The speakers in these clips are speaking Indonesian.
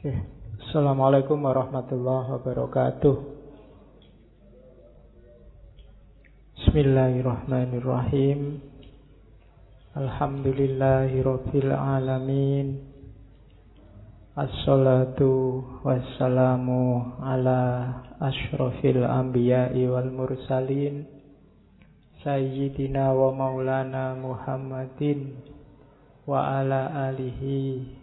Oke. Assalamualaikum warahmatullahi wabarakatuh. Bismillahirrahmanirrahim. Alhamdulillahirabbil alamin. Assalatu wassalamu ala ashrafil anbiya'i wal mursalin Sayyidina wa maulana Muhammadin Wa ala alihi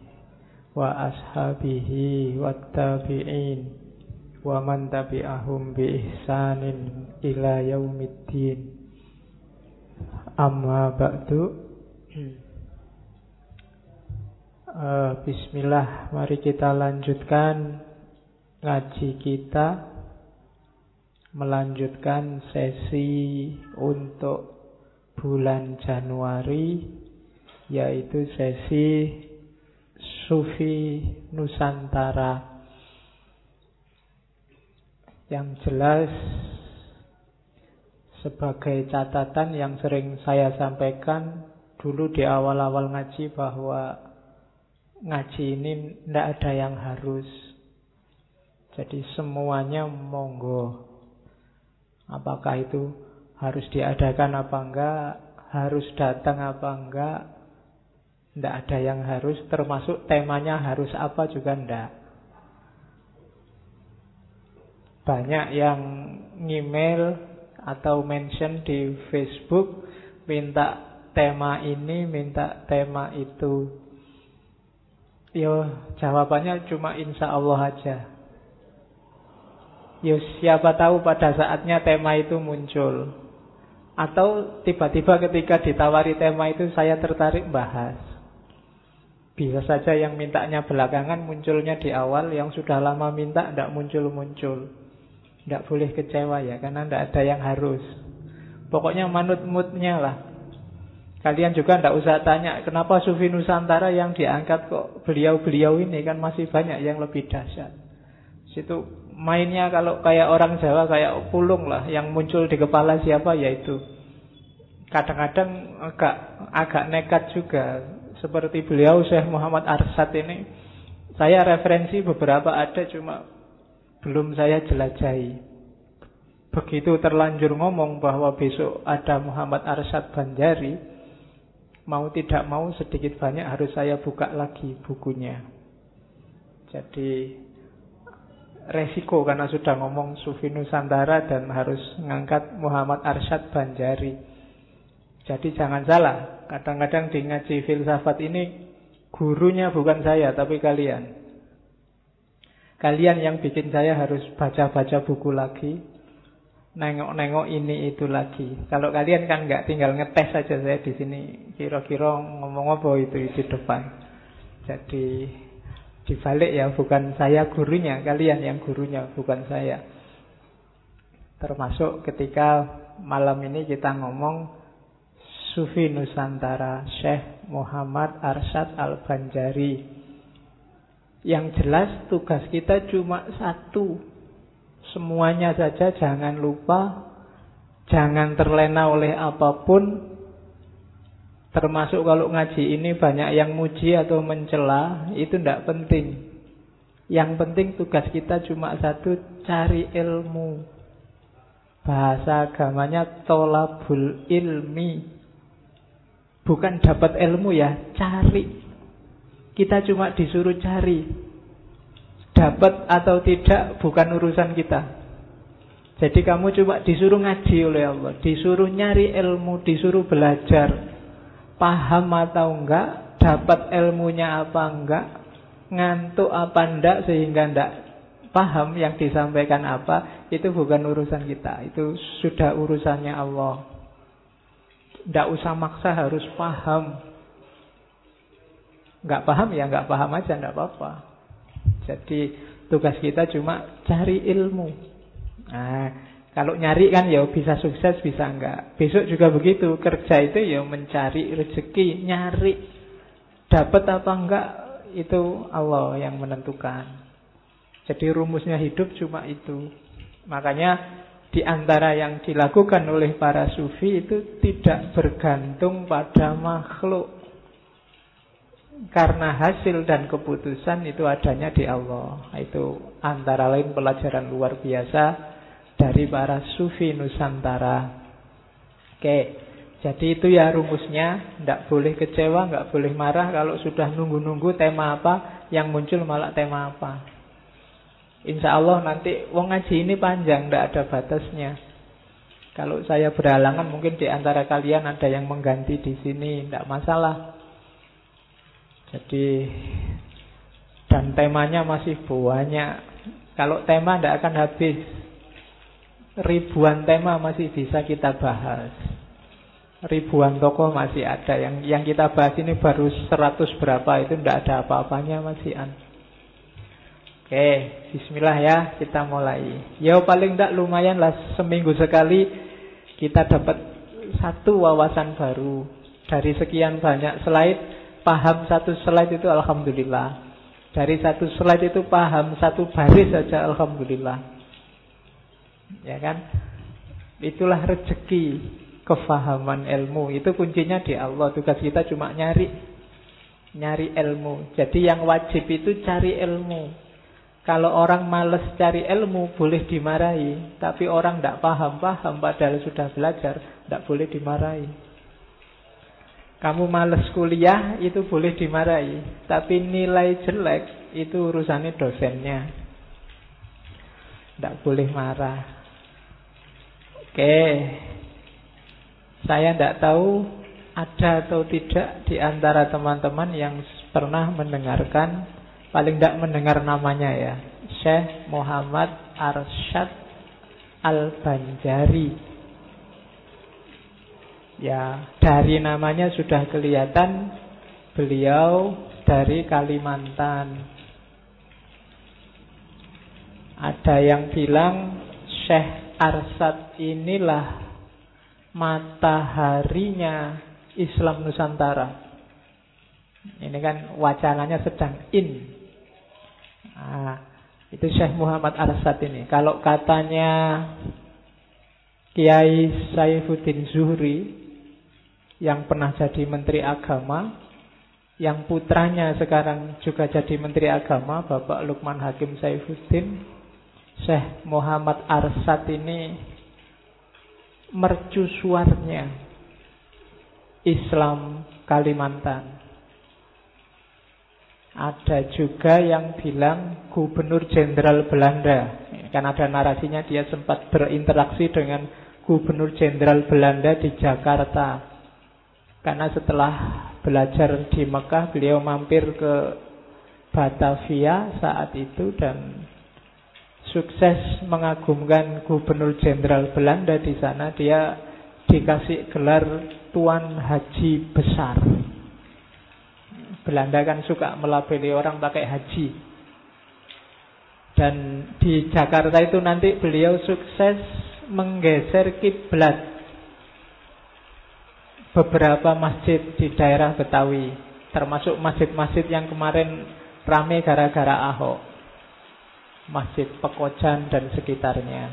wa ashabihi wa tabi'in Wa man tabi'ahum bi ihsanin ila yaumiddin. Amma ba'du. Uh, Bismillah, mari kita lanjutkan ngaji kita Melanjutkan sesi untuk bulan Januari Yaitu sesi Sufi Nusantara Yang jelas Sebagai catatan yang sering saya sampaikan Dulu di awal-awal ngaji bahwa ngaji ini tidak ada yang harus. Jadi semuanya monggo. Apakah itu harus diadakan apa enggak, harus datang apa enggak, tidak ada yang harus, termasuk temanya harus apa juga enggak. Banyak yang ngemail atau mention di Facebook minta tema ini, minta tema itu. Yo, jawabannya cuma insya Allah aja. Yo, siapa tahu pada saatnya tema itu muncul. Atau tiba-tiba ketika ditawari tema itu saya tertarik bahas. Bisa saja yang mintanya belakangan munculnya di awal, yang sudah lama minta tidak muncul-muncul. Tidak boleh kecewa ya, karena tidak ada yang harus. Pokoknya manut moodnya lah. Kalian juga tidak usah tanya kenapa Sufi Nusantara yang diangkat kok beliau-beliau ini kan masih banyak yang lebih dahsyat. Situ mainnya kalau kayak orang Jawa kayak pulung lah yang muncul di kepala siapa yaitu kadang-kadang agak agak nekat juga seperti beliau Syekh Muhammad Arsad ini saya referensi beberapa ada cuma belum saya jelajahi. Begitu terlanjur ngomong bahwa besok ada Muhammad Arsad Banjari, mau tidak mau sedikit banyak harus saya buka lagi bukunya. Jadi resiko karena sudah ngomong Sufi Nusantara dan harus mengangkat Muhammad Arsyad Banjari. Jadi jangan salah, kadang-kadang di ngaji filsafat ini gurunya bukan saya tapi kalian. Kalian yang bikin saya harus baca-baca buku lagi, nengok-nengok ini itu lagi. Kalau kalian kan nggak tinggal ngetes saja saya di sini kira-kira ngomong apa itu di depan. Jadi dibalik ya bukan saya gurunya, kalian yang gurunya bukan saya. Termasuk ketika malam ini kita ngomong Sufi Nusantara Syekh Muhammad Arsyad Al-Banjari. Yang jelas tugas kita cuma satu. Semuanya saja jangan lupa Jangan terlena oleh apa pun. Termasuk kalau ngaji ini banyak yang muji atau mencela Itu tidak penting. Yang penting tugas kita cuma satu Cari ilmu. Bahasa agamanya tolabul ilmi Bukan dapat ilmu ya Cari Kita cuma disuruh cari Dapat atau tidak bukan urusan kita. Jadi kamu coba disuruh ngaji oleh Allah, disuruh nyari ilmu, disuruh belajar. Paham atau enggak, dapat ilmunya apa enggak, ngantuk apa enggak sehingga enggak paham yang disampaikan apa, itu bukan urusan kita. Itu sudah urusannya Allah. Enggak usah maksa harus paham. Enggak paham ya enggak paham aja, enggak apa-apa. Jadi tugas kita cuma cari ilmu. Nah, kalau nyari kan ya bisa sukses, bisa enggak. Besok juga begitu. Kerja itu ya mencari rezeki, nyari. Dapat apa enggak itu Allah yang menentukan. Jadi rumusnya hidup cuma itu. Makanya di antara yang dilakukan oleh para sufi itu tidak bergantung pada makhluk. karena hasil dan keputusan itu adanya di Allah. Itu antara lain pelajaran luar biasa dari para sufi Nusantara. Oke, jadi itu ya rumusnya. Tidak boleh kecewa, nggak boleh marah kalau sudah nunggu-nunggu tema apa, yang muncul malah tema apa. Insya Allah nanti wong ngaji ini panjang, tidak ada batasnya. Kalau saya berhalangan mungkin di antara kalian ada yang mengganti di sini, tidak masalah. Jadi dan temanya masih banyak. Kalau tema tidak akan habis. Ribuan tema masih bisa kita bahas. Ribuan tokoh masih ada. Yang yang kita bahas ini baru 100 berapa itu tidak ada apa-apanya masih an. Oke, bismillah ya, kita mulai. Ya paling tidak lumayan lah seminggu sekali kita dapat satu wawasan baru. Dari sekian banyak slide paham satu slide itu alhamdulillah. Dari satu slide itu paham satu baris saja alhamdulillah. Ya kan? Itulah rezeki kefahaman ilmu. Itu kuncinya di Allah. Tugas kita cuma nyari nyari ilmu. Jadi yang wajib itu cari ilmu kalau orang males cari ilmu boleh dimarahi, tapi orang tidak paham-paham padahal sudah belajar, tidak boleh dimarahi. Kamu males kuliah itu boleh dimarahi, tapi nilai jelek itu urusannya dosennya. Tidak boleh marah. Oke, saya tidak tahu ada atau tidak di antara teman-teman yang pernah mendengarkan paling tidak mendengar namanya ya Syekh Muhammad Arsyad Al-Banjari ya dari namanya sudah kelihatan beliau dari Kalimantan ada yang bilang Syekh Arsyad inilah mataharinya Islam Nusantara. Ini kan wacananya sedang in. Nah, itu Syekh Muhammad Arsad ini. Kalau katanya Kiai Saifuddin Zuhri yang pernah jadi Menteri Agama, yang putranya sekarang juga jadi Menteri Agama, Bapak Lukman Hakim Saifuddin, Syekh Muhammad Arsad ini mercusuarnya Islam Kalimantan. Ada juga yang bilang Gubernur Jenderal Belanda. Kan ada narasinya dia sempat berinteraksi dengan Gubernur Jenderal Belanda di Jakarta. Karena setelah belajar di Mekah, beliau mampir ke Batavia saat itu dan sukses mengagumkan Gubernur Jenderal Belanda di sana. Dia dikasih gelar Tuan Haji Besar. Belanda kan suka melabeli orang pakai haji. Dan di Jakarta itu nanti beliau sukses menggeser kiblat beberapa masjid di daerah Betawi, termasuk masjid-masjid yang kemarin rame gara-gara Ahok. Masjid Pekojan dan sekitarnya.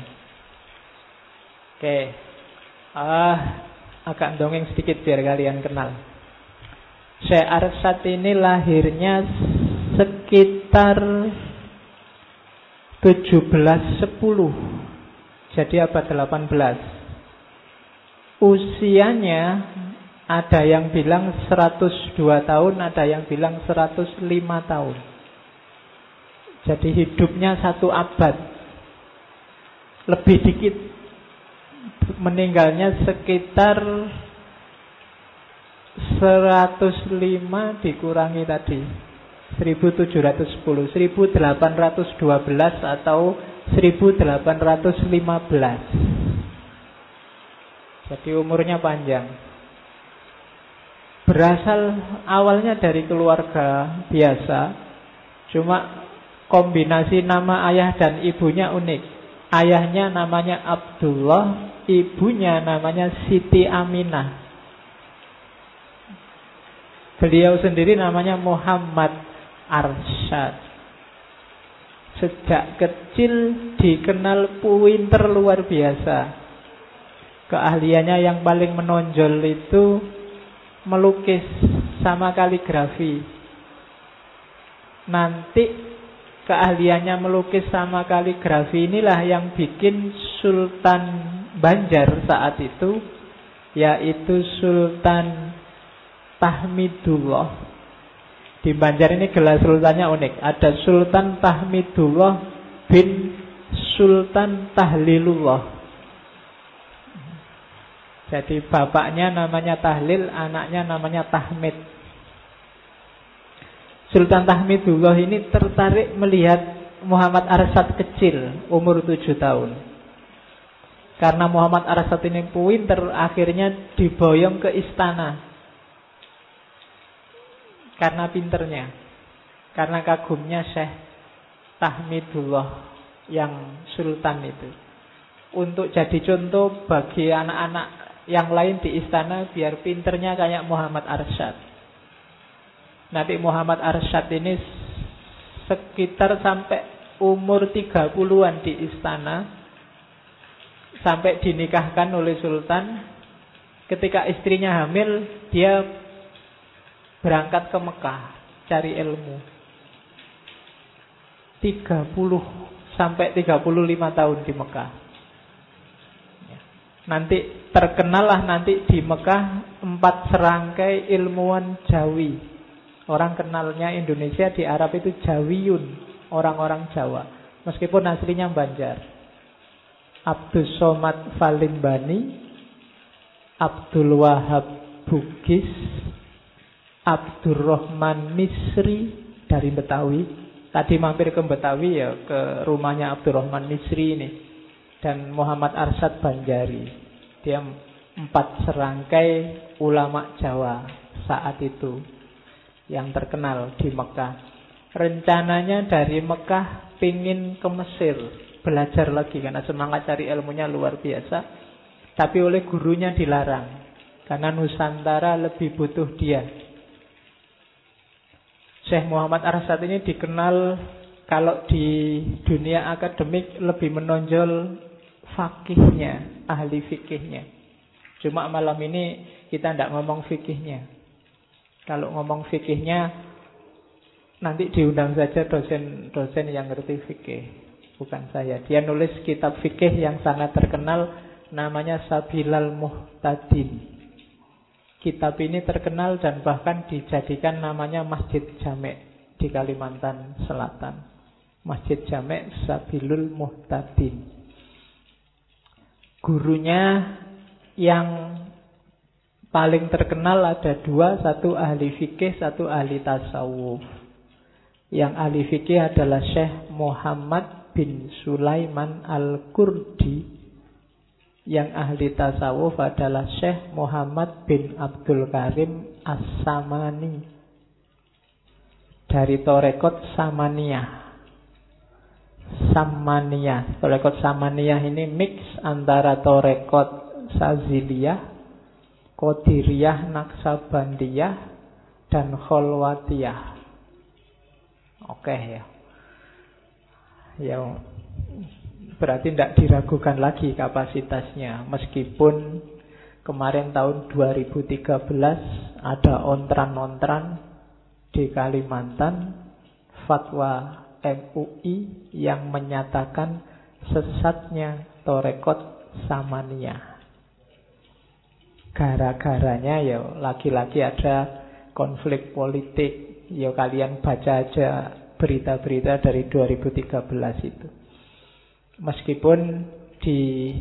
Oke. Ah, agak dongeng sedikit biar kalian kenal. Syekh Arsad ini lahirnya sekitar 1710 Jadi abad 18 Usianya ada yang bilang 102 tahun Ada yang bilang 105 tahun. Jadi hidupnya satu abad. Lebih dikit Meninggalnya sekitar 105 dikurangi tadi. 1710 1812 atau 1815 Jadi umurnya panjang. Berasal awalnya dari keluarga biasa Cuma kombinasi nama ayah dan ibunya unik. Ayahnya namanya Abdullah Ibunya namanya Siti Aminah Beliau sendiri namanya Muhammad Arsyad. Sejak kecil dikenal pinter luar biasa. Keahliannya yang paling menonjol itu melukis sama kaligrafi. nanti keahliannya melukis sama kaligrafi inilah yang bikin Sultan Banjar saat itu yaitu Sultan Tahmidullah. Di Banjar ini gelar sultannya unik. Ada Sultan Tahmidullah bin Sultan Tahlilullah. Jadi bapaknya namanya Tahlil, anaknya namanya Tahmid. Sultan Tahmidullah ini tertarik melihat Muhammad Arsad kecil, umur tujuh tahun. Karena Muhammad Arsad ini pinter, akhirnya diboyong ke istana. Karena pinternya. Karena kagumnya Syekh Tahmidullah yang sultan itu. Untuk jadi contoh bagi anak-anak yang lain di istana biar pinternya kayak Muhammad Arsyad. Nabi Muhammad Arsyad ini sekitar sampai umur 30-an di istana sampai dinikahkan oleh sultan. Ketika istrinya hamil, dia berangkat ke Mekah cari ilmu. 30 sampai 35 tahun di Mekah. Nanti terkenallah nanti di Mekah empat serangkai ilmuwan Jawi. Orang kenalnya Indonesia di Arab itu Jawiyun, orang-orang Jawa. Meskipun aslinya Banjar. Abdul Somad Falimbani, Abdul Wahab Bugis, Abdurrahman Misri dari Betawi. Tadi mampir ke Betawi ya, ke rumahnya Abdurrahman Misri ini dan Muhammad Arsad Banjari. Dia empat serangkai ulama Jawa saat itu yang terkenal di Mekah. Rencananya dari Mekah pingin ke Mesir belajar lagi karena semangat cari ilmunya luar biasa. Tapi oleh gurunya dilarang karena Nusantara lebih butuh dia. Syekh Muhammad Arsad ini dikenal kalau di dunia akademik lebih menonjol fakihnya, ahli fikihnya. Cuma malam ini kita tidak ngomong fikihnya. Kalau ngomong fikihnya, nanti diundang saja dosen-dosen yang ngerti fikih. Bukan saya. Dia nulis kitab fikih yang sangat terkenal, namanya Sabilal Muhtadin. Kitab ini terkenal dan bahkan dijadikan namanya Masjid Jamek di Kalimantan Selatan. Masjid Jamek Sabilul Muhtadin gurunya yang paling terkenal ada dua, satu ahli fikih, satu ahli tasawuf. Yang ahli fikih adalah Syekh Muhammad bin Sulaiman Al-Kurdi. Yang ahli tasawuf adalah Syekh Muhammad bin Abdul Karim As-Samani. Dari Torekot Samaniyah. Samaniyah. Torekot Samaniyah ini mix antara Torekot Saziliyah, Kodiriyah, Naksabandiyah, dan Kholwatiyah. Oke ya. Ya, berarti tidak diragukan lagi kapasitasnya. Meskipun kemarin tahun 2013 ada ontran-ontran di Kalimantan fatwa MUI yang menyatakan sesatnya Torekot Samania. Gara-garanya ya lagi-lagi ada konflik politik. Ya kalian baca aja berita-berita dari 2013 itu. Meskipun di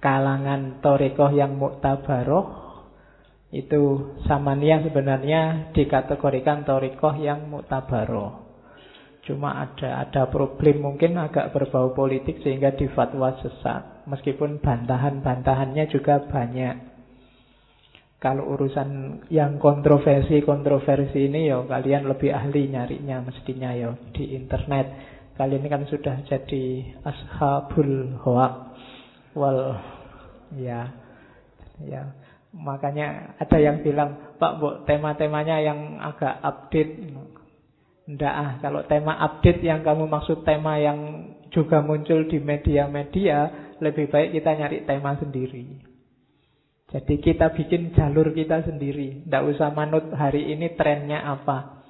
kalangan Torekoh yang muktabaroh itu Samania sebenarnya dikategorikan Torekoh yang muktabaroh. Cuma ada ada problem mungkin agak berbau politik sehingga difatwa sesat. Meskipun bantahan-bantahannya juga banyak. Kalau urusan yang kontroversi-kontroversi ini ya kalian lebih ahli nyarinya mestinya ya di internet. Kalian kan sudah jadi ashabul hoak. Wal ya ya makanya ada yang bilang Pak Bu tema-temanya yang agak update Nggak ah, kalau tema update yang kamu maksud tema yang juga muncul di media-media, lebih baik kita nyari tema sendiri. Jadi kita bikin jalur kita sendiri. Tidak usah manut hari ini trennya apa.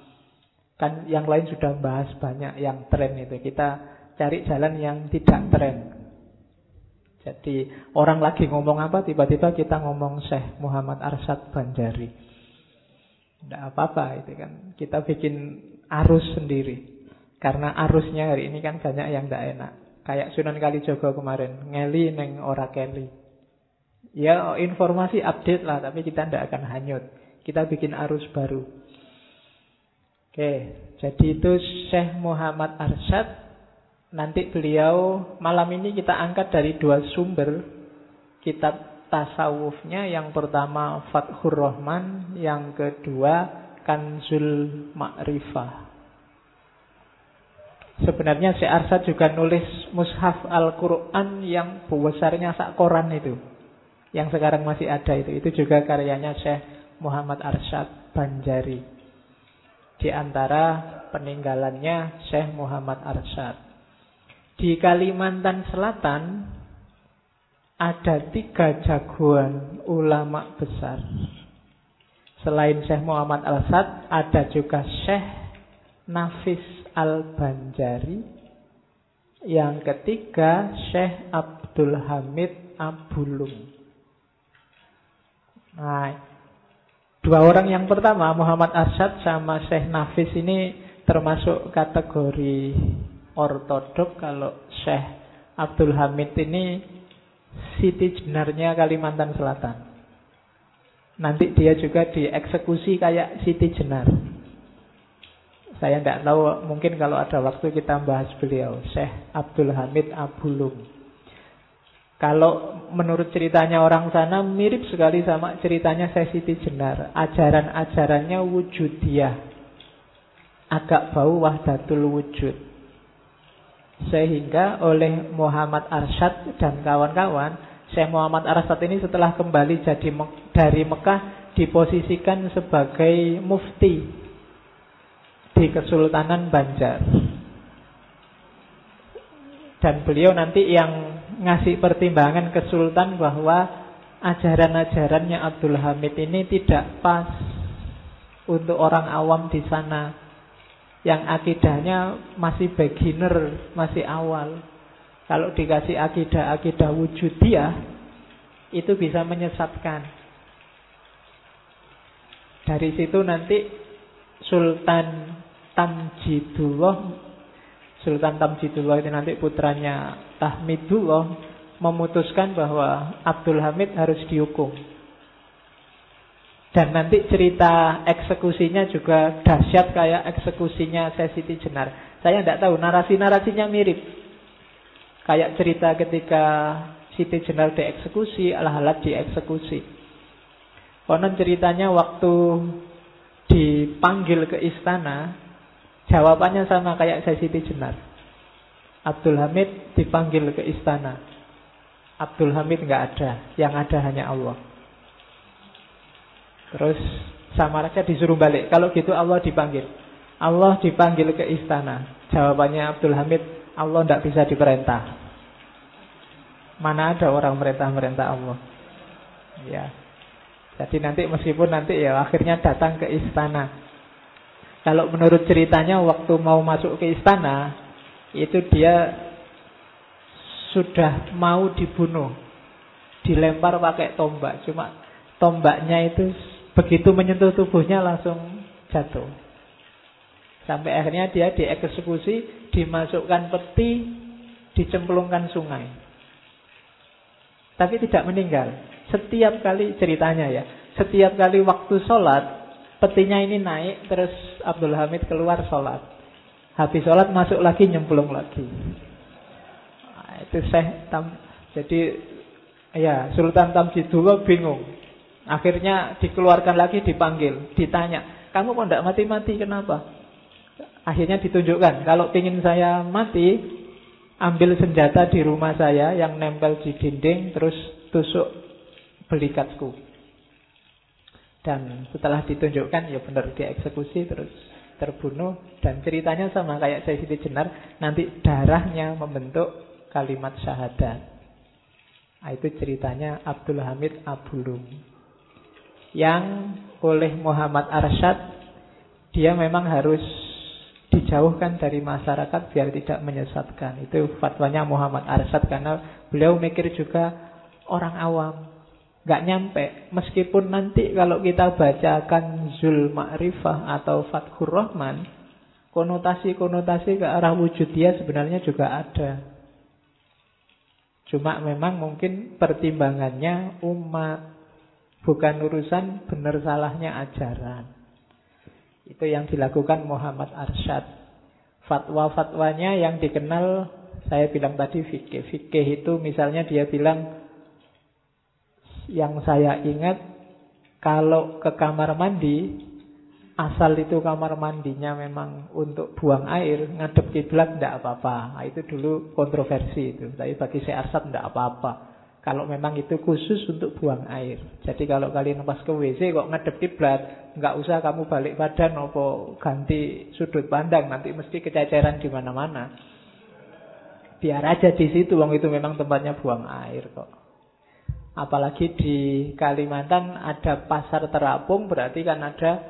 Kan yang lain sudah bahas banyak yang tren itu. Kita cari jalan yang tidak tren. Jadi orang lagi ngomong apa tiba-tiba kita ngomong Syekh Muhammad Arsyad Banjari. Tidak apa-apa itu kan. Kita bikin arus sendiri. Karena arusnya hari ini kan banyak yang tidak enak. Kayak Sunan Kalijogo kemarin, ngeli neng ora keli. Ya informasi update lah, tapi kita tidak akan hanyut. Kita bikin arus baru. Oke, jadi itu Syekh Muhammad Arsyad. Nanti beliau malam ini kita angkat dari dua sumber kitab tasawufnya. Yang pertama Fathur Rahman, yang kedua Kanzul Ma'rifah. Sebenarnya si Arsad juga nulis mushaf Al-Quran yang besarnya sak koran itu. Yang sekarang masih ada itu. Itu juga karyanya Syekh Muhammad Arsyad Banjari. Di antara peninggalannya Syekh Muhammad Arsyad. Di Kalimantan Selatan ada tiga jagoan ulama besar. Selain Syekh Muhammad Arsyad, ada juga Syekh Nafis Al-Banjari. Yang ketiga Syekh Abdul Hamid Abulung. Nah, dua orang yang pertama Muhammad Asad sama Syekh Nafis ini termasuk kategori ortodok kalau Syekh Abdul Hamid ini Siti Jenarnya Kalimantan Selatan. Nanti dia juga dieksekusi kayak Siti Jenar. Saya tidak tahu, mungkin kalau ada waktu kita bahas beliau, Syekh Abdul Hamid Abulung. Kalau menurut ceritanya orang sana mirip sekali sama ceritanya Syekh Siti Jenar. Ajaran-ajarannya wujudiyah. Agak bau wahdatul wujud. Sehingga oleh Muhammad Arsyad dan kawan-kawan, Syekh Muhammad Arsyad ini setelah kembali jadi dari Mekah diposisikan sebagai mufti di Kesultanan Banjar. Dan beliau nanti yang ngasih pertimbangan ke Sultan bahwa ajaran-ajarannya Abdul Hamid ini tidak pas untuk orang awam di sana yang akidahnya masih beginner, masih awal. Kalau dikasih akidah-akidah wujudiyah itu bisa menyesatkan. Dari situ nanti Sultan Tamjidullah Sultan Tamjidullah itu nanti putranya Tahmidullah memutuskan bahwa Abdul Hamid harus dihukum. Dan nanti cerita eksekusinya juga dahsyat kayak eksekusinya Siti Jenar. Saya tidak tahu, narasi-narasinya mirip. Kayak cerita ketika Siti Jenar dieksekusi, Al-Halad dieksekusi. Konon ceritanya waktu dipanggil ke istana, Jawabannya sama kayak saya Siti Jenar. Abdul Hamid dipanggil ke istana. Abdul Hamid nggak ada, yang ada hanya Allah. Terus sama saja disuruh balik. Kalau gitu Allah dipanggil. Allah dipanggil ke istana. Jawabannya Abdul Hamid, Allah tidak bisa diperintah. Mana ada orang merintah-merintah Allah. Ya. Jadi nanti meskipun nanti ya akhirnya datang ke istana. Kalau menurut ceritanya waktu mau masuk ke istana itu dia sudah mau dibunuh. Dilempar pakai tombak. Cuma tombaknya itu begitu menyentuh tubuhnya langsung jatuh. Sampai akhirnya dia dieksekusi, dimasukkan peti, dicemplungkan sungai. Tapi tidak meninggal. Setiap kali ceritanya ya, setiap kali waktu sholat Petinya ini naik, terus Abdul Hamid keluar sholat. Habis sholat masuk lagi, nyemplung lagi. Nah, itu saya tam, jadi ya Sultan Tamjidullah bingung. Akhirnya dikeluarkan lagi, dipanggil, ditanya, kamu kok tidak mati-mati, kenapa? Akhirnya ditunjukkan, kalau ingin saya mati, ambil senjata di rumah saya yang nempel di dinding, terus tusuk belikatku. Dan setelah ditunjukkan ya benar dia eksekusi terus terbunuh dan ceritanya sama kayak saya Siti Jenar nanti darahnya membentuk kalimat syahadat. Nah, itu ceritanya Abdul Hamid Abulum yang oleh Muhammad Arsyad dia memang harus dijauhkan dari masyarakat biar tidak menyesatkan. Itu fatwanya Muhammad Arsyad karena beliau mikir juga orang awam. Gak nyampe. Meskipun nanti kalau kita bacakan Zul Ma'rifah atau Fathur Rahman, konotasi-konotasi ke arah wujud dia sebenarnya juga ada. Cuma memang mungkin pertimbangannya umat. Bukan urusan benar salahnya ajaran. Itu yang dilakukan Muhammad Arsyad. Fatwa-fatwanya yang dikenal saya bilang tadi fikih. Fikih itu misalnya dia bilang yang saya ingat kalau ke kamar mandi asal itu kamar mandinya memang untuk buang air ngadep kiblat tidak apa-apa. Nah, itu dulu kontroversi itu. Tapi bagi saya Arsyad tidak apa-apa. Kalau memang itu khusus untuk buang air. Jadi kalau kalian pas ke WC kok ngedep kiblat, nggak usah kamu balik badan atau ganti sudut pandang, nanti mesti kececeran di mana-mana. Biar aja di situ, wong itu memang tempatnya buang air kok. Apalagi di Kalimantan ada pasar terapung, berarti kan ada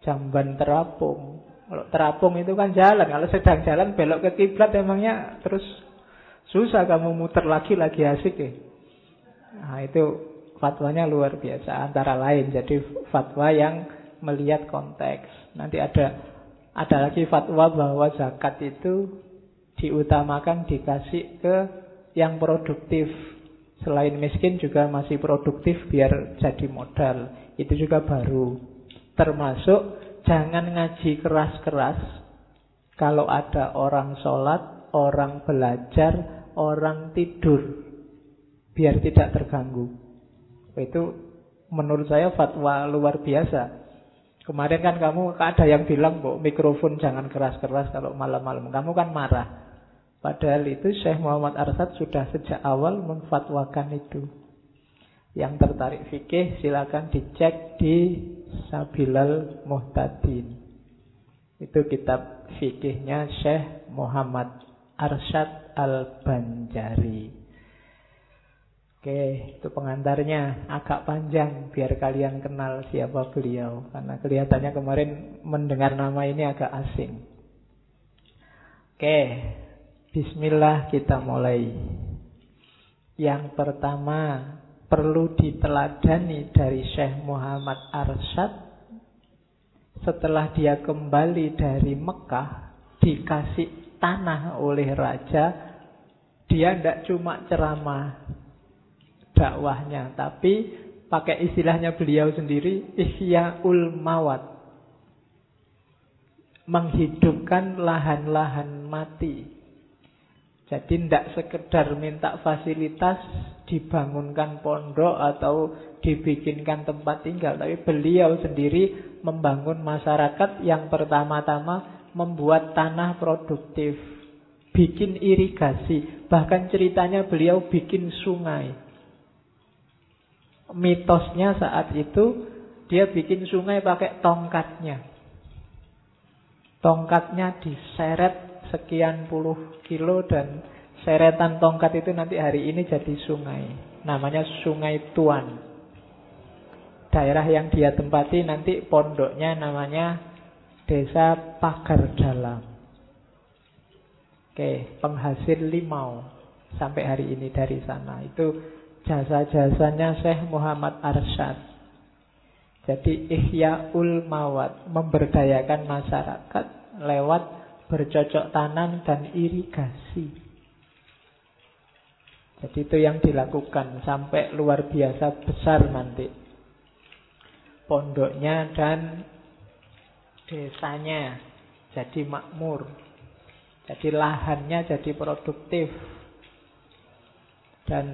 jamban terapung. Kalau terapung itu kan jalan, kalau sedang jalan belok ke kiblat emangnya terus susah kamu muter lagi lagi asik ya. Nah, itu fatwanya luar biasa antara lain. Jadi fatwa yang melihat konteks. Nanti ada ada lagi fatwa bahwa zakat itu diutamakan dikasih ke yang produktif. Selain miskin juga masih produktif biar jadi modal. Itu juga baru. Termasuk jangan ngaji keras-keras. Kalau ada orang sholat, orang belajar, orang tidur biar tidak terganggu. Itu menurut saya fatwa luar biasa. Kemarin kan kamu ada yang bilang kok mikrofon jangan keras-keras kalau malam-malam. Kamu kan marah. Padahal itu Syekh Muhammad Arsad sudah sejak awal memfatwakan itu. Yang tertarik fikih silakan dicek di Sabilal Muhtadin. Itu kitab fikihnya Syekh Muhammad Arsyad Al-Banjari. Oke, itu pengantarnya agak panjang biar kalian kenal siapa beliau karena kelihatannya kemarin mendengar nama ini agak asing. Oke, bismillah kita mulai. Yang pertama perlu diteladani dari Syekh Muhammad Arsyad setelah dia kembali dari Mekah dikasih tanah oleh raja dia tidak cuma ceramah dakwahnya, tapi pakai istilahnya beliau sendiri ihyaul mawat. Menghidupkan lahan-lahan mati. Jadi tidak sekedar minta fasilitas dibangunkan pondok atau dibikinkan tempat tinggal, tapi beliau sendiri membangun masyarakat yang pertama-tama membuat tanah produktif, bikin irigasi, bahkan ceritanya beliau bikin sungai mitosnya saat itu dia bikin sungai pakai tongkatnya. Tongkatnya diseret sekian puluh kilo dan seretan tongkat itu nanti hari ini jadi sungai. Namanya Sungai Tuan. Daerah yang dia tempati nanti pondoknya namanya Desa Pagar Dalam. Oke, penghasil limau sampai hari ini dari sana. Itu jasa-jasanya Syekh Muhammad Arsyad. Jadi ihyaul mawat, memberdayakan masyarakat lewat bercocok tanam dan irigasi. Jadi itu yang dilakukan sampai luar biasa besar nanti. Pondoknya dan desanya jadi makmur. Jadi lahannya jadi produktif. Dan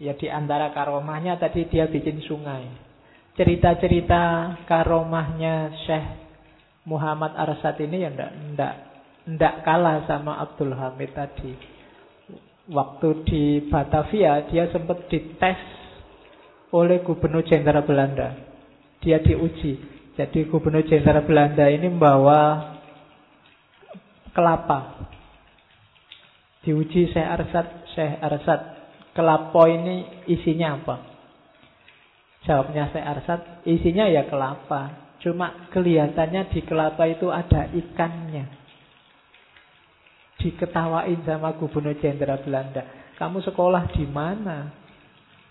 Ya di antara karomahnya tadi dia bikin sungai. Cerita-cerita karomahnya Syekh Muhammad Arsad ini ya ndak ndak ndak kalah sama Abdul Hamid tadi. Waktu di Batavia dia sempat dites oleh Gubernur Jenderal Belanda. Dia diuji. Jadi Gubernur Jenderal Belanda ini membawa kelapa. Diuji Syekh Arsad, Syekh Arsad Kelapo ini isinya apa? Jawabnya saya Arsad, isinya ya kelapa. Cuma kelihatannya di kelapa itu ada ikannya. Diketawain sama gubernur jenderal Belanda. Kamu sekolah di mana?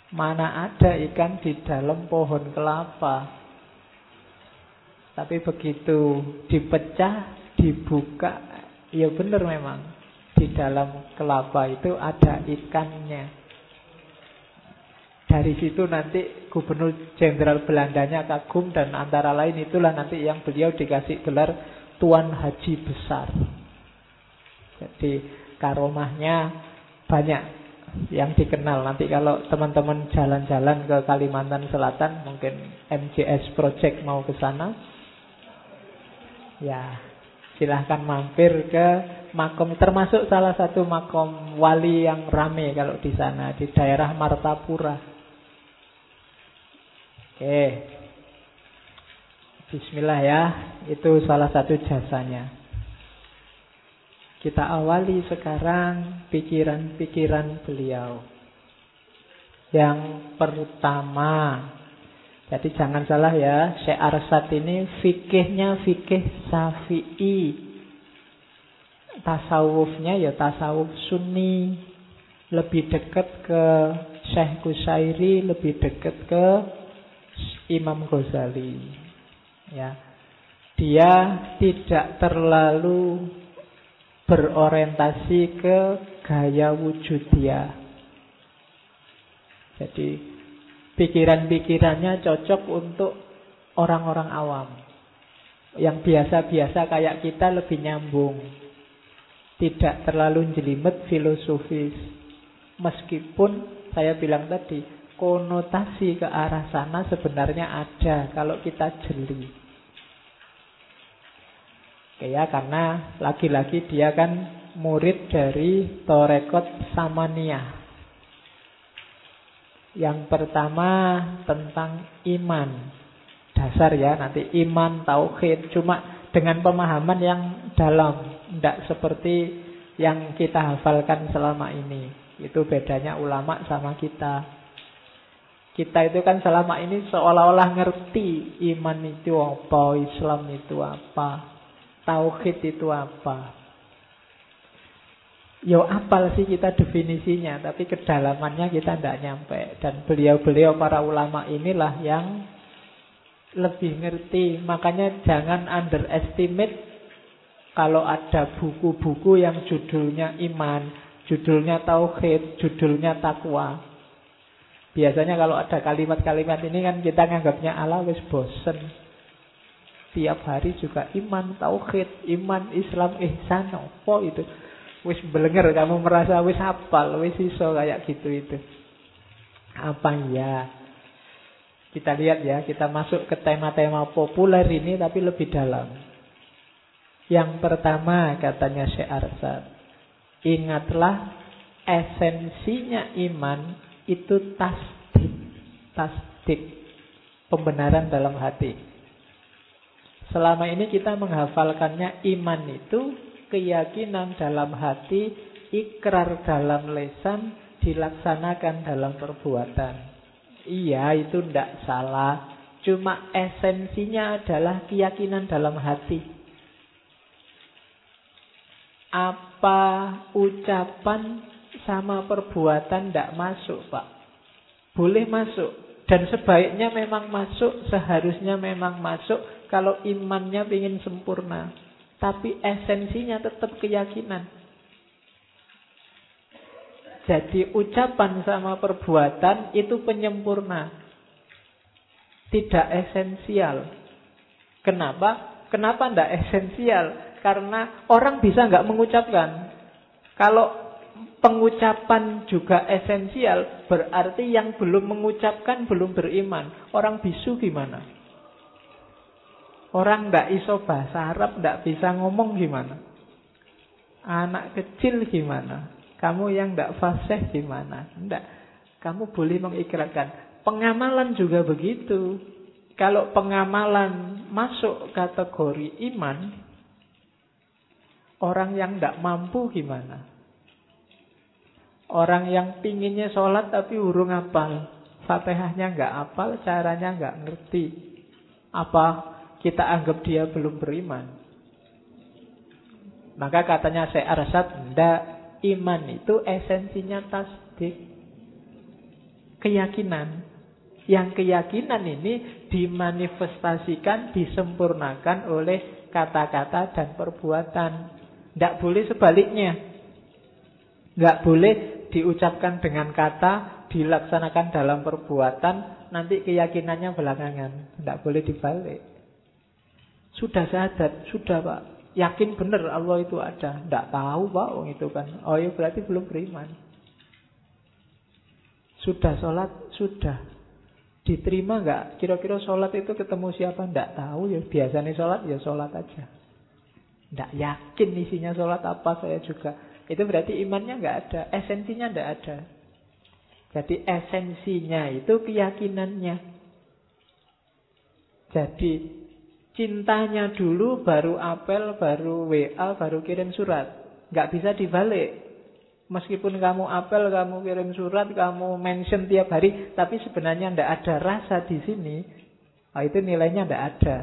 Mana ada ikan di dalam pohon kelapa? Tapi begitu dipecah, dibuka, ya benar memang. Di dalam kelapa itu ada ikannya. Dari situ nanti gubernur jenderal Belandanya kagum dan antara lain itulah nanti yang beliau dikasih gelar Tuan Haji Besar. Jadi karomahnya banyak yang dikenal. Nanti kalau teman-teman jalan-jalan ke Kalimantan Selatan, mungkin MJS Project mau ke sana, ya silahkan mampir ke makom termasuk salah satu makom wali yang rame kalau di sana di daerah Martapura. Oke. Bismillah ya, itu salah satu jasanya. Kita awali sekarang pikiran-pikiran beliau. Yang pertama, jadi jangan salah ya, Syekh Arsad ini fikihnya fikih Syafi'i. Tasawufnya ya tasawuf Sunni. Lebih dekat ke Syekh Kusairi, lebih dekat ke Imam Ghazali. Ya. Dia tidak terlalu berorientasi ke gaya wujud dia. Jadi pikiran-pikirannya cocok untuk orang-orang awam. Yang biasa-biasa kayak kita lebih nyambung. Tidak terlalu jelimet filosofis. Meskipun saya bilang tadi, konotasi ke arah sana sebenarnya ada kalau kita jeli. Ya, karena lagi-lagi dia kan murid dari Torekot Samania. Yang pertama tentang iman. Dasar ya, nanti iman, tauhid. Cuma dengan pemahaman yang dalam. Tidak seperti yang kita hafalkan selama ini. Itu bedanya ulama sama kita. Kita itu kan selama ini seolah-olah ngerti iman itu apa, Islam itu apa, tauhid itu apa. Yo apal sih kita definisinya, tapi kedalamannya kita tidak nyampe. Dan beliau-beliau para ulama inilah yang lebih ngerti. Makanya jangan underestimate kalau ada buku-buku yang judulnya iman, judulnya tauhid, judulnya takwa. Biasanya kalau ada kalimat-kalimat ini kan kita nganggapnya ala wis bosen. Tiap hari juga iman, tauhid, iman, Islam, ihsan, apa itu. Wis belenger kamu merasa wis hafal, wis iso kayak gitu itu. Apa ya? Kita lihat ya, kita masuk ke tema-tema populer ini tapi lebih dalam. Yang pertama katanya Syekh Arsad, ingatlah esensinya iman itu tasdik. Tasdik. Pembenaran dalam hati. Selama ini kita menghafalkannya iman itu keyakinan dalam hati, ikrar dalam lesan, dilaksanakan dalam perbuatan. Iya, itu tidak salah. Cuma esensinya adalah keyakinan dalam hati. Apa ucapan sama perbuatan tidak masuk, Pak. Boleh masuk. Dan sebaiknya memang masuk, seharusnya memang masuk kalau imannya ingin sempurna. Tapi esensinya tetap keyakinan. Jadi ucapan sama perbuatan itu penyempurna. Tidak esensial. Kenapa? Kenapa tidak esensial? Karena orang bisa nggak mengucapkan. Kalau pengucapan juga esensial, berarti yang belum mengucapkan belum beriman. Orang bisu gimana? Orang tidak iso bahasa Arab, tidak bisa ngomong gimana? Anak kecil gimana? Kamu yang tidak fasih gimana? Tidak. Kamu boleh mengikrarkan. Pengamalan juga begitu. Kalau pengamalan masuk kategori iman, orang yang tidak mampu gimana? Orang yang pinginnya sholat tapi urung apal. Fatihahnya nggak apal, caranya nggak ngerti. Apa kita anggap dia belum beriman? Maka katanya saya Arsad, ndak iman itu esensinya tasdik. Keyakinan. Yang keyakinan ini dimanifestasikan, disempurnakan oleh kata-kata dan perbuatan. Tidak boleh sebaliknya. Tidak boleh diucapkan dengan kata, dilaksanakan dalam perbuatan, nanti keyakinannya belakangan. Tidak boleh dibalik. Sudah sadar, sudah pak. Yakin benar Allah itu ada. Tidak tahu pak, oh, itu kan. Oh ya berarti belum beriman. Sudah sholat, sudah. Diterima nggak? Kira-kira sholat itu ketemu siapa? Nggak tahu ya. Biasanya sholat ya sholat aja. Nggak yakin isinya sholat apa saya juga. Itu berarti imannya nggak ada. Esensinya nggak ada. Jadi esensinya itu keyakinannya. Jadi cintanya dulu baru apel, baru WA, baru kirim surat. Nggak bisa dibalik. Meskipun kamu apel, kamu kirim surat, kamu mention tiap hari, tapi sebenarnya tidak ada rasa di sini, oh, itu nilainya tidak ada.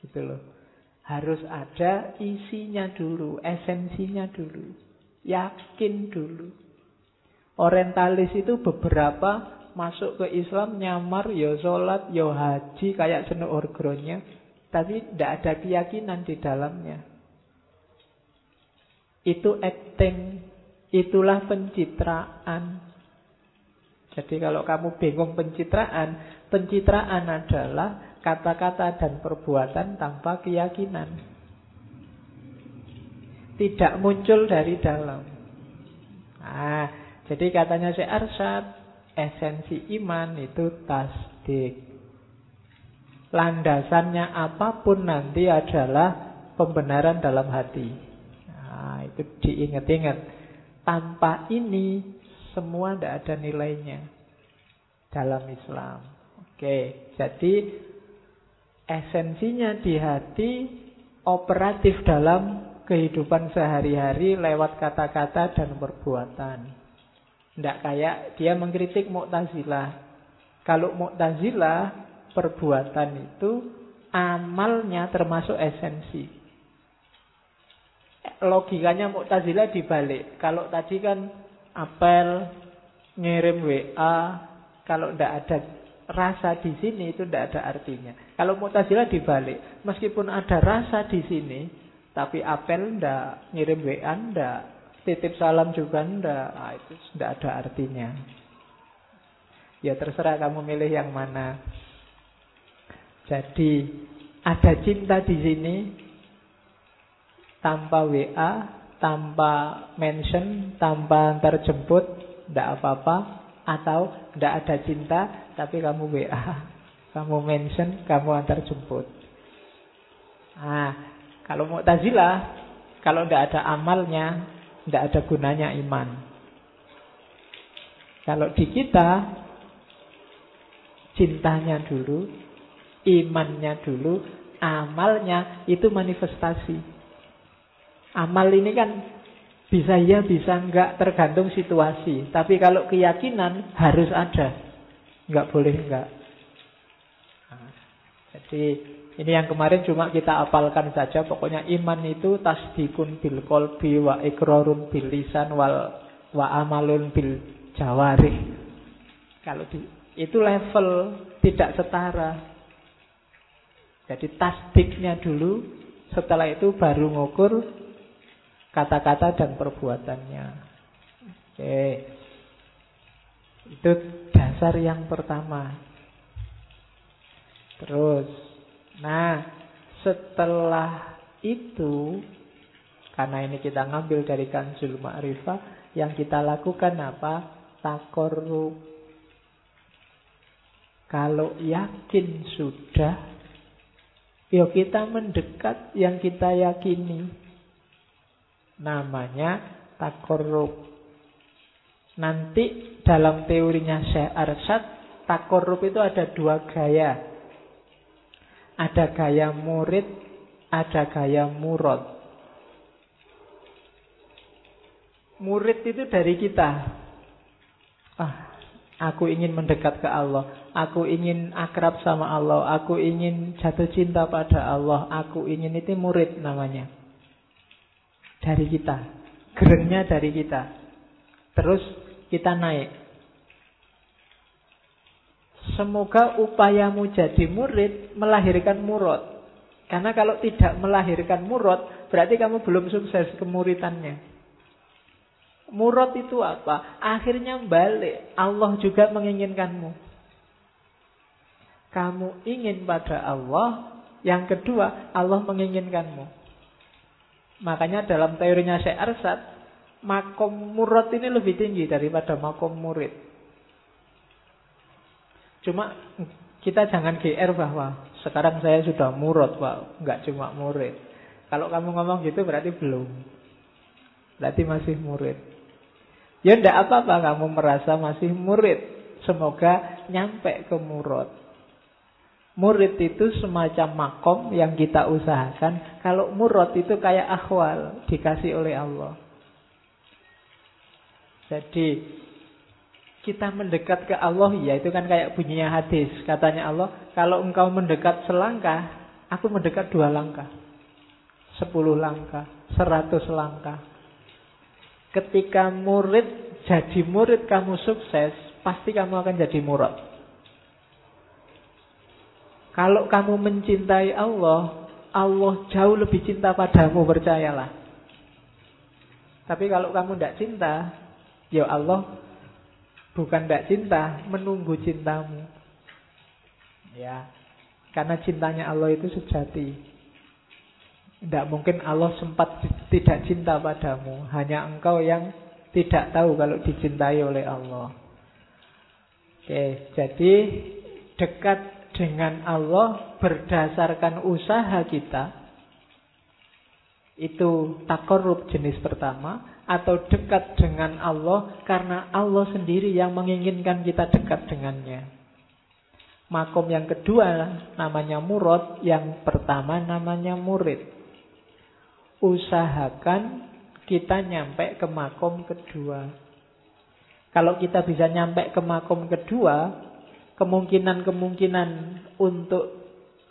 Gitu loh. Harus ada isinya dulu, esensinya dulu. Yakin dulu. Orientalis itu beberapa masuk ke Islam nyamar ya sholat, ya haji kayak senu orgronya, tapi tidak ada keyakinan di dalamnya. Itu acting, itulah pencitraan. Jadi kalau kamu bingung pencitraan, pencitraan adalah kata-kata dan perbuatan tanpa keyakinan. Tidak muncul dari dalam. Nah, jadi katanya si Arsyad, esensi iman itu tasdik. Landasannya apa pun nanti adalah pembenaran dalam hati. Nah, itu diingat-ingat. Tanpa ini semua tidak ada nilainya dalam Islam. Oke, jadi esensinya di hati operatif dalam kehidupan sehari-hari lewat kata-kata dan perbuatan. Tidak kayak dia mengkritik Mu'tazilah. Kalau Mu'tazilah perbuatan itu amalnya termasuk esensi logikanya Mu'tazilah dibalik. Kalau tadi kan apel, ngirim WA, kalau tidak ada rasa di sini itu tidak ada artinya. Kalau Mu'tazilah dibalik, meskipun ada rasa di sini, tapi apel ndak, ngirim WA ndak, titip salam juga ndak, nah, itu tidak ada artinya. Ya terserah kamu milih yang mana. Jadi ada cinta di sini, tanpa WA, tanpa mention, tanpa antar jemput, tidak apa-apa. Atau tidak ada cinta, tapi kamu WA, kamu mention, kamu antar jemput. Nah, kalau mau tazilah, kalau tidak ada amalnya, tidak ada gunanya iman. Kalau di kita, cintanya dulu, imannya dulu, amalnya itu manifestasi. Amal ini kan bisa ya, bisa enggak, tergantung situasi. Tapi kalau keyakinan harus ada. Enggak boleh enggak. Nah, jadi ini yang kemarin cuma kita apalkan saja. Pokoknya iman itu tasdikun bil kolbi wa ikrorun bil lisan wal wa amalun bil jawari. Kalau di, itu level tidak setara. Jadi tasdiknya dulu, setelah itu baru ngukur kata-kata dan perbuatannya. Oke. Itu dasar yang pertama. Terus, nah, setelah itu karena ini kita ngambil dari Kanzul Ma'rifah, yang kita lakukan apa? Takorrub. Kalau yakin sudah, yuk kita mendekat yang kita yakini. Namanya takorub. Nanti dalam teorinya Syekh Arsyad, takorub itu ada dua gaya. Ada gaya murid, ada gaya murad. Murid itu dari kita. Ah, aku ingin mendekat ke Allah. Aku ingin akrab sama Allah. Aku ingin jatuh cinta pada Allah. Aku ingin itu murid namanya. dari kita. Gerengnya dari kita. Terus kita naik. Semoga upayamu jadi murid melahirkan murad. Karena kalau tidak melahirkan murad, berarti kamu belum sukses kemuritannya. Murad itu apa? Akhirnya balik. Allah juga menginginkanmu. Kamu ingin pada Allah. Yang kedua, Allah menginginkanmu. Makanya dalam teorinya Syekh Arsad, makom murad ini lebih tinggi daripada makom murid. Cuma kita jangan GR bahwa sekarang saya sudah murad, Pak. Enggak cuma murid. Kalau kamu ngomong gitu berarti belum. Berarti masih murid. Ya ndak apa-apa kamu merasa masih murid. Semoga nyampe ke murad. Murid itu semacam makom yang kita usahakan. Kalau murad itu kayak akhwal dikasih oleh Allah. Jadi kita mendekat ke Allah ya itu kan kayak bunyinya hadis. Katanya Allah, kalau engkau mendekat selangkah, aku mendekat dua langkah. Sepuluh langkah, seratus langkah. Ketika murid jadi murid kamu sukses, pasti kamu akan jadi murad. Kalau kamu mencintai Allah, Allah jauh lebih cinta padamu, percayalah. Tapi kalau kamu tidak cinta, ya Allah bukan tidak cinta, menunggu cintamu. Ya, karena cintanya Allah itu sejati. Tidak mungkin Allah sempat tidak cinta padamu. Hanya engkau yang tidak tahu kalau dicintai oleh Allah. Oke, jadi dekat dengan Allah berdasarkan usaha kita itu takorub jenis pertama atau dekat dengan Allah karena Allah sendiri yang menginginkan kita dekat dengannya. Makom yang kedua namanya murad, yang pertama namanya murid usahakan kita nyampe ke makom kedua. Kalau kita bisa nyampe ke makom kedua, kemungkinan-kemungkinan untuk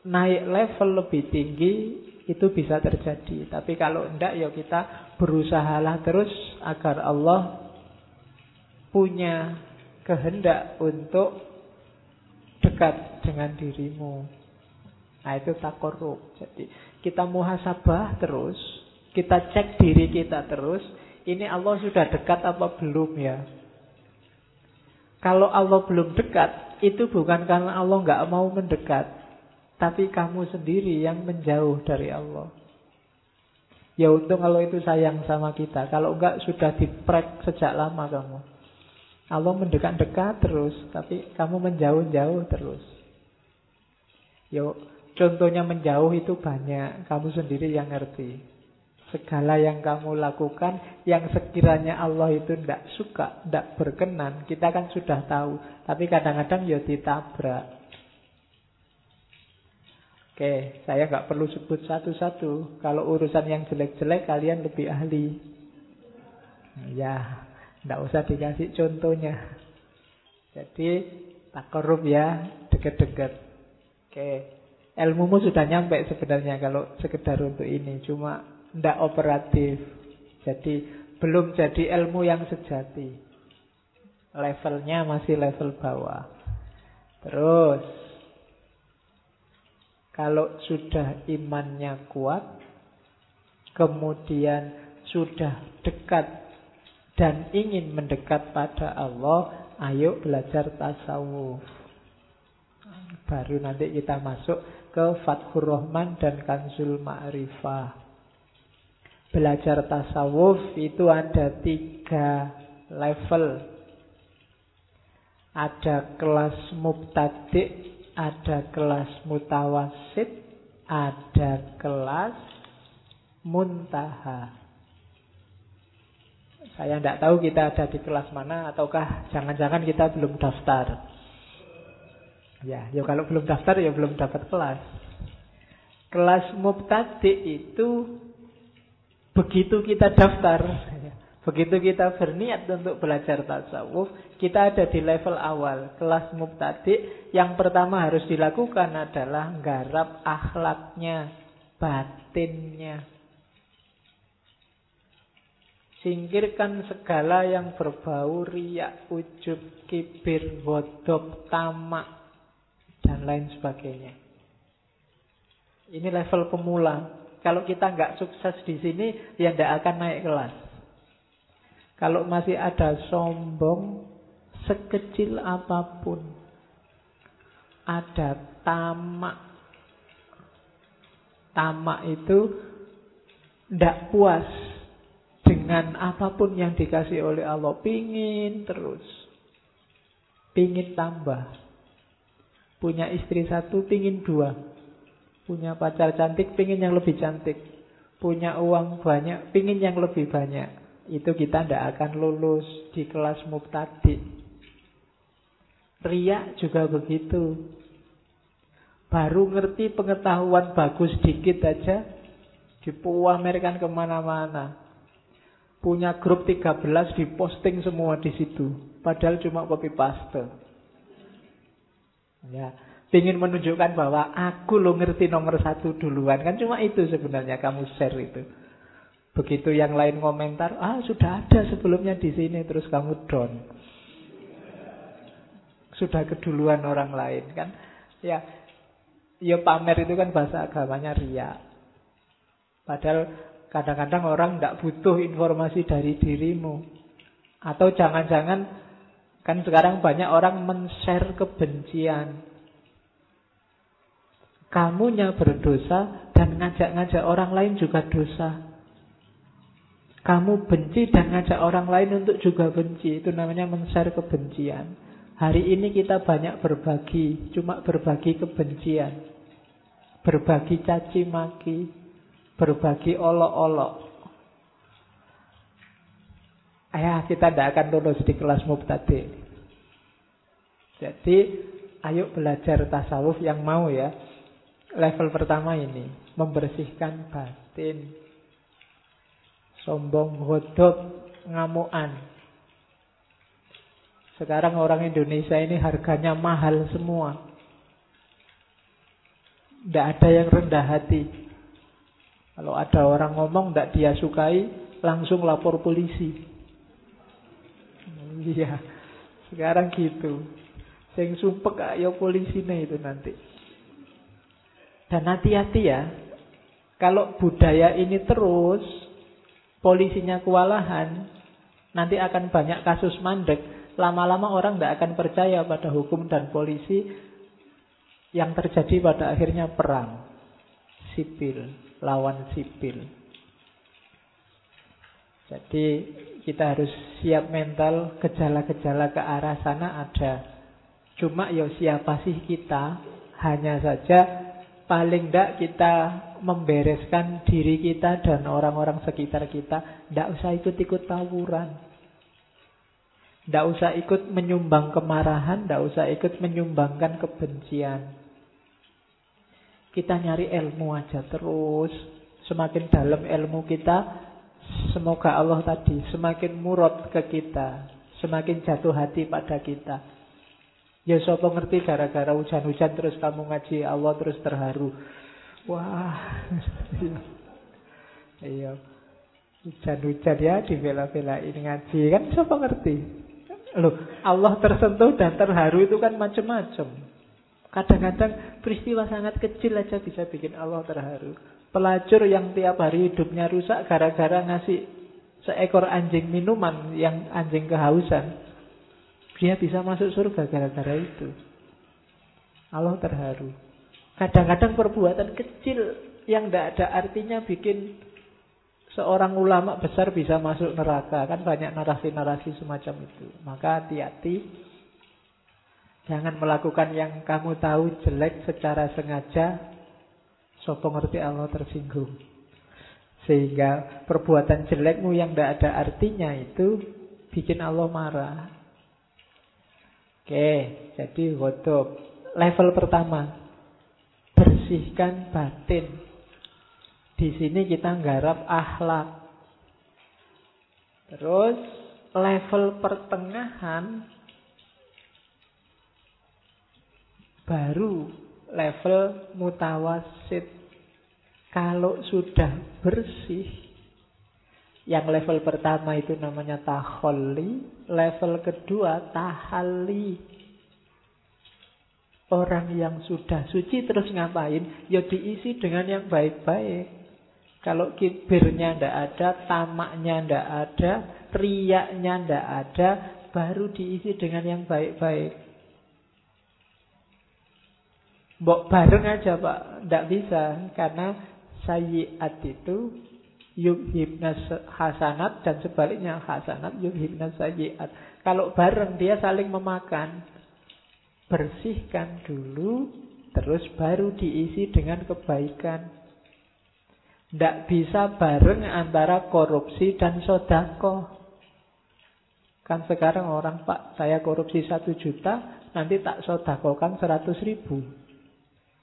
naik level lebih tinggi itu bisa terjadi. Tapi kalau enggak ya kita berusahalah terus agar Allah punya kehendak untuk dekat dengan dirimu. Nah itu takorup. Jadi kita muhasabah terus kita cek diri kita terus, ini Allah sudah dekat apa belum ya? Kalau Allah belum dekat, itu bukan karena Allah nggak mau mendekat, tapi kamu sendiri yang menjauh dari Allah. Ya untung kalau itu sayang sama kita. Kalau enggak sudah diprek sejak lama kamu. Allah mendekat-dekat terus, tapi kamu menjauh-jauh terus. Yo, contohnya menjauh itu banyak, kamu sendiri yang ngerti. Segala yang kamu lakukan yang sekiranya Allah itu tidak suka, tidak berkenan, kita kan sudah tahu. Tapi kadang-kadang ya ditabrak. Oke, saya nggak perlu sebut satu-satu. Kalau urusan yang jelek-jelek kalian lebih ahli. Ya, tidak usah dikasih contohnya. Jadi tak korup ya, deket-deket. Oke, ilmumu sudah nyampe sebenarnya kalau sekedar untuk ini. Cuma tidak operatif. Jadi belum jadi ilmu yang sejati. Levelnya masih level bawah. Terus kalau sudah imannya kuat, kemudian sudah dekat dan ingin mendekat pada Allah, ayo belajar tasawuf. Baru nanti kita masuk ke Fathur Rahman dan Kanzul Ma'rifah. Belajar tasawuf itu ada tiga level. Ada kelas mubtadi, ada kelas mutawasid, ada kelas muntaha. Saya tidak tahu kita ada di kelas mana ataukah jangan-jangan kita belum daftar. Ya, ya kalau belum daftar ya belum dapat kelas. Kelas mubtadi itu Begitu kita daftar, begitu kita berniat untuk belajar tasawuf, kita ada di level awal, kelas mubtadi. Yang pertama harus dilakukan adalah garap akhlaknya, batinnya. Singkirkan segala yang berbau riak, ujub, kibir, bodoh, tamak, dan lain sebagainya. Ini level pemula. Kalau kita nggak sukses di sini, ya tidak akan naik kelas. Kalau masih ada sombong, sekecil apa pun, ada tamak. Tamak itu tidak puas dengan apa pun yang dikasih oleh Allah. Pingin terus. Pingin tambah. Punya istri satu, pingin dua. Punya pacar cantik, pingin yang lebih cantik. Punya uang banyak, pingin yang lebih banyak. Itu kita tidak akan lulus di kelas mubtadi. Riak juga begitu. Baru ngerti pengetahuan bagus dikit aja, dipuamerkan ke mana-mana. Punya grup 13 diposting semua di situ. Padahal cuma copy paste. Ya, ingin menunjukkan bahwa aku lo ngerti nomor satu duluan. Kan cuma itu sebenarnya kamu share itu. Begitu yang lain komentar, ah sudah ada sebelumnya di sini, terus kamu down. Sudah keduluan orang lain kan. Ya, ya pamer itu kan bahasa agamanya ria. Padahal Kadang-kadang orang tidak butuh informasi dari dirimu. Atau jangan-jangan, kan sekarang banyak orang men-share kebencian. Kamunya berdosa dan ngajak-ngajak orang lain juga dosa. Kamu benci dan ngajak orang lain untuk juga benci. Itu namanya men-share kebencian. Hari ini kita banyak berbagi, cuma berbagi kebencian. Berbagi caci maki, berbagi olok-olok. Ayah kita tidak akan lulus di kelas mubtadi. Jadi ayo belajar tasawuf yang mau ya. Level pertama ini membersihkan batin. Sombong, hodop, ngamuan. Sekarang orang Indonesia ini harganya mahal semua. Tidak ada yang rendah hati. Kalau ada orang ngomong tidak dia sukai, langsung lapor polisi. Iya, sekarang gitu. Sing sumpek ayo polisi nih itu nanti. Dan hati-hati ya, kalau budaya ini terus, polisinya kewalahan, nanti akan banyak kasus mandek. Lama-lama orang tidak akan percaya pada hukum dan polisi yang terjadi pada akhirnya perang sipil lawan sipil. Jadi kita harus siap mental gejala-gejala ke arah sana ada. Cuma ya siapa sih kita? Hanya saja paling tidak kita membereskan diri kita dan orang-orang sekitar kita. Tidak usah ikut-ikut tawuran. Tidak usah ikut menyumbang kemarahan, tidak usah ikut menyumbangkan kebencian. Kita nyari ilmu aja terus. Semakin dalam ilmu kita, semoga Allah tadi semakin murad ke kita. Semakin jatuh hati pada kita. Ya sopo ngerti gara-gara hujan-hujan terus kamu ngaji Allah terus terharu. Wah. Iya. Hujan-hujan ya di bela ini ngaji kan siapa ngerti? Loh, Allah tersentuh dan terharu itu kan macam-macam. Kadang-kadang peristiwa sangat kecil aja bisa bikin Allah terharu. Pelacur yang tiap hari hidupnya rusak gara-gara ngasih seekor anjing minuman yang anjing kehausan. Dia bisa masuk surga gara-gara itu. Allah terharu. Kadang-kadang perbuatan kecil yang tidak ada artinya bikin seorang ulama besar bisa masuk neraka. Kan banyak narasi-narasi semacam itu. Maka hati-hati Jangan melakukan yang kamu tahu jelek secara sengaja. Sopo ngerti Allah tersinggung. Sehingga perbuatan jelekmu yang tidak ada artinya itu bikin Allah marah. Oke, jadi wadub. Level pertama, bersihkan batin. Di sini kita nggarap akhlak. Terus level pertengahan baru level mutawasid. Kalau sudah bersih, Yang level pertama itu namanya taholli, level kedua tahalli. Orang yang sudah suci terus ngapain? Ya diisi dengan yang baik-baik. Kalau kibirnya ndak ada, tamaknya ndak ada, riaknya ndak ada, baru diisi dengan yang baik-baik. Mbok bareng aja Pak, ndak bisa karena sayiat itu yubhibna hasanat dan sebaliknya hasanat yubhibna sayiat. Kalau bareng dia saling memakan. Bersihkan dulu terus baru diisi dengan kebaikan. Tidak bisa bareng antara korupsi dan sodako. Kan sekarang orang, Pak, saya korupsi satu juta, nanti tak sodakokan seratus ribu.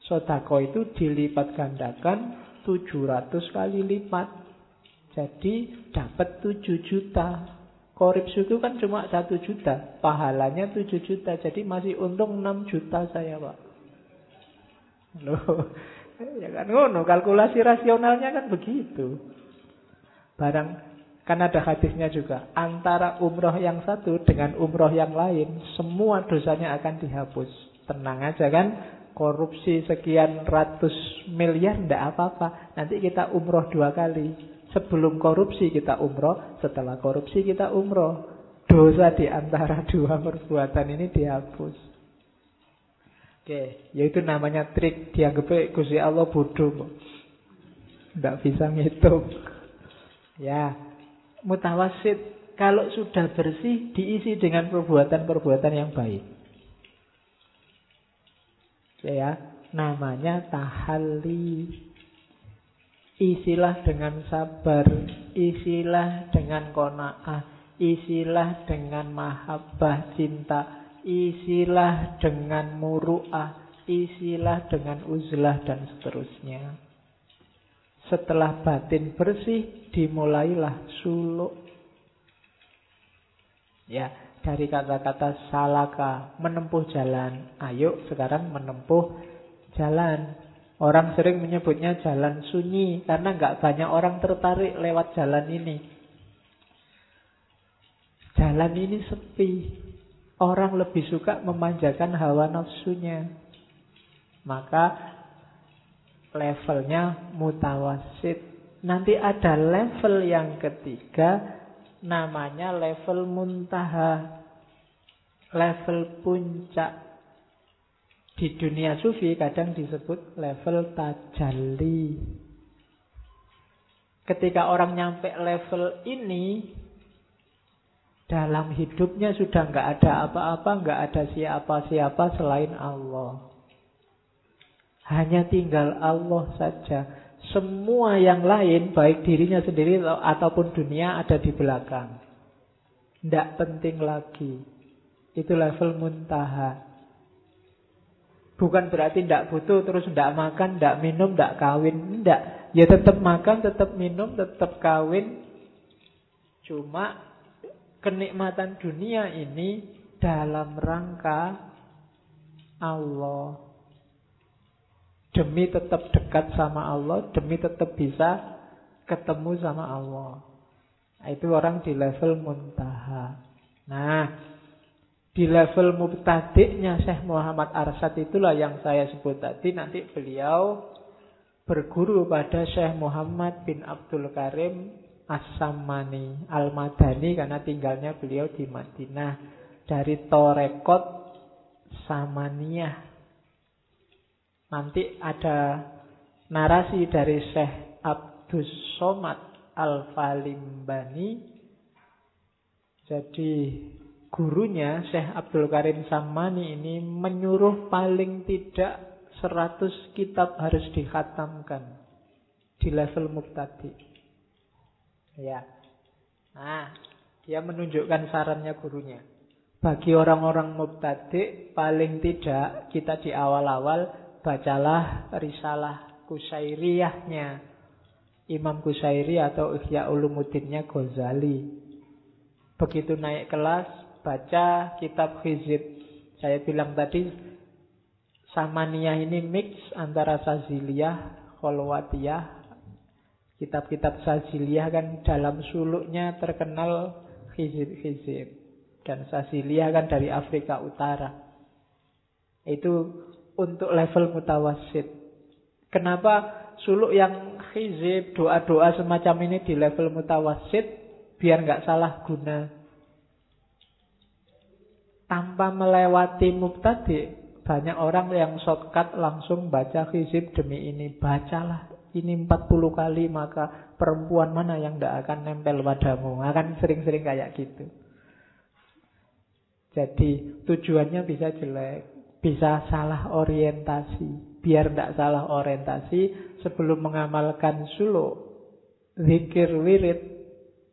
Sodako itu dilipat gandakan tujuh ratus kali lipat. Jadi dapat 7 juta. Korupsi itu kan cuma 1 juta. Pahalanya 7 juta. Jadi masih untung 6 juta saya Pak. Loh, ya kan ngono. Kalkulasi rasionalnya kan begitu. Barang kan ada hadisnya juga. Antara umroh yang satu dengan umroh yang lain. Semua dosanya akan dihapus. Tenang aja kan. Korupsi sekian ratus miliar ndak apa-apa. Nanti kita umroh dua kali. Sebelum korupsi kita umroh, setelah korupsi kita umroh. Dosa di antara dua perbuatan ini dihapus. Oke, yaitu namanya trik dianggap Gusti Allah bodoh. Tidak bisa ngitung. Ya, mutawasid kalau sudah bersih diisi dengan perbuatan-perbuatan yang baik. Ya, namanya tahalli. Isilah dengan sabar, isilah dengan kona'ah, isilah dengan mahabbah cinta, isilah dengan muru'ah, isilah dengan uzlah dan seterusnya. Setelah batin bersih, dimulailah suluk. Ya, dari kata-kata salaka, menempuh jalan. Ayo sekarang menempuh jalan. Orang sering menyebutnya jalan sunyi karena nggak banyak orang tertarik lewat jalan ini. Jalan ini sepi. Orang lebih suka memanjakan hawa nafsunya. Maka levelnya mutawasid. Nanti ada level yang ketiga namanya level muntaha. Level puncak di dunia sufi kadang disebut level tajalli. Ketika orang nyampe level ini, dalam hidupnya sudah nggak ada apa-apa, nggak ada siapa-siapa selain Allah. Hanya tinggal Allah saja. Semua yang lain, baik dirinya sendiri ataupun dunia ada di belakang. Tidak penting lagi. Itu level muntaha. Bukan berarti tidak butuh terus tidak makan, tidak minum, tidak kawin. Tidak. Ya tetap makan, tetap minum, tetap kawin. Cuma kenikmatan dunia ini dalam rangka Allah. Demi tetap dekat sama Allah, demi tetap bisa ketemu sama Allah. Nah, itu orang di level muntaha. Nah, di level mubtadiknya Syekh Muhammad Arsad itulah yang saya sebut tadi. Nanti beliau berguru pada Syekh Muhammad bin Abdul Karim As-Sammani Al-Madani karena tinggalnya beliau di Madinah dari Torekot Samaniyah. Nanti ada narasi dari Syekh Abdus Somad Al-Falimbani. Jadi gurunya Syekh Abdul Karim Samani ini menyuruh paling tidak 100 kitab harus dikhatamkan di level muktadi. Ya. Nah, dia menunjukkan sarannya gurunya. Bagi orang-orang mubtadi paling tidak kita di awal-awal bacalah risalah Kusairiyahnya Imam Kusairi atau Ihya Ulumuddinnya Ghazali. Begitu naik kelas baca kitab Khizib. Saya bilang tadi Samaniyah ini mix antara Saziliyah, Kholwatiyah, Kitab-kitab Saziliyah kan dalam suluknya terkenal hizib-hizib. Dan Saziliyah kan dari Afrika Utara. Itu untuk level mutawasid. Kenapa suluk yang hizib, doa-doa semacam ini di level mutawasid, biar nggak salah guna. Tanpa melewati mubtadi, banyak orang yang shortcut langsung baca hizib demi ini. Bacalah ini 40 kali maka perempuan mana yang tidak akan nempel padamu. Akan sering-sering kayak gitu. Jadi tujuannya bisa jelek, bisa salah orientasi. Biar tidak salah orientasi sebelum mengamalkan suluk, zikir wirid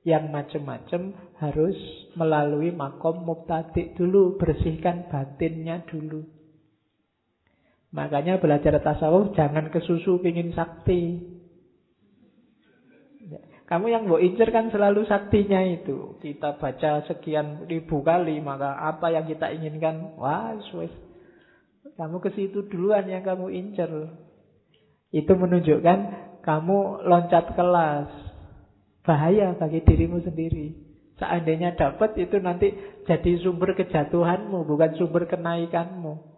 yang macam-macam harus melalui makom mubtadi dulu, bersihkan batinnya dulu. Makanya belajar tasawuf jangan kesusu pingin sakti. Kamu yang mau incer kan selalu saktinya itu. Kita baca sekian ribu kali, maka apa yang kita inginkan, wah, wes. Kamu ke situ duluan yang kamu incer. Itu menunjukkan kamu loncat kelas. Bahaya bagi dirimu sendiri. Seandainya dapat itu nanti jadi sumber kejatuhanmu, bukan sumber kenaikanmu.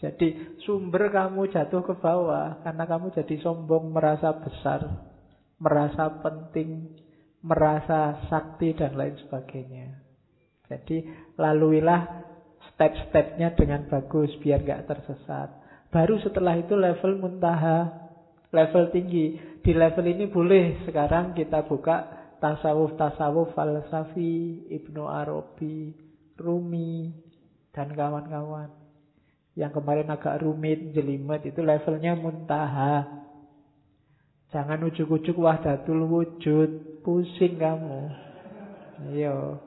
Jadi sumber kamu jatuh ke bawah karena kamu jadi sombong, merasa besar, merasa penting, merasa sakti dan lain sebagainya. Jadi laluilah step-stepnya dengan bagus biar gak tersesat. Baru setelah itu level muntaha, level tinggi. Di level ini boleh sekarang kita buka tasawuf-tasawuf falsafi, Ibnu Arabi, Rumi, dan kawan-kawan. Yang kemarin agak rumit, jelimet, itu levelnya muntaha. Jangan ujuk-ujuk wahdatul wujud, pusing kamu. Iya.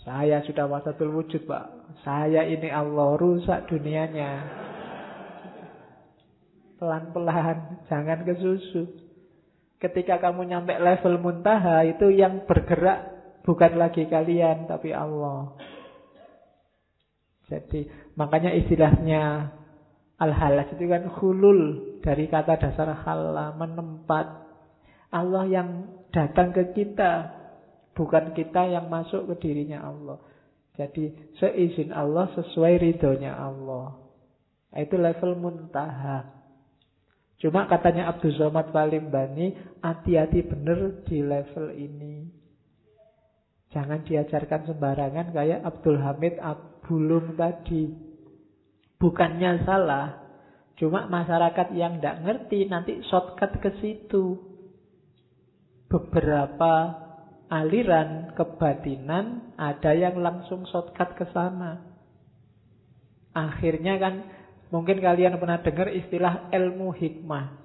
Saya sudah wahdatul wujud, Pak. Saya ini Allah, rusak dunianya. Pelan-pelan, jangan kesusu. Ketika kamu nyampe level muntaha, itu yang bergerak bukan lagi kalian, tapi Allah. Jadi makanya istilahnya al-halas itu kan hulul dari kata dasar hala, menempat. Allah yang datang ke kita, bukan kita yang masuk ke dirinya Allah. Jadi seizin Allah sesuai ridhonya Allah. Itu level muntaha. Cuma katanya Abdul Somad Palimbani, hati-hati benar di level ini. Jangan diajarkan sembarangan kayak Abdul Hamid Ab bulung tadi. Bukannya salah, cuma masyarakat yang tidak ngerti nanti shortcut ke situ. Beberapa aliran kebatinan ada yang langsung shortcut ke sana. Akhirnya kan mungkin kalian pernah dengar istilah ilmu hikmah.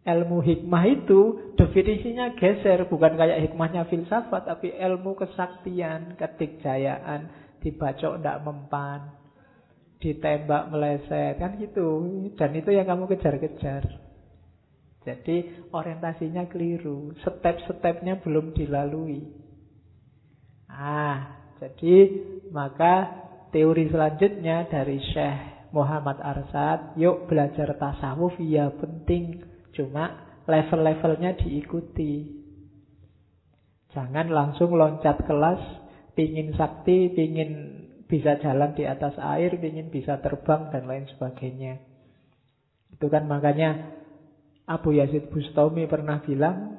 Ilmu hikmah itu definisinya geser, bukan kayak hikmahnya filsafat, tapi ilmu kesaktian, ketikjayaan, dibacok tidak mempan, ditembak meleset, kan gitu. Dan itu yang kamu kejar-kejar. Jadi orientasinya keliru, step-stepnya belum dilalui. Ah, jadi maka teori selanjutnya dari Syekh Muhammad Arsad, yuk belajar tasawuf ya penting, cuma level-levelnya diikuti. Jangan langsung loncat kelas pingin sakti, pingin bisa jalan di atas air, pingin bisa terbang dan lain sebagainya. Itu kan makanya Abu Yazid Bustami pernah bilang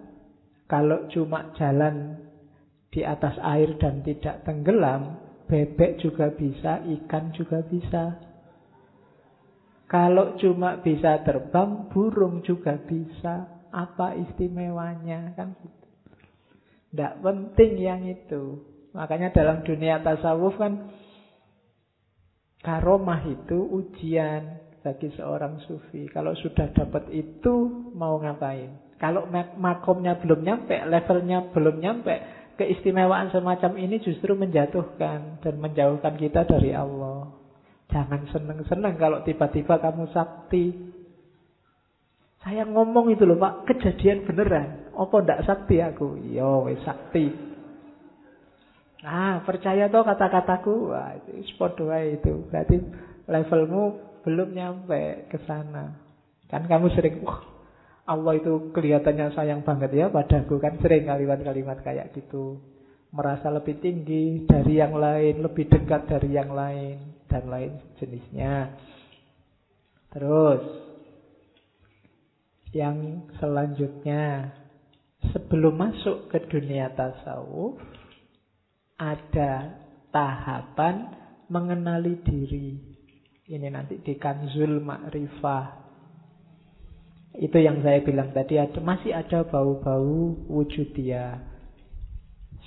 kalau cuma jalan di atas air dan tidak tenggelam, bebek juga bisa, ikan juga bisa. Kalau cuma bisa terbang, burung juga bisa. Apa istimewanya? Kan gitu. Tidak penting yang itu. Makanya dalam dunia tasawuf kan karomah itu ujian bagi seorang sufi. Kalau sudah dapat itu mau ngapain? Kalau makomnya belum nyampe, levelnya belum nyampe, keistimewaan semacam ini justru menjatuhkan dan menjauhkan kita dari Allah. Jangan seneng-seneng kalau tiba-tiba kamu sakti. Saya ngomong itu loh Pak, kejadian beneran. Apa ndak sakti aku? Yo, sakti. Nah, percaya toh kata-kataku. Wah, itu spot itu. Berarti levelmu belum nyampe ke sana. Kan kamu sering, wah, Allah itu kelihatannya sayang banget ya padaku kan sering kalimat-kalimat kayak gitu. Merasa lebih tinggi dari yang lain, lebih dekat dari yang lain dan lain jenisnya. Terus yang selanjutnya sebelum masuk ke dunia tasawuf ada tahapan mengenali diri. Ini nanti di Kanzul Ma'rifah. Itu yang saya bilang tadi ada, masih ada bau-bau wujudiyah.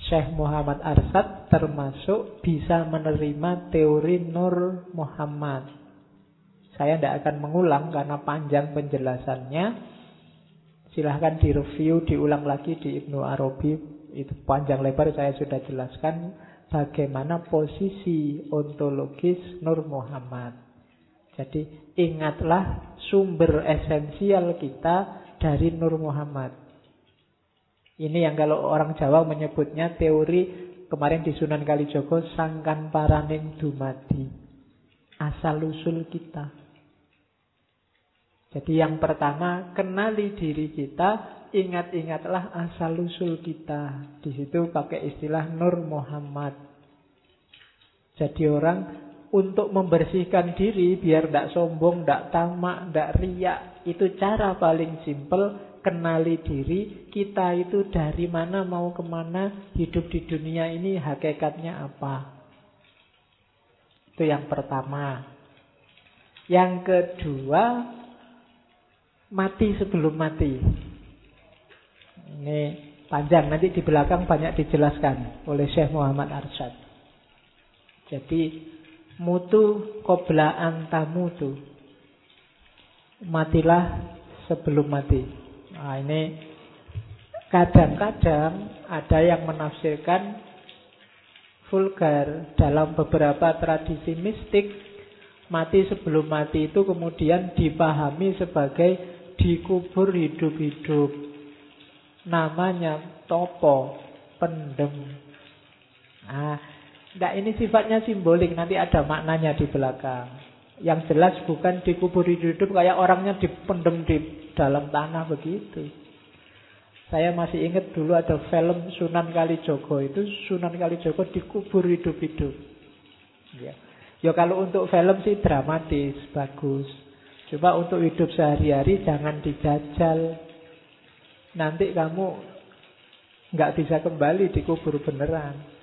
Syekh Muhammad Arsad termasuk bisa menerima teori Nur Muhammad. Saya tidak akan mengulang karena panjang penjelasannya. Silahkan direview, diulang lagi di Ibnu Arabi. Itu panjang lebar saya sudah jelaskan bagaimana posisi ontologis Nur Muhammad. Jadi ingatlah sumber esensial kita dari Nur Muhammad. Ini yang kalau orang Jawa menyebutnya teori kemarin di Sunan Kalijogo sangkan paraning dumadi. Asal usul kita. Jadi yang pertama kenali diri kita, ingat-ingatlah asal usul kita. Di situ pakai istilah Nur Muhammad. Jadi orang untuk membersihkan diri biar tidak sombong, tidak tamak, tidak riak. Itu cara paling simpel kenali diri kita itu dari mana mau ke mana hidup di dunia ini hakikatnya apa. Itu yang pertama. Yang kedua, mati sebelum mati. Ini panjang, nanti di belakang banyak dijelaskan oleh Syekh Muhammad Arsyad. Jadi Mutu kobla antamutu. Matilah sebelum mati. Nah, ini kadang-kadang ada yang menafsirkan vulgar dalam beberapa tradisi mistik mati sebelum mati itu kemudian dipahami sebagai dikubur hidup-hidup. Namanya topo pendem. Nah ini sifatnya simbolik, nanti ada maknanya di belakang. Yang jelas bukan dikubur hidup kayak orangnya dipendem di dalam tanah begitu. Saya masih ingat dulu ada film Sunan Kalijogo itu Sunan Kalijogo dikubur hidup-hidup. Ya. ya kalau untuk film sih dramatis, bagus. Coba untuk hidup sehari-hari jangan dijajal. Nanti kamu nggak bisa kembali dikubur beneran.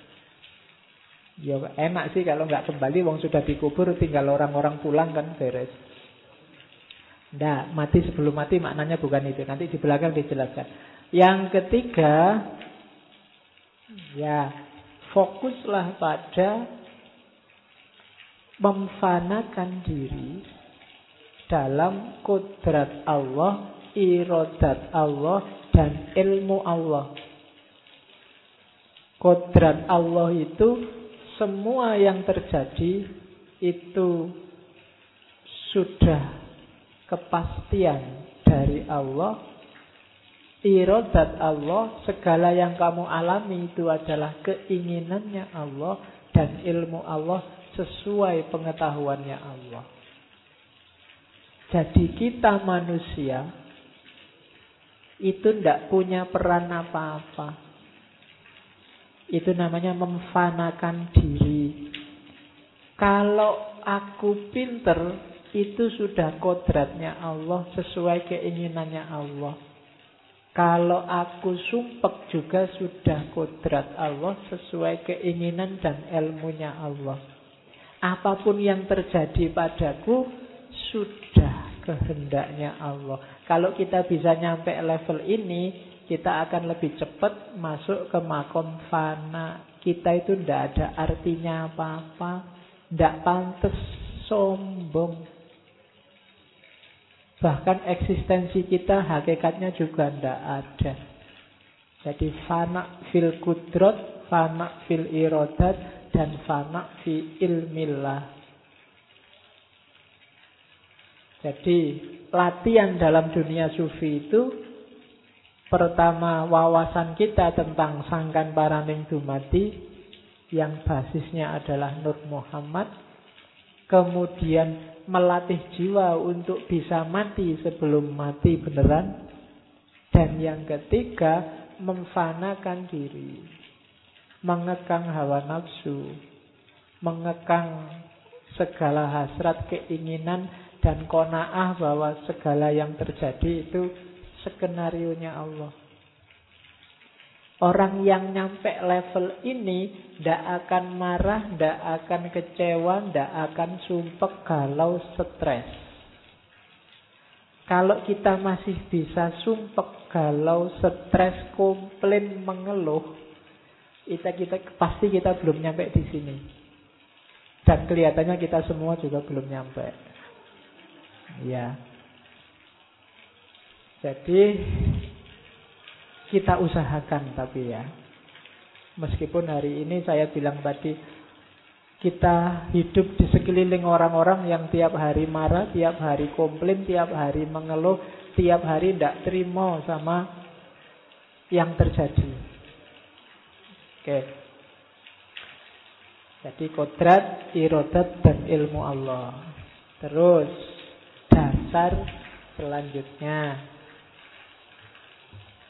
Ya enak sih kalau nggak kembali, wong sudah dikubur, tinggal orang-orang pulang kan beres. Nah, mati sebelum mati maknanya bukan itu. Nanti di belakang dijelaskan. Yang ketiga, ya fokuslah pada memfanakan diri dalam kudrat Allah, irodat Allah, dan ilmu Allah. Kodrat Allah itu semua yang terjadi itu sudah kepastian dari Allah irodat Allah segala yang kamu alami itu adalah keinginannya Allah dan ilmu Allah sesuai pengetahuannya Allah. Jadi kita manusia itu tidak punya peran apa-apa itu namanya memfanakan diri. Kalau aku pinter, itu sudah kodratnya Allah sesuai keinginannya Allah. Kalau aku sumpek juga sudah kodrat Allah sesuai keinginan dan ilmunya Allah. Apa pun yang terjadi padaku sudah kehendaknya Allah. Kalau kita bisa nyampe level ini, kita akan lebih cepat masuk ke makom fana. Kita itu tidak ada artinya apa-apa. Tidak pantas sombong. Bahkan eksistensi kita hakikatnya juga tidak ada. Jadi fana fil kudrot, fana fil irodat, dan fana fi ilmillah. Jadi latihan dalam dunia sufi itu Pertama, wawasan kita tentang sangkan paraning dumati yang basisnya adalah Nur Muhammad. Kemudian melatih jiwa untuk bisa mati sebelum mati beneran. Dan yang ketiga, memfanakan diri. Mengekang hawa nafsu. Mengekang segala hasrat, keinginan, dan kona'ah bahwa segala yang terjadi itu skenario-nya Allah. Orang yang nyampe level ini tidak akan marah, tidak akan kecewa, tidak akan sumpek kalau stres. Kalau kita masih bisa sumpek kalau stres, komplain, mengeluh, kita, kita pasti kita belum nyampe di sini. Dan kelihatannya kita semua juga belum nyampe. Ya. Jadi kita usahakan tapi ya. Meskipun hari ini saya bilang tadi kita hidup di sekeliling orang-orang yang tiap hari marah, tiap hari komplain, tiap hari mengeluh, tiap hari tidak terima sama yang terjadi. Oke. Jadi kodrat, irodat, dan ilmu Allah. Terus dasar selanjutnya.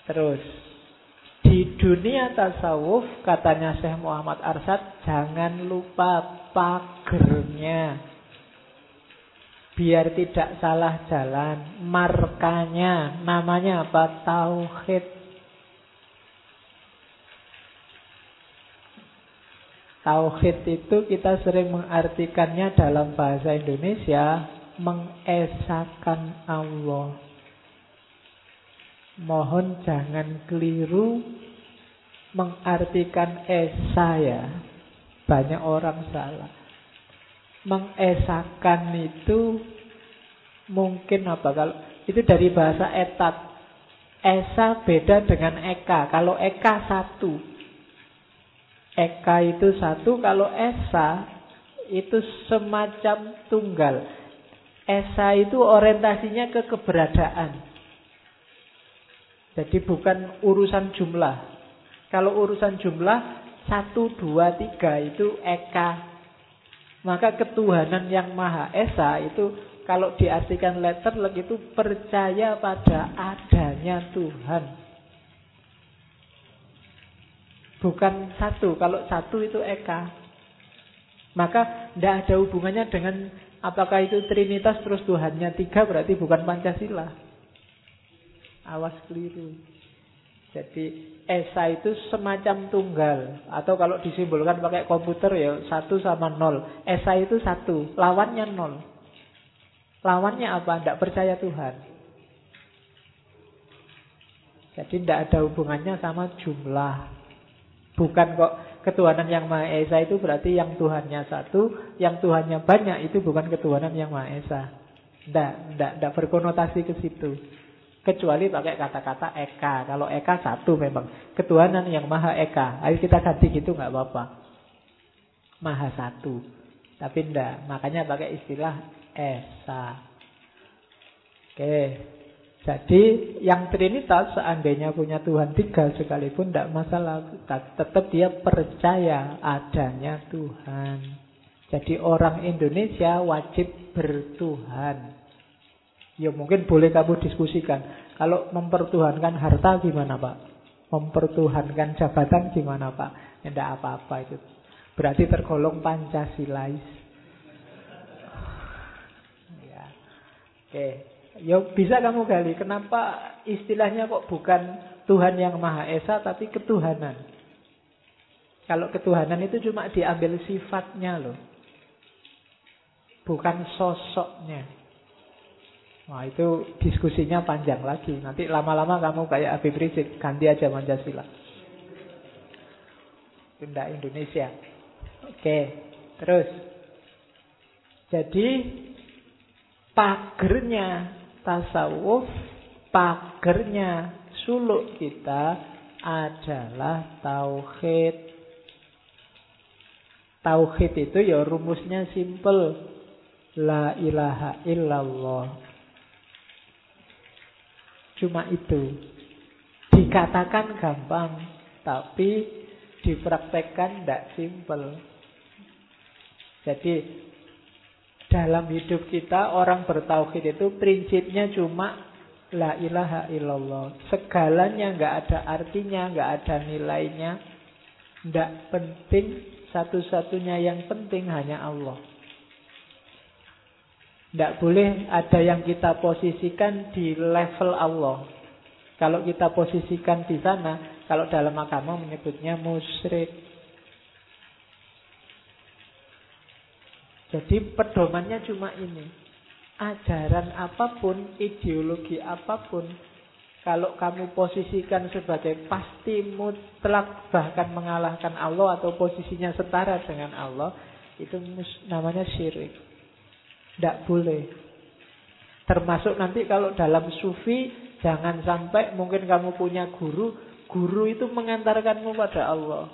Terus di dunia tasawuf katanya Syekh Muhammad Arsad jangan lupa pagernya. Biar tidak salah jalan. Markanya namanya apa? Tauhid. Tauhid itu kita sering mengartikannya dalam bahasa Indonesia mengesahkan Allah. Mohon jangan keliru mengartikan esa ya. Banyak orang salah. Mengesakan itu mungkin apa kalau itu dari bahasa etat. Esa beda dengan eka. Kalau eka satu. Eka itu satu, kalau esa itu semacam tunggal. Esa itu orientasinya ke keberadaan. Jadi bukan urusan jumlah. Kalau urusan jumlah, satu, dua, tiga itu eka. Maka ketuhanan yang Maha Esa itu kalau diartikan letter itu percaya pada adanya Tuhan. Bukan satu, kalau satu itu eka. Maka tidak ada hubungannya dengan apakah itu Trinitas terus Tuhannya tiga berarti bukan Pancasila. Awas keliru. Jadi Esa itu semacam tunggal. Atau kalau disimbolkan pakai komputer ya Satu sama nol. Esa itu satu, lawannya nol. Lawannya apa? Tidak percaya Tuhan. Jadi tidak ada hubungannya sama jumlah. Bukan kok ketuhanan yang Maha Esa itu berarti yang Tuhannya satu Yang Tuhannya banyak itu bukan ketuhanan yang Maha Esa. Tidak, tidak, tidak berkonotasi ke situ Kecuali pakai kata-kata Eka. Kalau Eka satu memang. Ketuhanan yang Maha Eka. Ayo kita ganti gitu nggak apa-apa. Maha satu. Tapi enggak. Makanya pakai istilah Esa. Oke. Jadi yang Trinitas seandainya punya Tuhan tiga sekalipun tidak masalah. Tetap dia percaya adanya Tuhan. Jadi orang Indonesia wajib bertuhan. Ya mungkin boleh kamu diskusikan. Kalau mempertuhankan harta gimana Pak? Mempertuhankan jabatan gimana Pak? Tidak apa-apa itu. Berarti tergolong Pancasilais. Ya. Oke. Ya bisa kamu gali. Kenapa istilahnya kok bukan Tuhan yang Maha Esa tapi ketuhanan? Kalau ketuhanan itu cuma diambil sifatnya loh. Bukan sosoknya. Wah itu diskusinya panjang lagi. Nanti lama-lama kamu kayak Habib Rizik, ganti aja Pancasila. Tunda Indonesia. Oke, terus. Jadi pagernya tasawuf, pagernya suluk kita adalah tauhid. Tauhid itu ya rumusnya simple. La ilaha illallah Cuma itu. Dikatakan gampang, tapi dipraktekkan tidak simpel. Jadi dalam hidup kita orang bertauhid itu prinsipnya cuma La ilaha illallah. Segalanya nggak ada artinya, nggak ada nilainya. Nggak penting, satu-satunya yang penting hanya Allah. Tidak boleh ada yang kita posisikan di level Allah. Kalau kita posisikan di sana, kalau dalam agama menyebutnya musyrik. Jadi pedomannya cuma ini. Ajaran apa pun, ideologi apa pun, kalau kamu posisikan sebagai pasti mutlak bahkan mengalahkan Allah atau posisinya setara dengan Allah, itu namanya syirik. Tidak boleh. Termasuk nanti kalau dalam sufi, jangan sampai mungkin kamu punya guru, guru itu mengantarkanmu pada Allah.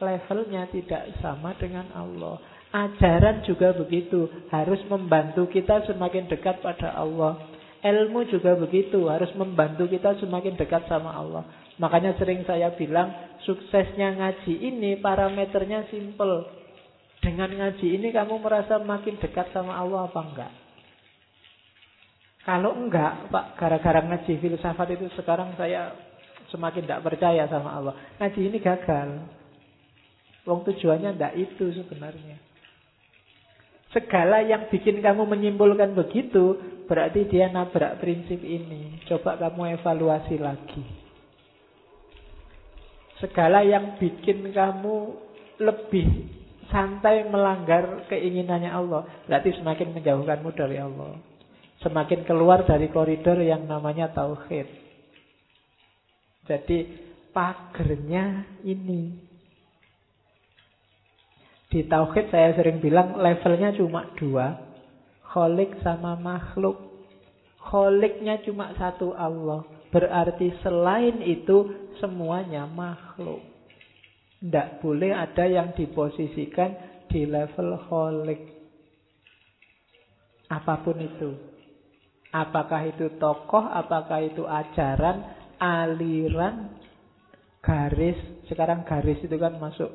Levelnya tidak sama dengan Allah. Ajaran juga begitu, harus membantu kita semakin dekat pada Allah. Ilmu juga begitu, harus membantu kita semakin dekat sama Allah. Makanya sering saya bilang, suksesnya ngaji ini parameternya simple. Dengan ngaji ini kamu merasa makin dekat sama Allah apa enggak? Kalau enggak, Pak, gara-gara ngaji filsafat itu sekarang saya semakin tidak percaya sama Allah. Ngaji ini gagal. Wong tujuannya enggak itu sebenarnya. Segala yang bikin kamu menyimpulkan begitu, berarti dia nabrak prinsip ini. Coba kamu evaluasi lagi. Segala yang bikin kamu lebih santai melanggar keinginannya Allah, berarti semakin menjauhkanmu dari Allah. Semakin keluar dari koridor yang namanya tauhid. Jadi pagernya ini. Di tauhid saya sering bilang levelnya cuma dua. Kholik sama makhluk. Kholiknya cuma satu Allah. Berarti selain itu semuanya makhluk. Tidak boleh ada yang diposisikan di level holik. Apa pun itu. Apakah itu tokoh, apakah itu ajaran, aliran, garis. Sekarang garis itu kan masuk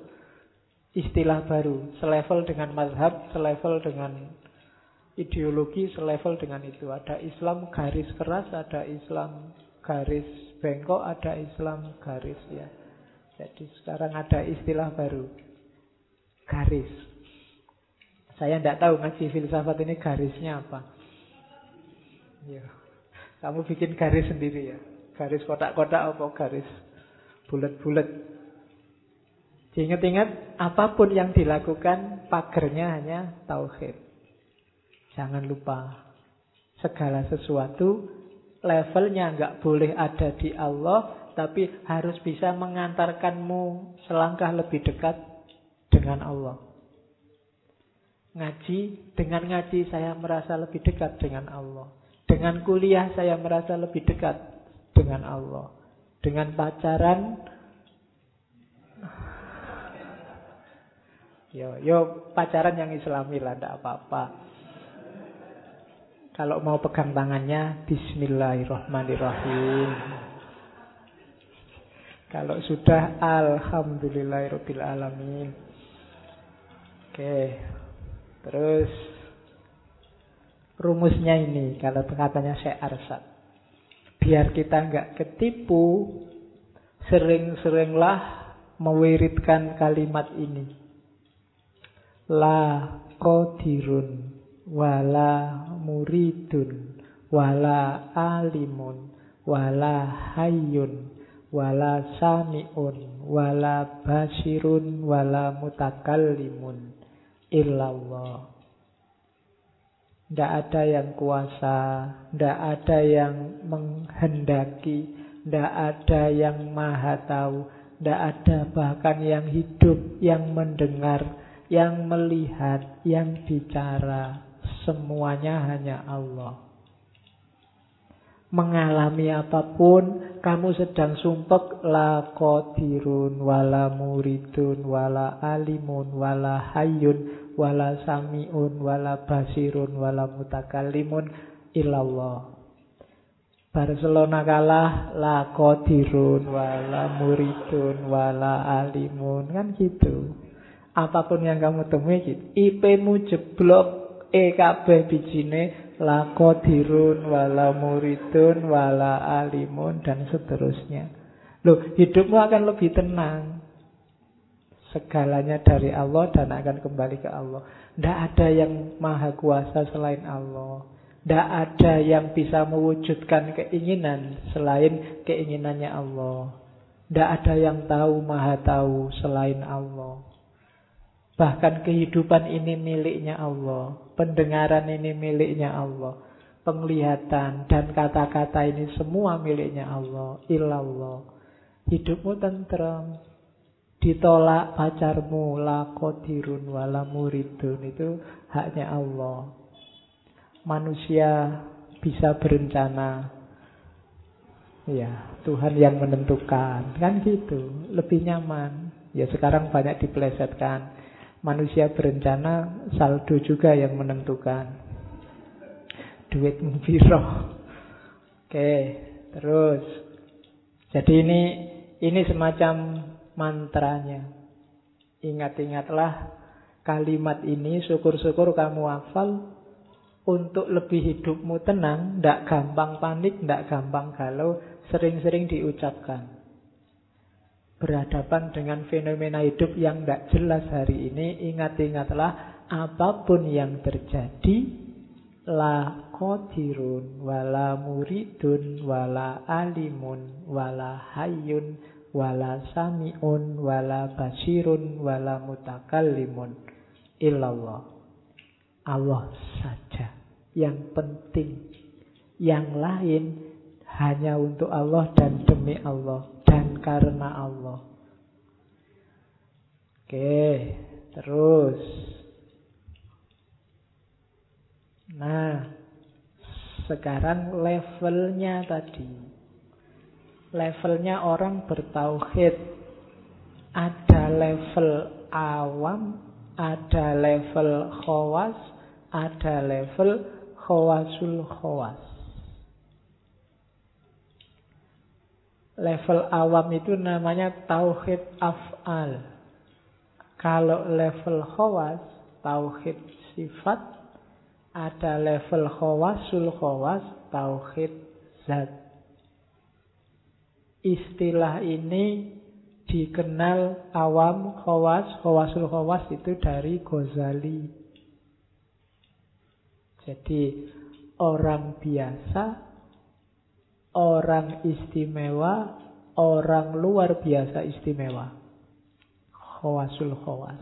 istilah baru. Selevel dengan mazhab, selevel dengan ideologi, selevel dengan itu. Ada Islam garis keras, ada Islam garis bengkok, ada Islam garis ya. Jadi sekarang ada istilah baru. Garis. Saya tidak tahu ngaji filsafat ini garisnya apa. Ya. Kamu bikin garis sendiri ya. Garis kotak-kotak apa garis bulat-bulat. Ingat-ingat apa pun yang dilakukan pagernya hanya tauhid. Jangan lupa segala sesuatu levelnya nggak boleh ada di Allah tapi harus bisa mengantarkanmu selangkah lebih dekat dengan Allah. Ngaji, dengan ngaji saya merasa lebih dekat dengan Allah. Dengan kuliah saya merasa lebih dekat dengan Allah. Dengan pacaran Yo, yo pacaran yang islami lah, tidak apa-apa. Kalau mau pegang tangannya, Bismillahirrahmanirrahim. Kalau sudah Alhamdulillahirabbil alamin. Oke. Terus rumusnya ini kalau katanya saya Arsad. Biar kita nggak ketipu, sering-seringlah mewiridkan kalimat ini. La qadirun wala muridun wala alimun wala hayyun wala sami'un wala basirun wala mutakallimun illallah tidak ada yang kuasa, tidak ada yang menghendaki, tidak ada yang maha tahu, tidak ada bahkan yang hidup, yang mendengar, yang melihat, yang bicara. Semuanya hanya Allah mengalami apa pun, kamu sedang sumpek la qadirun wala muridun wala alimun wala hayyun wala samiun wala basirun wala mutakallimun illallah. Barcelona kalah la qadirun wala muridun wala alimun kan gitu. Apa pun yang kamu temui gitu. IP-mu jeblok, E kabeh bijine la qadirun wala muridun wala alimun dan seterusnya. Loh, hidupmu akan lebih tenang. Segalanya dari Allah dan akan kembali ke Allah. Tidak ada yang maha kuasa selain Allah. Tidak ada yang bisa mewujudkan keinginan selain keinginannya Allah. Tidak ada yang tahu maha tahu selain Allah. Bahkan kehidupan ini miliknya Allah. Pendengaran ini miliknya Allah. Penglihatan dan kata-kata ini semua miliknya Allah. Ilallah. Hidupmu tenteram. Ditolak pacarmu lakodirun wala muridun. Itu haknya Allah. Manusia bisa berencana. Ya, Tuhan yang menentukan. Kan gitu. Lebih nyaman. Ya sekarang banyak diplesetkan manusia berencana, saldo juga yang menentukan. Duit piro. Oke, terus. Jadi ini ini semacam mantranya. Ingat-ingatlah kalimat ini, syukur-syukur kamu hafal untuk lebih hidupmu tenang, tidak gampang panik, tidak gampang galau, sering-sering diucapkan berhadapan dengan fenomena hidup yang tidak jelas hari ini, ingat-ingatlah apa pun yang terjadi, la qadirun, wala muridun, wala alimun, wala hayyun, wala sami'un, wala basirun, wala mutakallimun, illallah. Allah saja yang penting. Yang lain hanya untuk Allah dan demi Allah dan karena Allah. Oke, terus. Nah, sekarang levelnya tadi. Levelnya orang bertauhid. Ada level awam, ada level khawas, ada level khawasul khawas. Level awam itu namanya tauhid af'al. Kalau level khawas, tauhid sifat, ada level khawasul khawas, tauhid zat. Istilah ini dikenal awam khawas, khawasul khawas itu dari Ghazali. Jadi orang biasa orang istimewa, orang luar biasa istimewa. Khawasul khawas.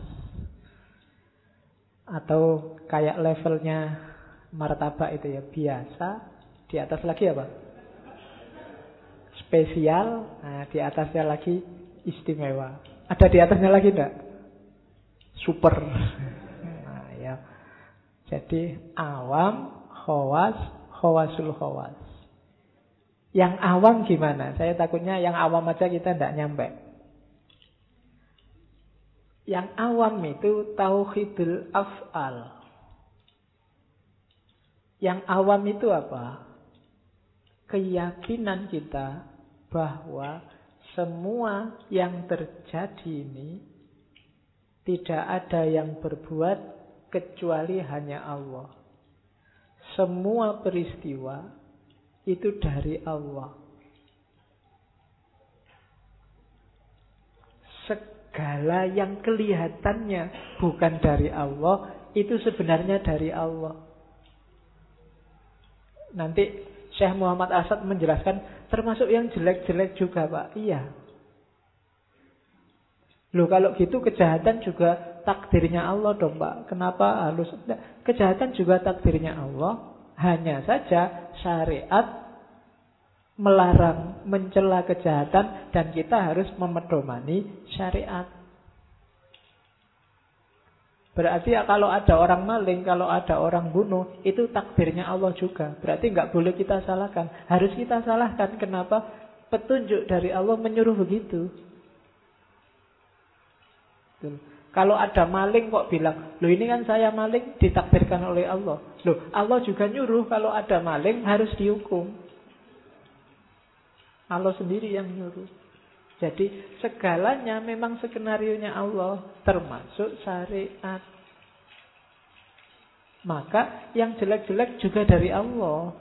Atau kayak levelnya martabak itu ya, biasa, di atas lagi apa? Spesial, nah di atasnya lagi istimewa. Ada di atasnya lagi enggak? Super. Nah, ya. Jadi awam, khawas, khawasul khawas. Yang awam gimana? Saya takutnya yang awam aja kita tidak nyampe. Yang awam itu tauhidul af'al. Yang awam itu apa? Keyakinan kita bahwa semua yang terjadi ini tidak ada yang berbuat kecuali hanya Allah. Semua peristiwa itu dari Allah. Segala yang kelihatannya bukan dari Allah, itu sebenarnya dari Allah. Nanti Syekh Muhammad Asad menjelaskan, termasuk yang jelek-jelek juga Pak. Iya. Loh kalau gitu kejahatan juga takdirnya Allah dong Pak. Kenapa halus? Kejahatan juga takdirnya Allah. Hanya saja syariat melarang mencela kejahatan dan kita harus memedomani syariat. Berarti ya kalau ada orang maling, kalau ada orang bunuh, itu takdirnya Allah juga. Berarti nggak boleh kita salahkan. Harus kita salahkan. Kenapa? Petunjuk dari Allah menyuruh begitu. Kalau ada maling kok bilang, loh ini kan saya maling ditakdirkan oleh Allah. Loh Allah juga nyuruh kalau ada maling harus dihukum. Allah sendiri yang nyuruh. Jadi segalanya memang skenario nya Allah termasuk syariat. Maka yang jelek-jelek juga dari Allah.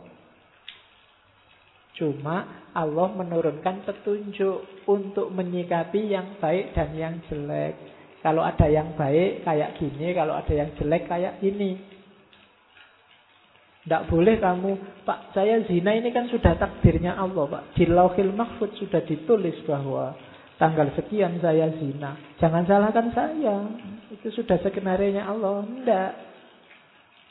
Cuma Allah menurunkan petunjuk untuk menyikapi yang baik dan yang jelek. Kalau ada yang baik kayak gini, kalau ada yang jelek kayak ini. Tidak boleh kamu, Pak, saya zina ini kan sudah takdirnya Allah, Pak. Di lauhil mahfud sudah ditulis bahwa tanggal sekian saya zina. Jangan salahkan saya. Itu sudah skenario Allah. Tidak.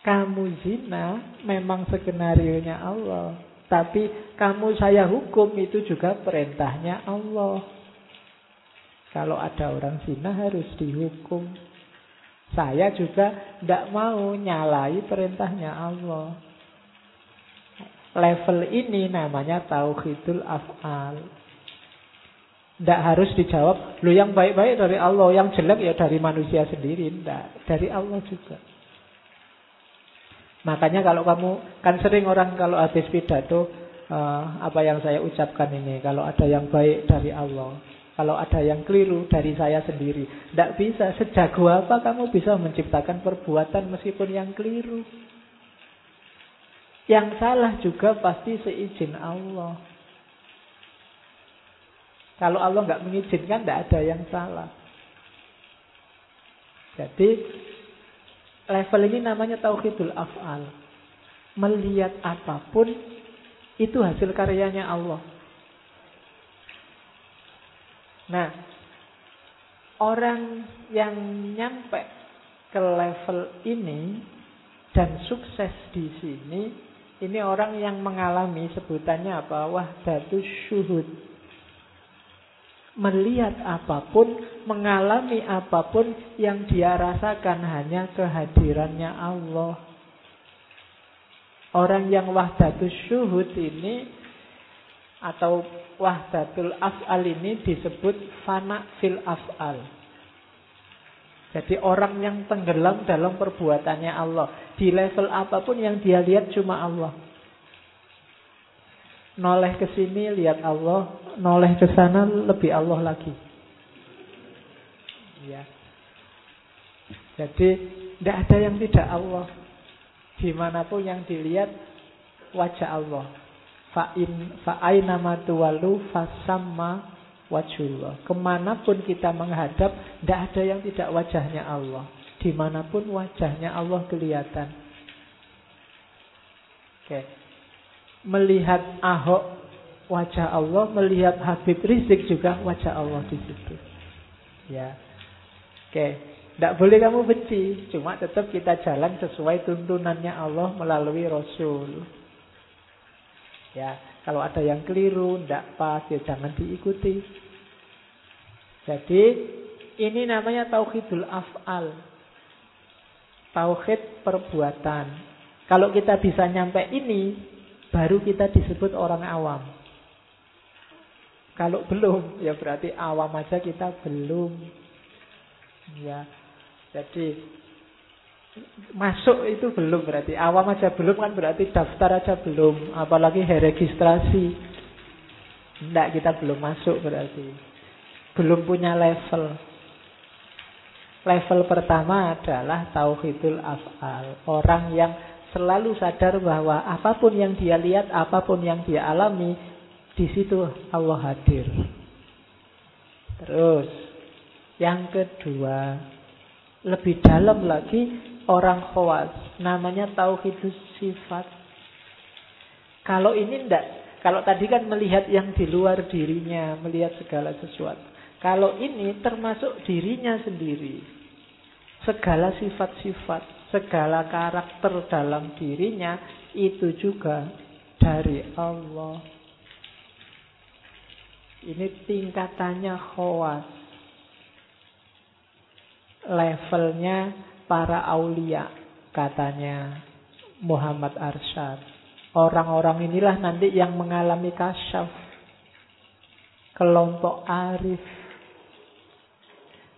Kamu zina memang skenario Allah. Tapi kamu saya hukum itu juga perintahnya Allah. Kalau ada orang zina harus dihukum. Saya juga tidak mau nyalai perintahnya Allah. Level ini namanya tauhidul af'al. Tidak harus dijawab, lu yang baik-baik dari Allah, yang jelek ya dari manusia sendiri. Tidak, dari Allah juga. Makanya kalau kamu, kan sering orang kalau habis pidato, uh, apa yang saya ucapkan ini, kalau ada yang baik dari Allah, kalau ada yang keliru dari saya sendiri. Tidak bisa. Sejago apa kamu bisa menciptakan perbuatan meskipun yang keliru. Yang salah juga pasti seizin Allah. Kalau Allah nggak mengizinkan, tidak ada yang salah. Jadi level ini namanya tauhidul af'al. Melihat apa pun itu hasil karyanya Allah. Nah, orang yang nyampe ke level ini dan sukses di sini, ini orang yang mengalami sebutannya apa? Wahdatus syuhud. Melihat apa pun, mengalami apa pun yang dia rasakan hanya kehadirannya Allah. Orang yang wahdatus syuhud ini atau wahdatul af'al ini disebut fana fil af'al. Jadi orang yang tenggelam dalam perbuatannya Allah. Di level apa pun yang dia lihat cuma Allah. Noleh ke sini lihat Allah, noleh ke sana lebih Allah lagi. Ya. Jadi tidak ada yang tidak Allah. Di mana pun yang dilihat wajah Allah. Fa'in fa'aina matuwalu fasamma wajullah. Ke mana pun kita menghadap, tidak ada yang tidak wajahnya Allah. Di mana pun wajahnya Allah kelihatan. Oke. Melihat Ahok wajah Allah, melihat Habib Rizik juga wajah Allah di situ. Ya. Oke. Tidak boleh kamu benci, cuma tetap kita jalan sesuai tuntunannya Allah melalui Rasul. Ya, kalau ada yang keliru, tidak pas, ya jangan diikuti. Jadi, ini namanya tauhidul af'al. Tauhid perbuatan. Kalau kita bisa nyampe ini, baru kita disebut orang awam. Kalau belum, ya berarti awam aja kita belum. Ya. Jadi Masuk itu belum berarti. Awam aja belum kan berarti daftar aja belum. Apalagi registrasi. Tidak, kita belum masuk berarti. Belum punya level. Level pertama adalah tauhidul af'al. Orang yang selalu sadar bahwa apa pun yang dia lihat, apa pun yang dia alami, di situ Allah hadir. Terus, yang kedua, lebih dalam lagi orang khawas. Namanya tauhidus sifat. Kalau ini ndak, kalau tadi kan melihat yang di luar dirinya, melihat segala sesuatu. Kalau ini termasuk dirinya sendiri. Segala sifat-sifat, segala karakter dalam dirinya itu juga dari Allah. Ini tingkatannya khawas. Levelnya para aulia katanya Muhammad Arsyad. Orang-orang inilah nanti yang mengalami kasyaf. Kelompok arif.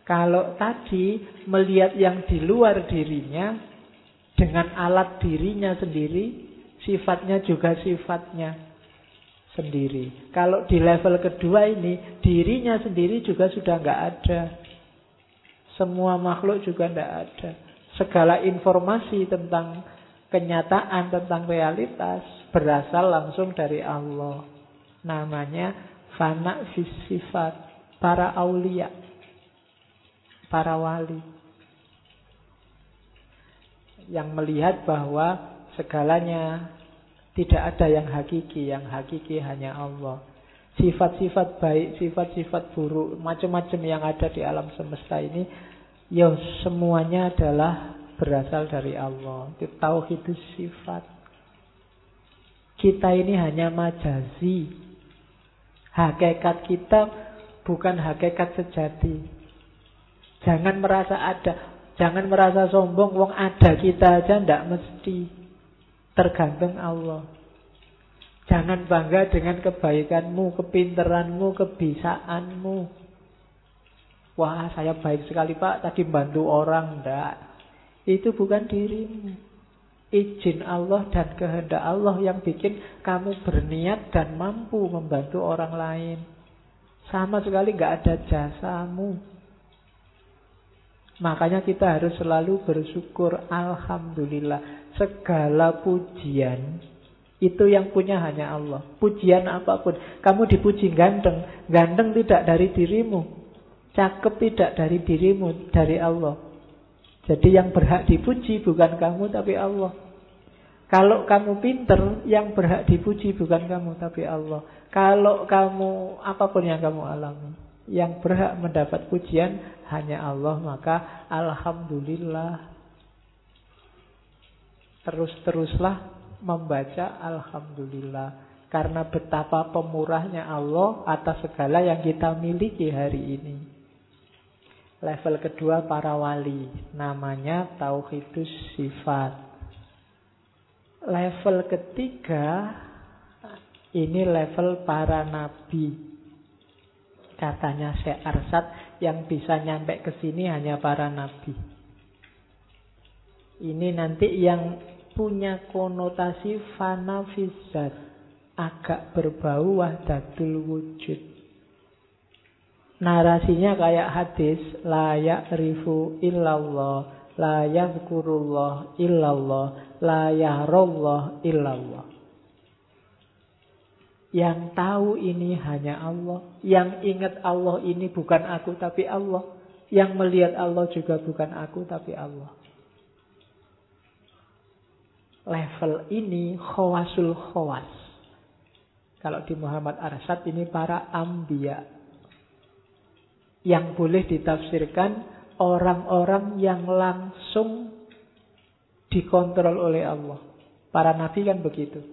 Kalau tadi melihat yang di luar dirinya dengan alat dirinya sendiri, sifatnya juga sifatnya sendiri. Kalau di level kedua ini, dirinya sendiri juga sudah nggak ada. Semua makhluk juga tidak ada. Segala informasi tentang kenyataan, tentang realitas berasal langsung dari Allah. Namanya fana sifat para aulia, para wali. Yang melihat bahwa segalanya tidak ada yang hakiki, yang hakiki hanya Allah. Sifat-sifat baik, sifat-sifat buruk, macam-macam yang ada di alam semesta ini, ya semuanya adalah berasal dari Allah. Itu tauhid sifat. Kita ini hanya majazi. Hakikat kita bukan hakikat sejati. Jangan merasa ada, jangan merasa sombong, wong ada kita aja ndak mesti. Tergantung Allah. Jangan bangga dengan kebaikanmu, kepinteranmu, kebisaanmu. Wah, saya baik sekali Pak, tadi bantu orang. Enggak. Itu bukan dirimu. Izin Allah dan kehendak Allah yang bikin kamu berniat dan mampu membantu orang lain. Sama sekali nggak ada jasamu. Makanya kita harus selalu bersyukur. Alhamdulillah. Segala pujian itu yang punya hanya Allah. Pujian apa pun. Kamu dipuji ganteng. Ganteng tidak dari dirimu. Cakep tidak dari dirimu. Dari Allah. Jadi yang berhak dipuji bukan kamu tapi Allah. Kalau kamu pinter, yang berhak dipuji bukan kamu tapi Allah. Kalau kamu apa pun yang kamu alami, yang berhak mendapat pujian hanya Allah, maka alhamdulillah. Terus-teruslah membaca Alhamdulillah. Karena betapa pemurahnya Allah atas segala yang kita miliki hari ini. Level kedua para wali. Namanya Tauhidus Sifat. Level ketiga ini level para nabi. Katanya Syekh Arsad yang bisa nyampe ke sini hanya para nabi. Ini nanti yang punya konotasi fanafizat. Agak berbau wahdatul wujud. Narasinya kayak hadis layak rifu illallah layak kurullah illallah layak rollah illallah. Yang tahu ini hanya Allah. Yang ingat Allah ini bukan aku tapi Allah. Yang melihat Allah juga bukan aku tapi Allah level ini khawasul khawas. Kalau di Muhammad Arsad ini para ambia. Yang boleh ditafsirkan orang-orang yang langsung dikontrol oleh Allah. Para nabi kan begitu.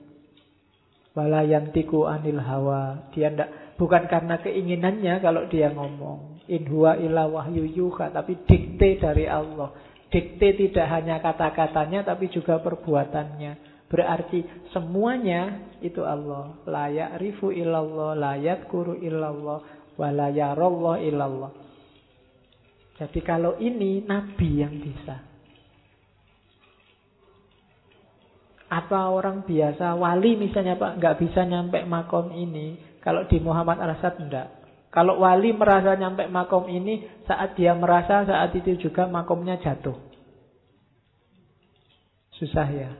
Wala yantiku anil hawa. Dia ndak bukan karena keinginannya kalau dia ngomong. In huwa illa wahyu yuha. Tapi dikte dari Allah. Dikte tidak hanya kata-katanya tapi juga perbuatannya. Berarti semuanya itu Allah. Layak rifu illallah, layak kuru illallah, walayarallah illallah. Jadi kalau ini Nabi yang bisa. Apa orang biasa, wali misalnya Pak, nggak bisa nyampe makom ini. Kalau di Muhammad Al-Asad enggak. Kalau wali merasa nyampe makom ini, saat dia merasa saat itu juga makomnya jatuh. Susah ya.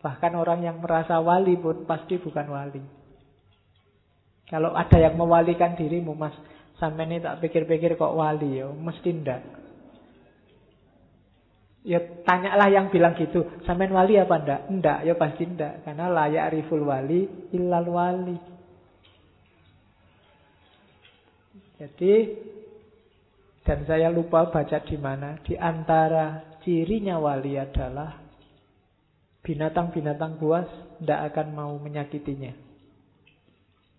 Bahkan orang yang merasa wali pun pasti bukan wali. Kalau ada yang mewalikan dirimu, mas, sampai ini tak pikir-pikir kok wali ya, mesti ndak. Ya tanyalah yang bilang gitu, sampean wali apa ndak? Ndak, ya pasti ndak, karena layak riful wali illal wali. Jadi dan saya lupa baca di mana di antara cirinya wali adalah binatang-binatang buas tidak akan mau menyakitinya.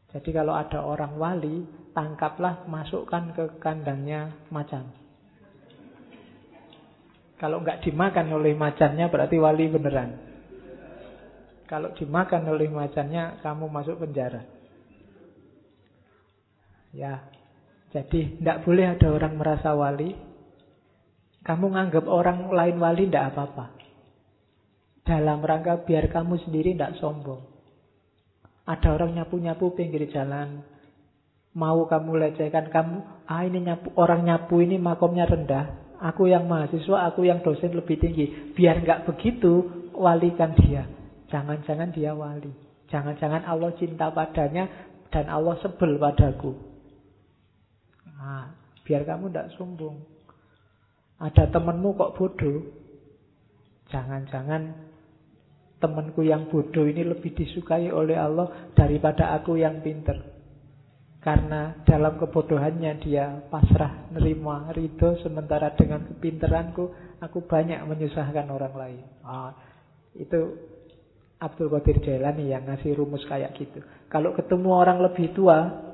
Jadi kalau ada orang wali, tangkaplah, masukkan ke kandangnya macan. Kalau nggak dimakan oleh macannya berarti wali beneran. Kalau dimakan oleh macannya, kamu masuk penjara. Ya, jadi tidak boleh ada orang merasa wali. Kamu nganggap orang lain wali tidak apa-apa. Dalam rangka biar kamu sendiri tidak sombong. Ada orang nyapu-nyapu pinggir jalan. Mau kamu lecehkan kamu, ah ini nyapu, orang nyapu ini makomnya rendah. Aku yang mahasiswa, aku yang dosen lebih tinggi. Biar nggak begitu, walikan dia. Jangan-jangan dia wali. Jangan-jangan Allah cinta padanya dan Allah sebel padaku. Nah, biar kamu tidak sombong. Ada temenmu kok bodoh. Jangan-jangan temanku yang bodoh ini lebih disukai oleh Allah daripada aku yang pinter. Karena dalam kebodohannya dia pasrah, nerima, ridho, sementara dengan kepinteranku, aku banyak menyusahkan orang lain. Ah, itu Abdul Qadir Jailani yang ngasih rumus kayak gitu. Kalau ketemu orang lebih tua,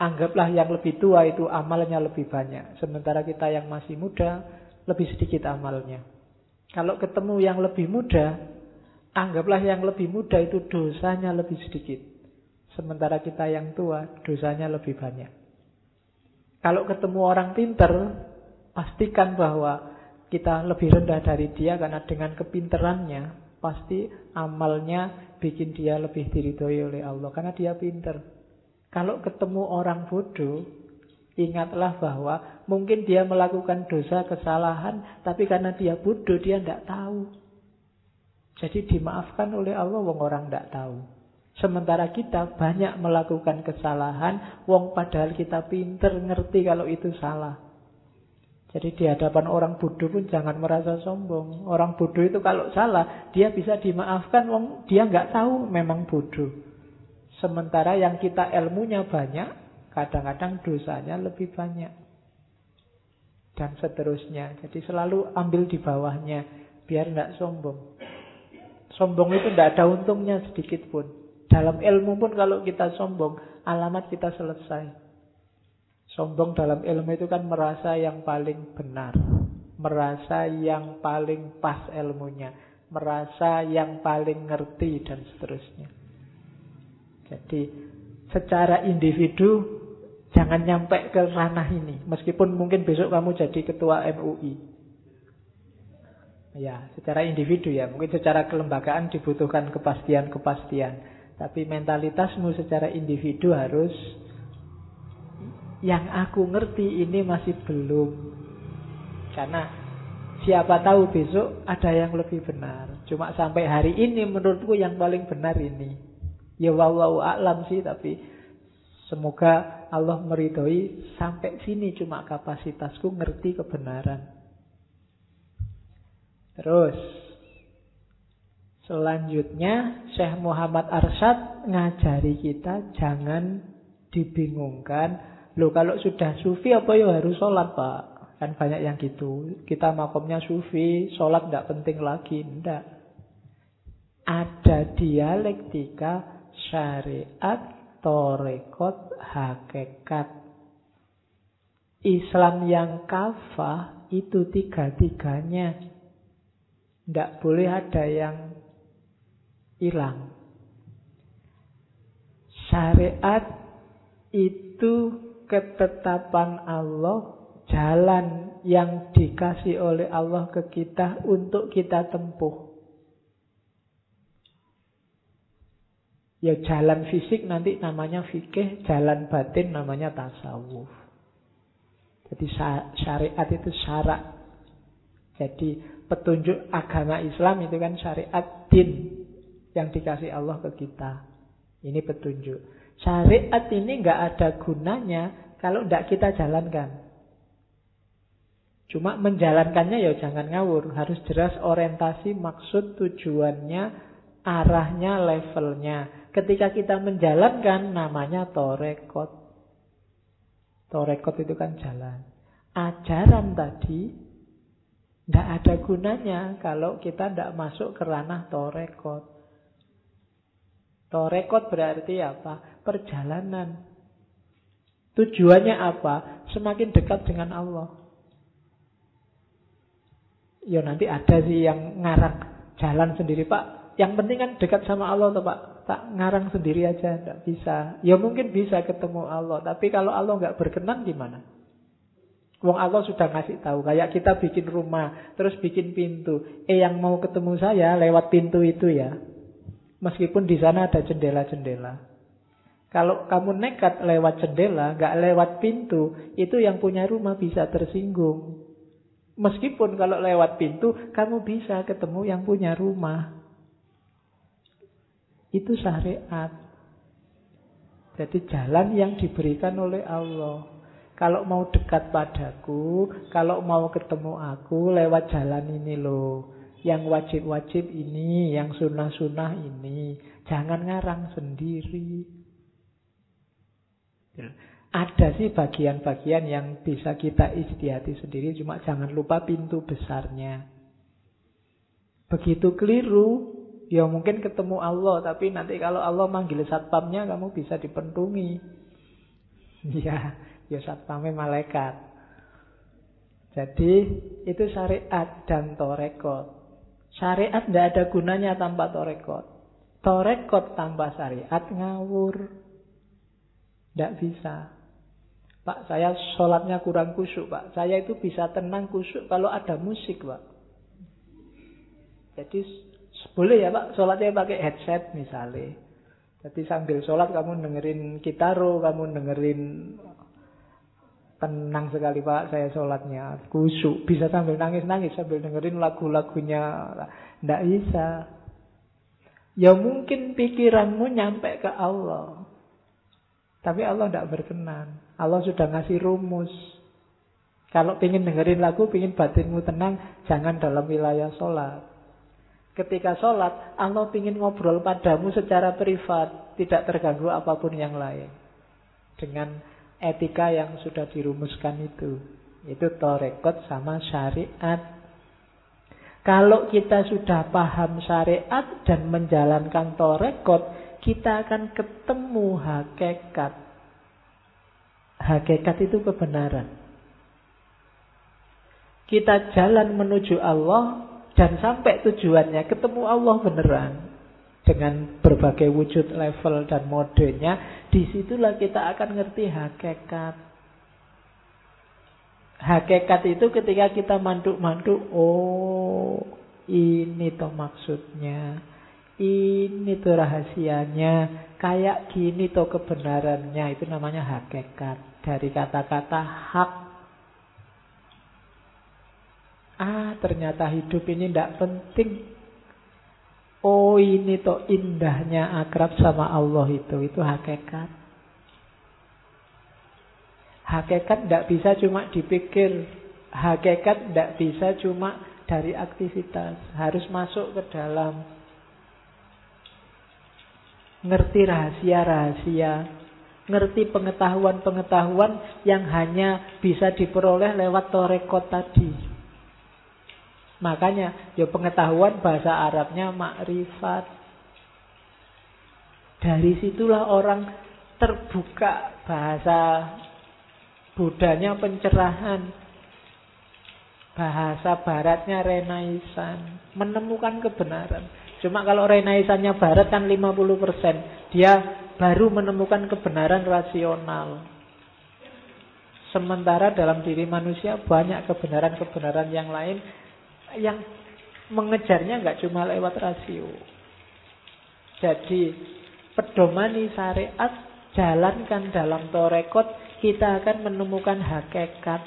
anggaplah yang lebih tua itu amalnya lebih banyak. Sementara kita yang masih muda, lebih sedikit amalnya. Kalau ketemu yang lebih muda, anggaplah yang lebih muda itu dosanya lebih sedikit. Sementara kita yang tua, dosanya lebih banyak. Kalau ketemu orang pinter, pastikan bahwa kita lebih rendah dari dia karena dengan kepinterannya, pasti amalnya bikin dia lebih diridhoi oleh Allah karena dia pinter. Kalau ketemu orang bodoh, ingatlah bahwa mungkin dia melakukan dosa kesalahan, tapi karena dia bodoh dia tidak tahu. Jadi dimaafkan oleh Allah wong orang tidak tahu. Sementara kita banyak melakukan kesalahan, wong padahal kita pinter ngerti kalau itu salah. Jadi di hadapan orang bodoh pun jangan merasa sombong. Orang bodoh itu kalau salah, dia bisa dimaafkan, wong dia nggak tahu memang bodoh. Sementara yang kita ilmunya banyak, kadang-kadang dosanya lebih banyak. Dan seterusnya. Jadi selalu ambil di bawahnya, biar nggak sombong. Sombong itu tidak ada untungnya sedikit pun. Dalam ilmu pun kalau kita sombong, alamat kita selesai. Sombong dalam ilmu itu kan merasa yang paling benar. Merasa yang paling pas ilmunya. Merasa yang paling ngerti dan seterusnya. Jadi secara individu jangan nyampe ke ranah ini. Meskipun mungkin besok kamu jadi ketua MUI. Ya, secara individu ya. Mungkin secara kelembagaan dibutuhkan kepastian-kepastian. Tapi mentalitasmu secara individu harus yang aku ngerti ini masih belum. Karena siapa tahu besok ada yang lebih benar. Cuma sampai hari ini menurutku yang paling benar ini. Ya wallahu a'lam sih tapi semoga Allah meridhoi sampai sini cuma kapasitasku ngerti kebenaran. Terus Selanjutnya Syekh Muhammad Arsyad ngajari kita jangan dibingungkan. Loh kalau sudah sufi apa ya harus sholat pak? Kan banyak yang gitu. Kita makomnya sufi, sholat tidak penting lagi. Tidak. Ada dialektika syariat, torekot, hakikat. Islam yang kafah itu tiga-tiganya. Tidak boleh ada yang hilang. Syariat itu ketetapan Allah, jalan yang dikasih oleh Allah ke kita untuk kita tempuh. Ya jalan fisik nanti namanya fikih, jalan batin namanya tasawuf. Jadi syariat itu syarat. Jadi petunjuk agama Islam itu kan syariat din yang dikasih Allah ke kita. Ini petunjuk. Syariat ini nggak ada gunanya kalau tidak kita jalankan. Cuma menjalankannya ya jangan ngawur. Harus jelas orientasi, maksud, tujuannya, arahnya, levelnya. Ketika kita menjalankan namanya torekot. Torekot itu kan jalan. Ajaran tadi tidak ada gunanya kalau kita tidak masuk ke ranah torekot. Torekot berarti apa? Perjalanan. Tujuannya apa? Semakin dekat dengan Allah. Ya nanti ada sih yang ngarang jalan sendiri Pak. Yang penting kan dekat sama Allah tuh Pak. Tak ngarang sendiri aja, tidak bisa. Ya mungkin bisa ketemu Allah, tapi kalau Allah nggak berkenan gimana? Wong Allah sudah ngasih tahu, kayak kita bikin rumah, terus bikin pintu. Eh yang mau ketemu saya lewat pintu itu ya. Meskipun di sana ada jendela-jendela. Kalau kamu nekat lewat jendela, nggak lewat pintu, itu yang punya rumah bisa tersinggung. Meskipun kalau lewat pintu, kamu bisa ketemu yang punya rumah. Itu syariat. Jadi jalan yang diberikan oleh Allah. Kalau mau dekat padaku, kalau mau ketemu aku, lewat jalan ini loh. Yang wajib-wajib ini, yang sunnah-sunnah ini. Jangan ngarang sendiri. Ya. Ada sih bagian-bagian yang bisa kita istihati sendiri, cuma jangan lupa pintu besarnya. Begitu keliru, ya mungkin ketemu Allah, tapi nanti kalau Allah manggil satpamnya, kamu bisa dipentungi. Ya, ya satpamnya malaikat. Jadi itu syariat dan torekot. Syariat tidak ada gunanya tanpa torekot. Torekot tanpa syariat ngawur. Tidak bisa. Pak, saya sholatnya kurang kusuk, Pak. Saya itu bisa tenang kusuk kalau ada musik, Pak. Jadi boleh ya, Pak, sholatnya pakai headset misalnya. Jadi sambil sholat kamu dengerin kitaro, kamu dengerin tenang sekali Pak saya sholatnya kusuk bisa sambil nangis-nangis sambil dengerin lagu-lagunya tidak bisa ya mungkin pikiranmu nyampe ke Allah tapi Allah tidak berkenan. Allah sudah ngasih rumus. Kalau ingin dengerin lagu, ingin batinmu tenang, jangan dalam wilayah sholat. Ketika sholat, Allah ingin ngobrol padamu secara privat, tidak terganggu apa pun yang lain. Dengan etika yang sudah dirumuskan itu. Itu torekot sama syariat. Kalau kita sudah paham syariat dan menjalankan torekot, kita akan ketemu hakikat. Hakikat itu kebenaran. Kita jalan menuju Allah dan sampai tujuannya ketemu Allah beneran dengan berbagai wujud level dan modenya, di situlah kita akan ngerti hakikat. Hakikat itu ketika kita manduk-manduk, oh ini toh maksudnya. Ini tuh rahasianya. Kayak gini tuh kebenarannya. Itu namanya hakikat. Dari kata-kata hak. Ah, ternyata hidup ini tidak penting. Oh, ini tuh indahnya akrab sama Allah itu. Itu hakikat. Hakikat tidak bisa cuma dipikir. Hakikat tidak bisa cuma dari aktivitas. Harus masuk ke dalam ngerti rahasia-rahasia, ngerti pengetahuan-pengetahuan yang hanya bisa diperoleh lewat torekot tadi. Makanya, ya pengetahuan bahasa Arabnya makrifat. Dari situlah orang terbuka bahasa Budanya pencerahan. Bahasa baratnya renaisan. Menemukan kebenaran. Cuma kalau renaisannya barat kan 50%. Dia baru menemukan kebenaran rasional. Sementara dalam diri manusia banyak kebenaran-kebenaran yang lain yang mengejarnya nggak cuma lewat rasio. Jadi pedomani syariat jalankan dalam torekot kita akan menemukan hakikat.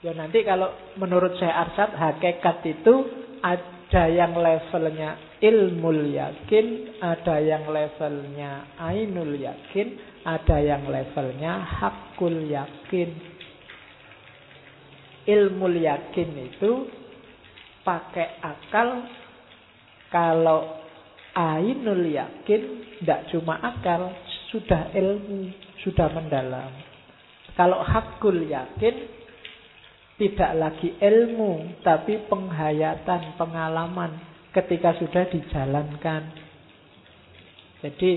Ya nanti kalau menurut saya Arsad hakikat itu ada yang levelnya ilmu yakin, ada yang levelnya ainul yakin, ada yang levelnya hakul yakin. Ilmu yakin itu pakai akal, kalau ainul yakin tidak cuma akal, sudah ilmu, sudah mendalam. Kalau hakul yakin tidak lagi ilmu, tapi penghayatan, pengalaman ketika sudah dijalankan. Jadi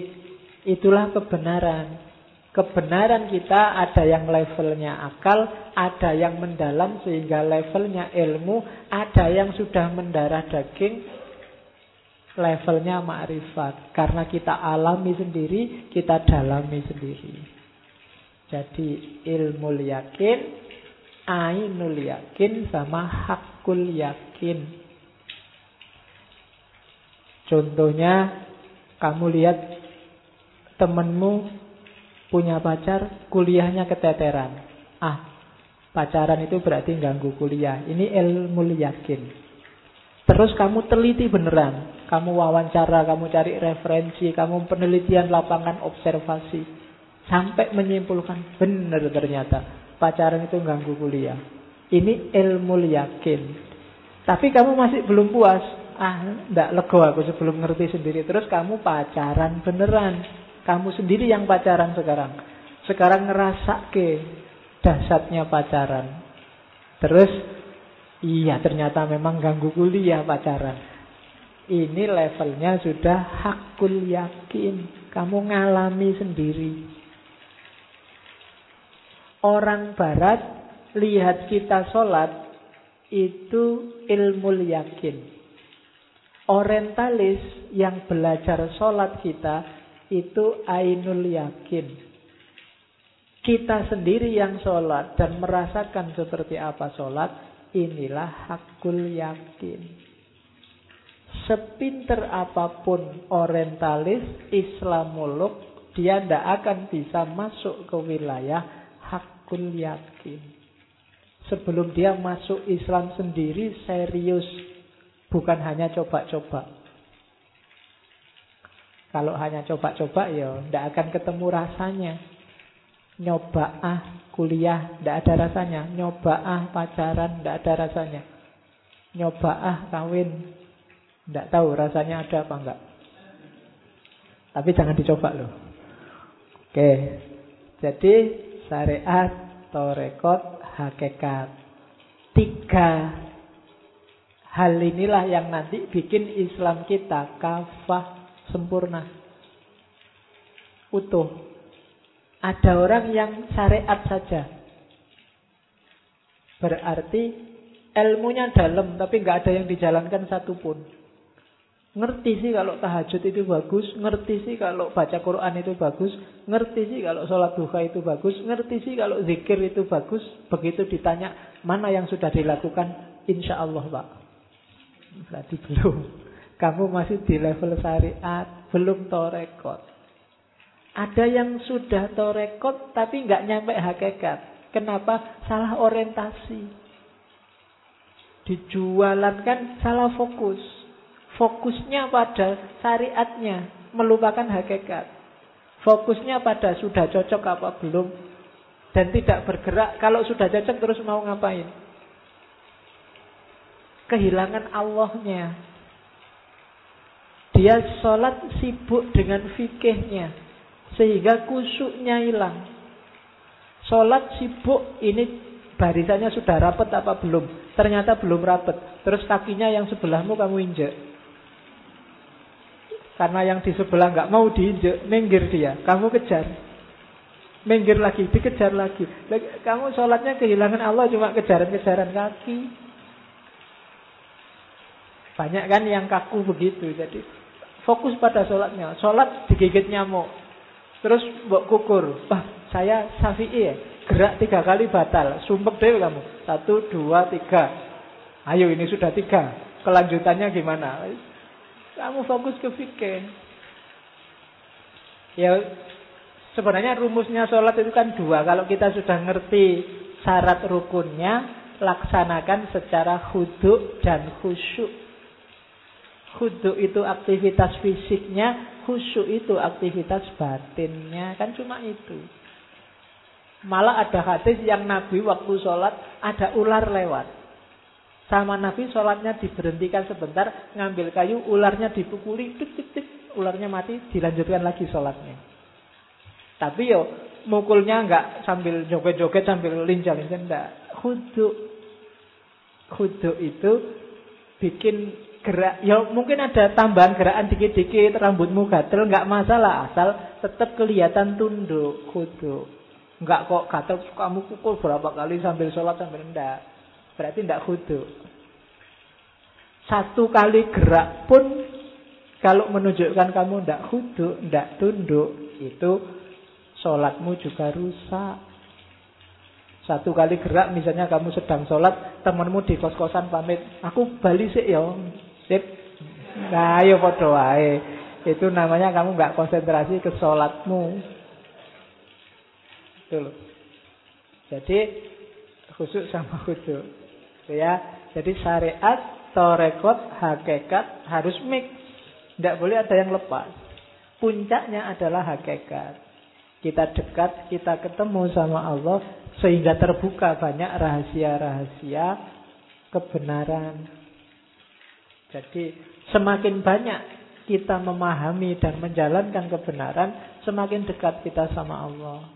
itulah kebenaran. Kebenaran kita ada yang levelnya akal, ada yang mendalam sehingga levelnya ilmu, ada yang sudah mendarah daging, levelnya ma'rifat. Karena kita alami sendiri, kita dalami sendiri. Jadi ilmu yakin, ainul yakin sama hakul yakin. Contohnya Kamu lihat temenmu punya pacar, kuliahnya keteteran. Ah, pacaran itu berarti ganggu kuliah. Ini ilmu yakin. Terus kamu teliti beneran. Kamu wawancara, kamu cari referensi, kamu penelitian lapangan observasi. Sampai menyimpulkan benar ternyata pacaran itu ganggu kuliah. Ini ilmu yakin. Tapi kamu masih belum puas ah ndak lego aku sebelum ngerti sendiri terus kamu pacaran beneran kamu sendiri yang pacaran sekarang. Sekarang ngerasa ke dahsyatnya pacaran. Terus iya ternyata memang ganggu kuliah pacaran. Ini levelnya sudah hakul yakin. Kamu ngalami sendiri. Orang barat lihat kita sholat itu ilmu yakin. Orientalis yang belajar sholat kita itu ainul yakin. Kita sendiri yang sholat dan merasakan seperti apa sholat, inilah hakul yakin. Sepinter apa pun orientalis, Islamolog, dia tidak akan bisa masuk ke wilayah hakul yakin. Sebelum dia masuk Islam sendiri serius Bukan hanya coba-coba. Kalau hanya coba-coba ya tidak akan ketemu rasanya. Nyoba ah kuliah tidak ada rasanya. Nyoba ah pacaran tidak ada rasanya. Nyoba ah kawin tidak tahu rasanya ada apa enggak. Tapi jangan dicoba loh. Oke. Jadi syariat, torekot, hakikat. Tiga Hal inilah yang nanti bikin Islam kita kafah sempurna. Utuh. Ada orang yang syariat saja. Berarti ilmunya dalam tapi nggak ada yang dijalankan satupun. Ngerti sih kalau tahajud itu bagus, ngerti sih kalau baca Quran itu bagus, ngerti sih kalau sholat duha itu bagus, ngerti sih kalau zikir itu bagus. Begitu ditanya mana yang sudah dilakukan, insya Allah Pak. Berarti belum. Kamu masih di level syariat, belum torekot. Ada yang sudah torekot tapi nggak nyampe hakikat. Kenapa? Salah orientasi. Dijualan kan salah fokus. Fokusnya pada syariatnya, melupakan hakikat. Fokusnya pada sudah cocok apa belum dan tidak bergerak. Kalau sudah cocok terus mau ngapain? kehilangan Allahnya. Dia sholat sibuk dengan fikihnya. Sehingga kusuknya hilang. Sholat sibuk ini barisannya sudah rapat apa belum? Ternyata belum rapat. Terus kakinya yang sebelahmu kamu injek. Karena yang di sebelah nggak mau diinjek, minggir dia. Kamu kejar. Minggir lagi, dikejar lagi. Kamu sholatnya kehilangan Allah cuma kejaran-kejaran kaki. Banyak kan yang kaku begitu. Jadi fokus pada sholatnya. Sholat digigit nyamuk. Terus mbok kukur. Wah, saya safi'i ya. Gerak tiga kali batal. Sumpek deh kamu. Satu, dua, tiga. Ayo ini sudah tiga. Kelanjutannya gimana? Kamu fokus ke fikih. Ya sebenarnya rumusnya sholat itu kan dua. Kalau kita sudah ngerti syarat rukunnya, laksanakan secara huduk dan khusyuk. Khudu itu aktivitas fisiknya, khusyuk itu aktivitas batinnya. Kan cuma itu. Malah ada hadis yang Nabi waktu sholat ada ular lewat. Sama Nabi sholatnya diberhentikan sebentar, ngambil kayu, ularnya dipukuli, tik tik tik, ularnya mati, dilanjutkan lagi sholatnya. Tapi yo mukulnya nggak sambil joget-joget sambil lincah-lincah, enggak. Khudu. Khudu itu bikin gerak ya mungkin ada tambahan gerakan dikit-dikit rambutmu gatel nggak masalah asal tetap kelihatan tunduk kudu nggak kok gatel kamu pukul berapa kali sambil sholat sambil rendah berarti ndak kudu satu kali gerak pun kalau menunjukkan kamu ndak kudu ndak tunduk itu sholatmu juga rusak. Satu kali gerak misalnya kamu sedang sholat temanmu di kos-kosan pamit aku balik sih ya Sip. Nah, ayo padha wae. Itu namanya kamu nggak konsentrasi ke sholatmu. Itu loh. Jadi khusus sama khusus. Ya, jadi syariat, torekot, hakikat harus mix. Tidak boleh ada yang lepas. Puncaknya adalah hakikat. Kita dekat, kita ketemu sama Allah sehingga terbuka banyak rahasia-rahasia kebenaran. Jadi semakin banyak kita memahami dan menjalankan kebenaran, semakin dekat kita sama Allah.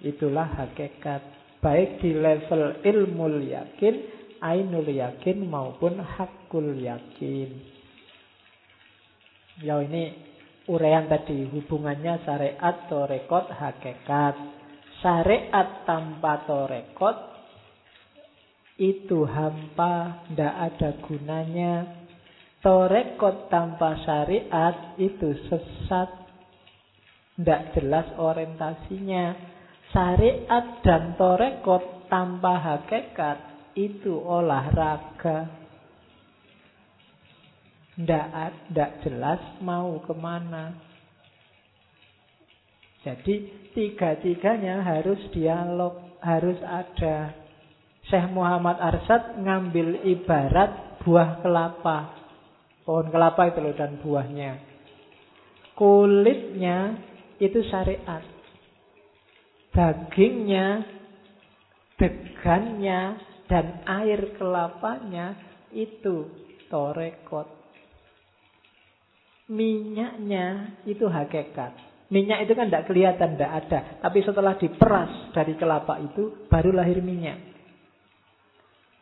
Itulah hakikat. Baik di level ilmu yakin, ainul yakin maupun hakul yakin. Ya ini Urean tadi hubungannya syariat, torekot, hakikat. Syariat tanpa torekot itu hampa, tidak ada gunanya. Torekot tanpa syariat itu sesat, tidak jelas orientasinya. Syariat dan torekot tanpa hakikat itu olahraga. Tidak jelas mau ke mana. Jadi tiga-tiganya harus dialog, harus ada. Syekh Muhammad Arsad ngambil ibarat buah kelapa. Pohon kelapa itu loh dan buahnya. Kulitnya itu syariat. Dagingnya, degannya, dan air kelapanya itu torekot. Minyaknya itu hakikat. Minyak itu kan tidak kelihatan, tidak ada. Tapi setelah diperas dari kelapa itu, baru lahir minyak.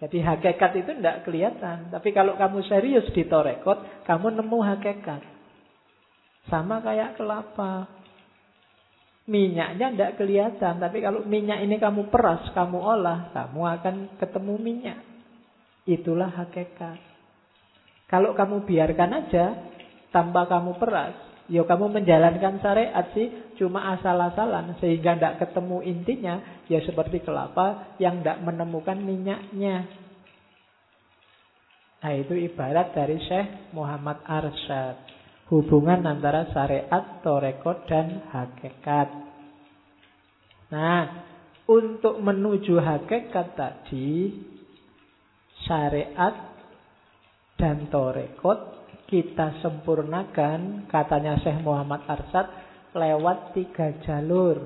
Jadi hakikat itu tidak kelihatan. Tapi kalau kamu serius di torekot, kamu nemu hakikat. Sama kayak kelapa. Minyaknya tidak kelihatan. Tapi kalau minyak ini kamu peras, kamu olah, kamu akan ketemu minyak. Itulah hakikat. Kalau kamu biarkan aja, tanpa kamu peras, ya kamu menjalankan syariat sih cuma asal-asalan sehingga tidak ketemu intinya ya seperti kelapa yang tidak menemukan minyaknya. Nah itu ibarat dari Syekh Muhammad Arsyad. Hubungan antara syariat, torekot, dan hakikat. Nah, untuk menuju hakikat tadi, syariat dan torekot kita sempurnakan, katanya Syekh Muhammad Arsad, lewat tiga jalur.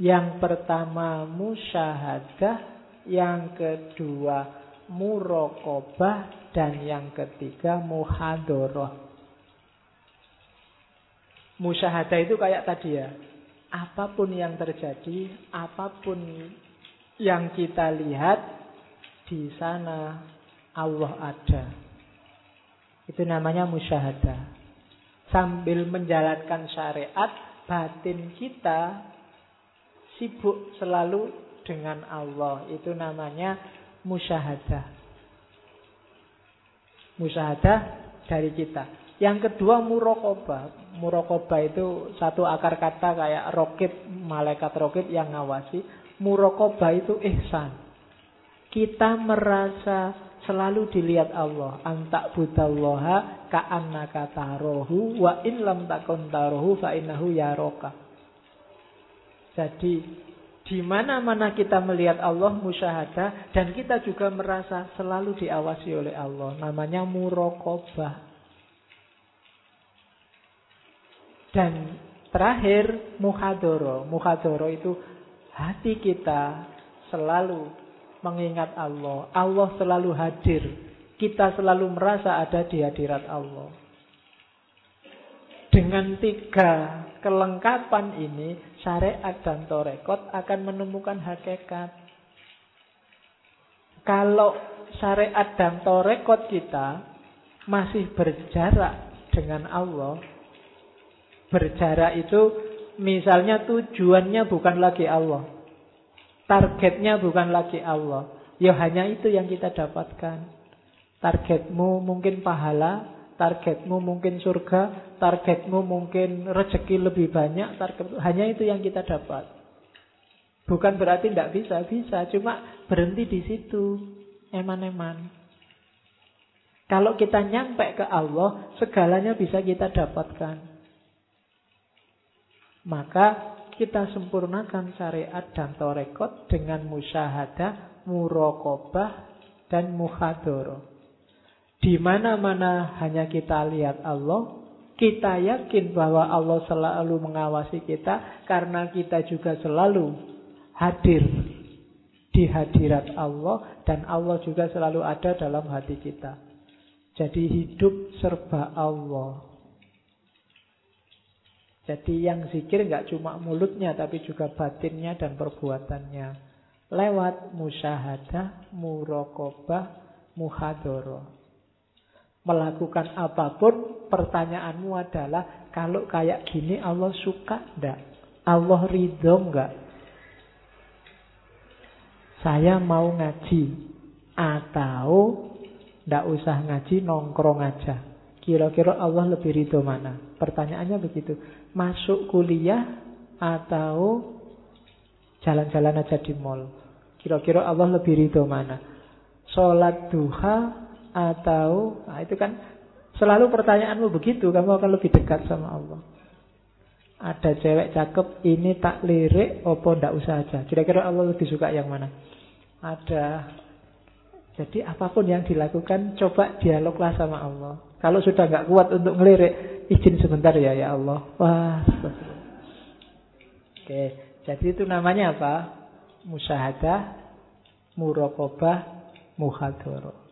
Yang pertama musyahadah, yang kedua murokobah, dan yang ketiga muhadoroh. Musyahadah itu kayak tadi ya, apa pun yang terjadi, apa pun yang kita lihat, di sana Allah ada. Itu namanya musyahadah. Sambil menjalankan syariat, batin kita sibuk selalu dengan Allah. Itu namanya musyahadah. Musyahadah dari kita. Yang kedua murokoba. Murokoba itu satu akar kata kayak rokit, malaikat rokit yang ngawasi. Murokoba itu ihsan. Kita merasa selalu dilihat Allah. Antak butallaha ka'annaka tarohu wa in lam takun tarohu fa innahu yaroka. Jadi di mana-mana kita melihat Allah musyahadah dan kita juga merasa selalu diawasi oleh Allah. Namanya murokobah. Dan terakhir muhadoro. Muhadoro itu hati kita selalu mengingat Allah. Allah selalu hadir. Kita selalu merasa ada di hadirat Allah. Dengan tiga kelengkapan ini, syariat dan torekot akan menemukan hakikat. Kalau syariat dan torekot kita masih berjarak dengan Allah, berjarak itu misalnya tujuannya bukan lagi Allah, Targetnya bukan lagi Allah. Ya hanya itu yang kita dapatkan. Targetmu mungkin pahala, targetmu mungkin surga, targetmu mungkin rezeki lebih banyak, target hanya itu yang kita dapat. Bukan berarti tidak bisa, bisa, cuma berhenti di situ, eman-eman. Kalau kita nyampe ke Allah, segalanya bisa kita dapatkan. Maka kita sempurnakan syariat dan torekot dengan musyahadah, murokobah, dan muhadoro. Di mana-mana hanya kita lihat Allah, kita yakin bahwa Allah selalu mengawasi kita karena kita juga selalu hadir di hadirat Allah dan Allah juga selalu ada dalam hati kita. Jadi hidup serba Allah. Jadi yang zikir nggak cuma mulutnya tapi juga batinnya dan perbuatannya. Lewat musyahadah, murokobah, muhadoro. Melakukan apa pun, pertanyaanmu adalah kalau kayak gini Allah suka enggak? Allah ridho enggak? Saya mau ngaji atau tidak usah ngaji, nongkrong aja. Kira-kira Allah lebih ridho mana? Pertanyaannya begitu. Masuk kuliah atau jalan-jalan aja di mall? Kira-kira Allah lebih ridho mana? Sholat duha atau... Nah itu kan selalu pertanyaanmu begitu. Kamu akan lebih dekat sama Allah. Ada cewek cakep, ini tak lirik, opo ndak usah aja. Kira-kira Allah lebih suka yang mana? Ada jadi apa pun yang dilakukan, coba dialoglah sama Allah. Kalau sudah nggak kuat untuk ngelirik, izin sebentar ya, ya Allah. Wah. Oke, jadi itu namanya apa? Musyahadah, murokobah, muhadoro.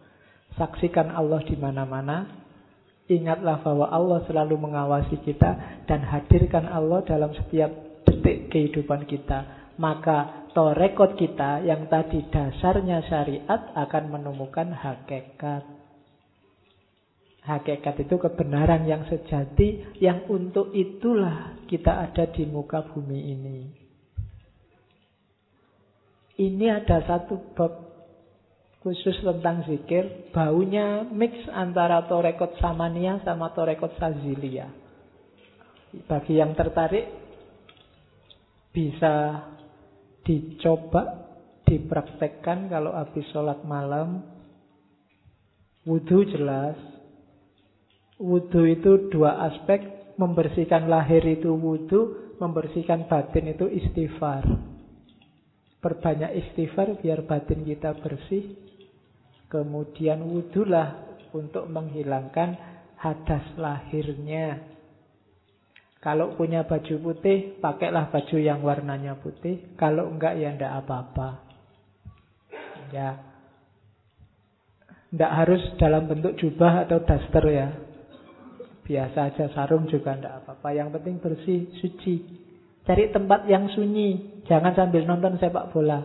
Saksikan Allah di mana-mana. Ingatlah bahwa Allah selalu mengawasi kita dan hadirkan Allah dalam setiap detik kehidupan kita. Maka torekot kita yang tadi dasarnya syariat akan menemukan hakikat. Hakikat itu kebenaran yang sejati yang untuk itulah kita ada di muka bumi ini. Ini ada satu bab khusus tentang zikir, baunya mix antara torekot samania sama torekot sazilia. Bagi yang tertarik bisa dicoba dipraktekkan kalau habis sholat malam wudhu jelas wudhu itu dua aspek membersihkan lahir itu wudhu membersihkan batin itu istighfar perbanyak istighfar biar batin kita bersih kemudian wudhulah untuk menghilangkan hadas lahirnya kalau punya baju putih, pakailah baju yang warnanya putih. Kalau enggak, ya enggak apa-apa. Ya. Enggak harus dalam bentuk jubah atau daster ya. Biasa aja sarung juga enggak apa-apa. Yang penting bersih, suci. Cari tempat yang sunyi. Jangan sambil nonton sepak bola.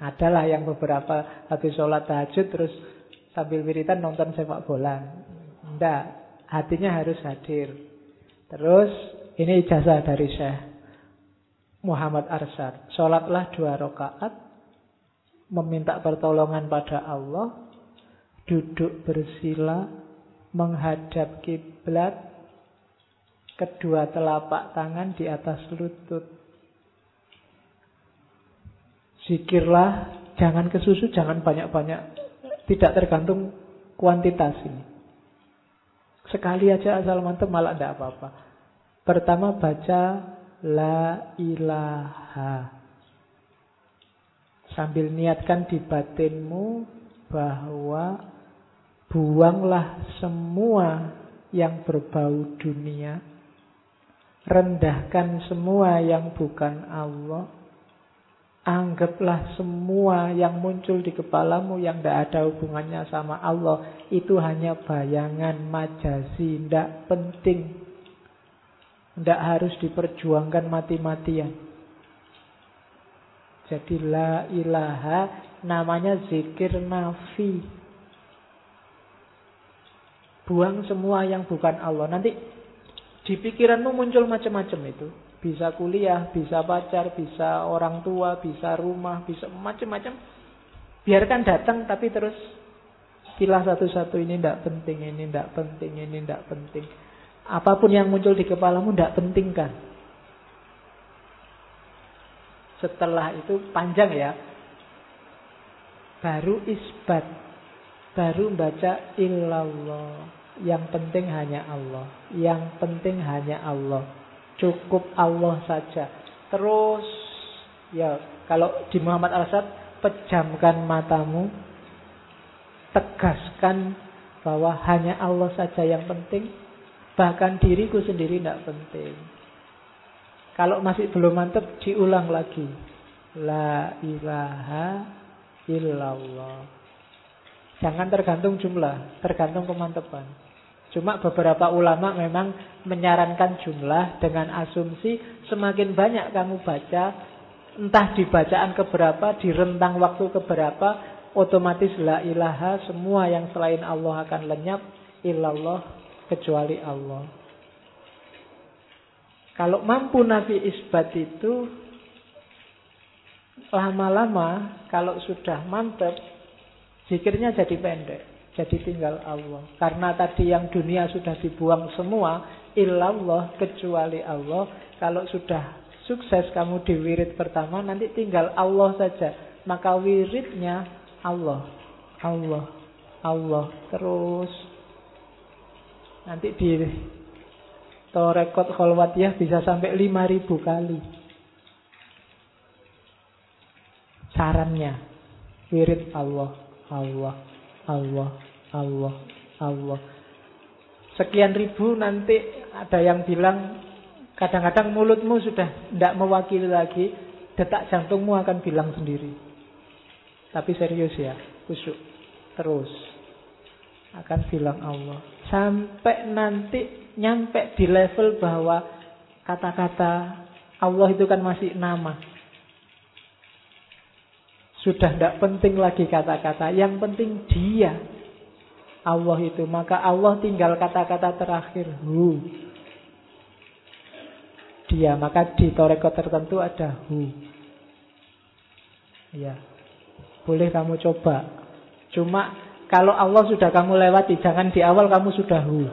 Adalah yang beberapa habis sholat tahajud terus sambil wiritan nonton sepak bola. Enggak. Hatinya harus hadir. Terus ini ijazah dari Syekh Muhammad Arsad. Sholatlah dua rakaat, meminta pertolongan pada Allah, duduk bersila, menghadap kiblat, kedua telapak tangan di atas lutut. Zikirlah, jangan kesusu, jangan banyak-banyak. Tidak tergantung kuantitas ini. Sekali aja asal mantep malah tidak apa-apa. Pertama baca La ilaha. Sambil niatkan di batinmu bahwa buanglah semua yang berbau dunia. Rendahkan semua yang bukan Allah. Anggaplah semua yang muncul di kepalamu yang tidak ada hubungannya sama Allah itu hanya bayangan majasi, tidak penting. Tidak harus diperjuangkan mati-matian. Jadi la ilaha namanya zikir nafi. Buang semua yang bukan Allah. Nanti di pikiranmu muncul macam-macam itu. Bisa kuliah, bisa pacar, bisa orang tua, bisa rumah, bisa macam-macam. Biarkan datang tapi terus pilah satu-satu ini tidak penting, ini tidak penting, ini tidak penting. Apa pun yang muncul di kepalamu tidak penting kan. Setelah itu panjang ya. Baru isbat. baru baca illallah. Yang penting hanya Allah. Yang penting hanya Allah. Cukup Allah saja. Terus ya kalau di Muhammad Al-Sad pejamkan matamu, tegaskan bahwa hanya Allah saja yang penting, bahkan diriku sendiri tidak penting. Kalau masih belum mantap, diulang lagi. La ilaha illallah. Jangan tergantung jumlah, tergantung kemantapan. Cuma beberapa ulama memang menyarankan jumlah dengan asumsi semakin banyak kamu baca, entah di bacaan keberapa, di rentang waktu keberapa, otomatis la ilaha semua yang selain Allah akan lenyap, illallah kecuali Allah. Kalau mampu Nabi isbat itu lama-lama kalau sudah mantap zikirnya jadi pendek. Jadi tinggal Allah. Karena tadi yang dunia sudah dibuang semua, illallah kecuali Allah. Kalau sudah sukses kamu di wirid pertama, nanti tinggal Allah saja. Maka wiridnya Allah, Allah, Allah terus. Nanti di Torekot Kholwatiyah bisa sampai 5000 kali. Sarannya, wirid Allah, Allah, Allah, Allah, Allah. Sekian ribu nanti ada yang bilang kadang-kadang mulutmu sudah tidak mewakili lagi, detak jantungmu akan bilang sendiri. Tapi serius ya, kusuk terus akan bilang Allah. Sampai nanti nyampe di level bahwa kata-kata Allah itu kan masih nama. Sudah tidak penting lagi kata-kata. Yang penting dia. Allah itu. Maka Allah tinggal kata-kata terakhir. Hu. Dia. Maka di toreko tertentu ada hu. Ya. Boleh kamu coba. Cuma kalau Allah sudah kamu lewati. Jangan di awal kamu sudah hu.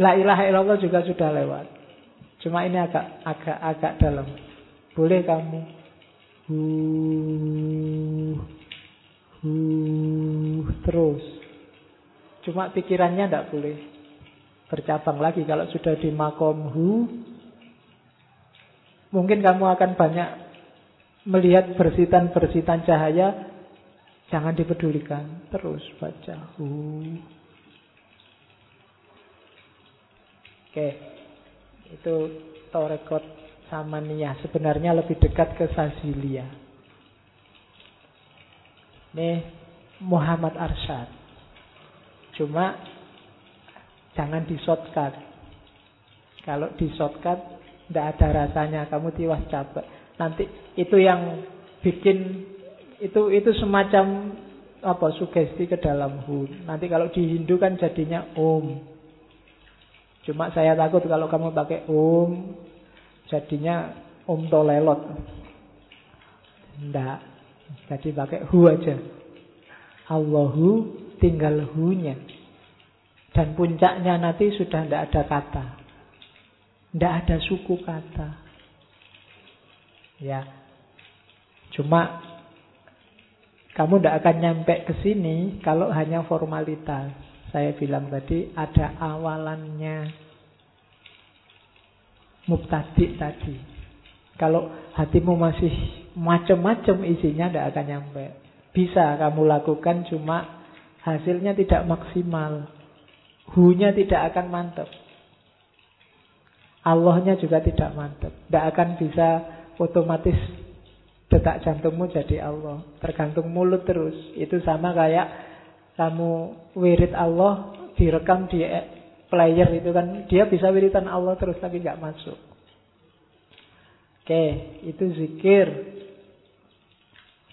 La ilaha illallah juga sudah lewat. Cuma ini agak agak agak dalam. Boleh kamu hu, hu, terus. Cuma pikirannya tidak boleh bercabang lagi. Kalau sudah di makom hu, mungkin kamu akan banyak melihat bersitan-bersitan cahaya. Jangan dipedulikan. Terus baca hu. Oke. Itu torekot Samaniyah sebenarnya lebih dekat ke Sazilia. Ini Muhammad Arsyad. Cuma jangan di shortcut. Kalau di shortcut tidak ada rasanya, kamu tiwas capek. Nanti itu yang bikin itu itu semacam apa sugesti ke dalam hu. Nanti kalau di Hindu kan jadinya om. Cuma saya takut kalau kamu pakai om, Jadinya Om Tolelot. Tidak. Jadi pakai hu aja. Allahu tinggal hu-nya. Dan puncaknya nanti sudah tidak ada kata. Tidak ada suku kata. Ya. Cuma kamu tidak akan nyampe ke sini kalau hanya formalitas. Saya bilang tadi ada awalannya mubtadi tadi. Kalau hatimu masih macam-macam isinya tidak akan nyampe. Bisa kamu lakukan cuma hasilnya tidak maksimal. Hunya tidak akan mantap. Allahnya juga tidak mantap. Tidak akan bisa otomatis detak jantungmu jadi Allah. Tergantung mulut terus. Itu sama kayak kamu wirid Allah direkam di player itu kan dia bisa wiritan Allah terus tapi nggak masuk. Oke, itu zikir.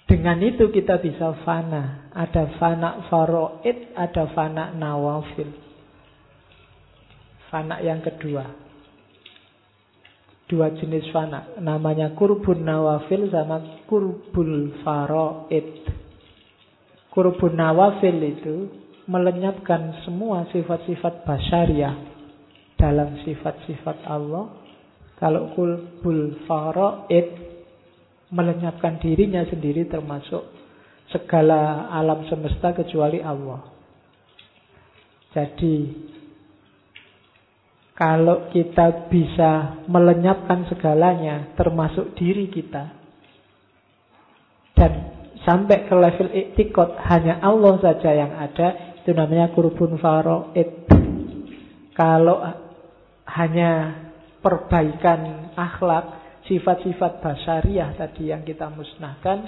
Dengan itu kita bisa fana. Ada fana faroid, ada fana nawafil. Fana yang kedua. Dua jenis fana. Namanya kurbun nawafil sama kurbul faroid. Kurbun nawafil itu melenyapkan semua sifat-sifat basyariah dalam sifat-sifat Allah. Kalau kulbul faraid melenyapkan dirinya sendiri termasuk segala alam semesta kecuali Allah. Jadi kalau kita bisa melenyapkan segalanya termasuk diri kita dan sampai ke level iktikot hanya Allah saja yang ada itu namanya kurbun faroid. Kalau hanya perbaikan akhlak, sifat-sifat basariah tadi yang kita musnahkan,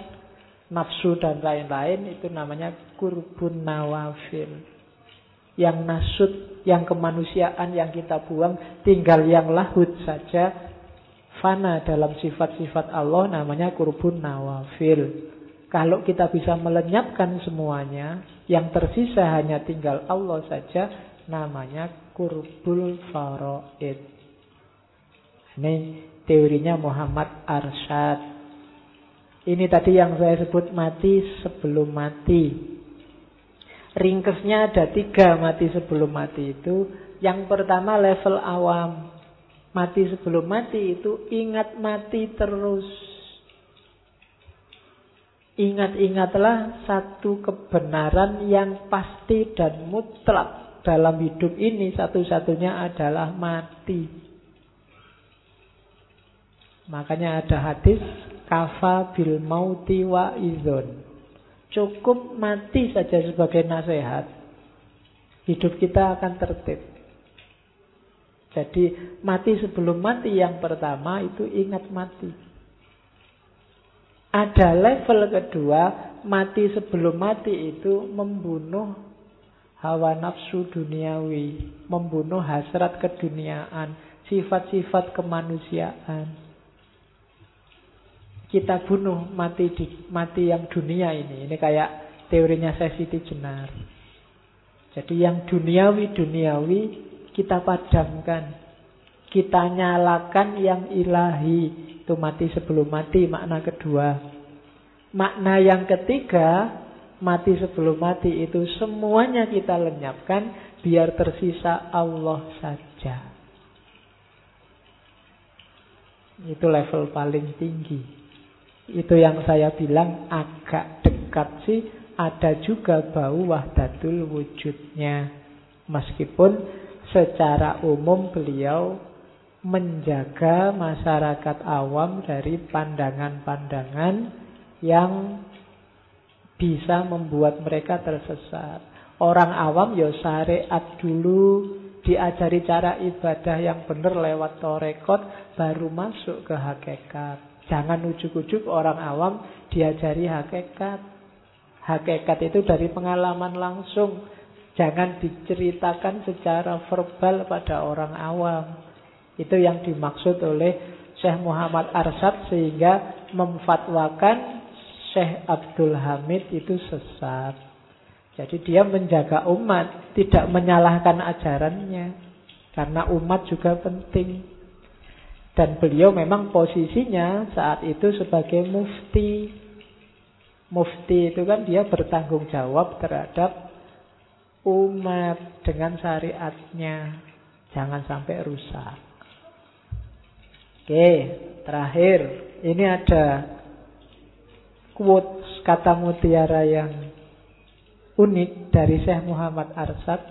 nafsu dan lain-lain itu namanya kurbun nawafil. Yang nasut, yang kemanusiaan yang kita buang tinggal yang lahut saja fana dalam sifat-sifat Allah namanya kurbun nawafil. Kalau kita bisa melenyapkan semuanya, yang tersisa hanya tinggal Allah saja namanya kurbul faroid. Ini teorinya Muhammad Arsyad. Ini tadi yang saya sebut mati sebelum mati. Ringkesnya ada tiga mati sebelum mati itu. Yang pertama level awam. Mati sebelum mati itu ingat mati terus. Ingat-ingatlah satu kebenaran yang pasti dan mutlak dalam hidup ini. Satu-satunya adalah mati. Makanya ada hadis kafa bil mauti wa izon. Cukup mati saja sebagai nasihat. Hidup kita akan tertib. Jadi mati sebelum mati yang pertama itu ingat mati. Ada level kedua, mati sebelum mati itu membunuh hawa nafsu duniawi, membunuh hasrat keduniaan, sifat-sifat kemanusiaan kita bunuh mati di mati yang dunia ini. Ini kayak teorinya Siti Jenar. Jadi yang duniawi-duniawi kita padamkan. Kita nyalakan yang ilahi. Itu mati sebelum mati makna kedua. Makna yang ketiga, mati sebelum mati itu semuanya kita lenyapkan biar tersisa Allah saja. Itu level paling tinggi. Itu yang saya bilang agak dekat sih. Ada juga bau wahdatul wujudnya. Meskipun secara umum beliau menjaga masyarakat awam dari pandangan-pandangan yang bisa membuat mereka tersesat. Orang awam ya syariat dulu, diajari cara ibadah yang benar lewat torekot, baru masuk ke hakikat. Jangan ujuk-ujuk orang awam diajari hakikat. Hakikat itu dari pengalaman langsung. Jangan diceritakan secara verbal pada orang awam. Itu yang dimaksud oleh Syekh Muhammad Arsad sehingga memfatwakan Syekh Abdul Hamid itu sesat. Jadi dia menjaga umat, tidak menyalahkan ajarannya. Karena umat juga penting. Dan beliau memang posisinya saat itu sebagai mufti. Mufti itu kan dia bertanggung jawab terhadap umat dengan syariatnya. Jangan sampai rusak. Oke, terakhir. Ini ada quotes kata mutiara yang unik dari Syekh Muhammad Arsad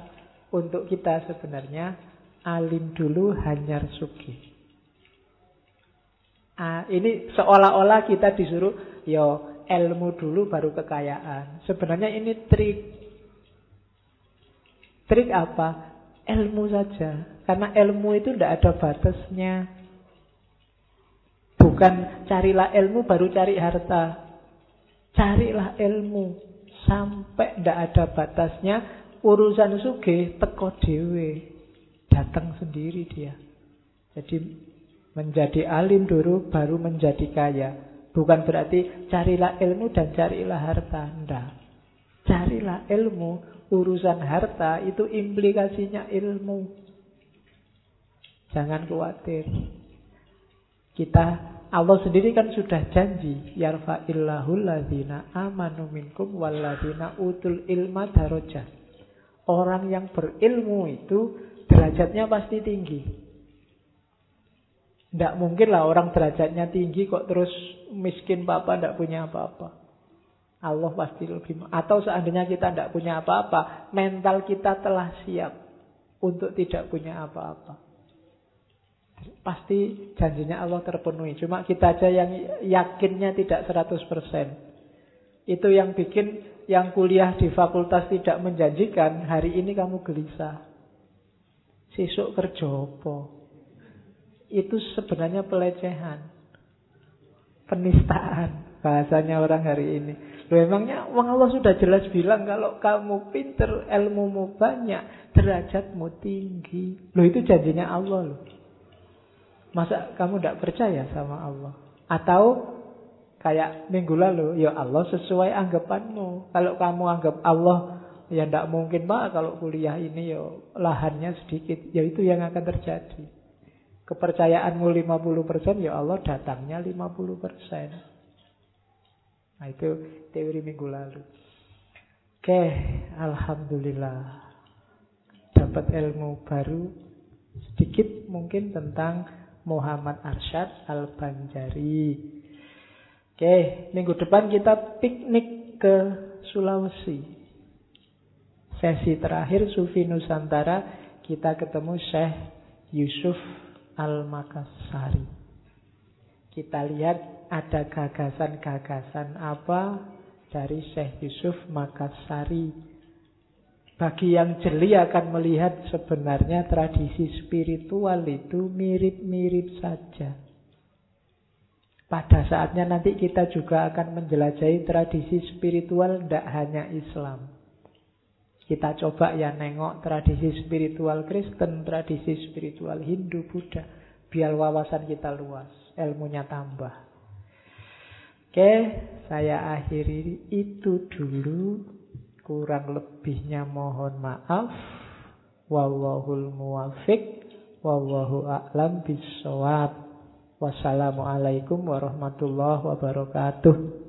untuk kita sebenarnya alim dulu hanyar suki. Ah, ini seolah-olah kita disuruh yo ilmu dulu baru kekayaan. Sebenarnya ini trik. Trik apa? Ilmu saja. Karena ilmu itu tidak ada batasnya. Bukan carilah ilmu baru cari harta. Carilah ilmu sampai tidak ada batasnya. Urusan suge teko dewe. Datang sendiri dia. Jadi Menjadi alim dulu baru menjadi kaya. Bukan berarti carilah ilmu dan carilah harta. Tidak. Carilah ilmu. Urusan harta itu implikasinya ilmu. Jangan khawatir. Kita Allah sendiri kan sudah janji yarfa'illahu ladzina amanu minkum walladzina utul ilma darajat. Orang yang berilmu itu derajatnya pasti tinggi. Tidak mungkin lah orang derajatnya tinggi kok terus miskin papa tidak punya apa-apa. Allah pasti lebih atau seandainya kita tidak punya apa-apa, mental kita telah siap untuk tidak punya apa-apa. Pasti janjinya Allah terpenuhi. Cuma kita aja yang yakinnya tidak 100%. Itu yang bikin yang kuliah di fakultas tidak menjanjikan, hari ini kamu gelisah. Sesuk kerja apa? Itu sebenarnya pelecehan. Penistaan bahasanya orang hari ini. Loh emangnya uang Allah sudah jelas bilang kalau kamu pinter, ilmumu banyak, derajatmu tinggi. Loh itu janjinya Allah loh. Masa kamu tidak percaya sama Allah? Atau kayak minggu lalu, ya Allah sesuai anggapanmu. Kalau kamu anggap Allah, ya tidak mungkin pak kalau kuliah ini ya lahannya sedikit. Ya itu yang akan terjadi. Kepercayaanmu 50%, ya Allah datangnya 50%. Nah itu teori minggu lalu. Oke, Alhamdulillah. Dapat ilmu baru sedikit mungkin tentang Muhammad Arsyad Al-Banjari. Oke, minggu depan kita piknik ke Sulawesi. Sesi terakhir Sufi Nusantara kita ketemu Syekh Yusuf Al-Makassari. Kita lihat ada gagasan-gagasan apa dari Syekh Yusuf Makassari. Bagi yang jeli akan melihat sebenarnya tradisi spiritual itu mirip-mirip saja. Pada saatnya nanti kita juga akan menjelajahi tradisi spiritual tidak hanya Islam. Kita coba ya nengok tradisi spiritual Kristen, tradisi spiritual Hindu, Buddha. Biar wawasan kita luas, ilmunya tambah. Oke, saya akhiri itu dulu. Kurang lebihnya mohon maaf. Wallahul muwafiq. Wallahu a'lam bisawab. Wassalamualaikum warahmatullahi wabarakatuh.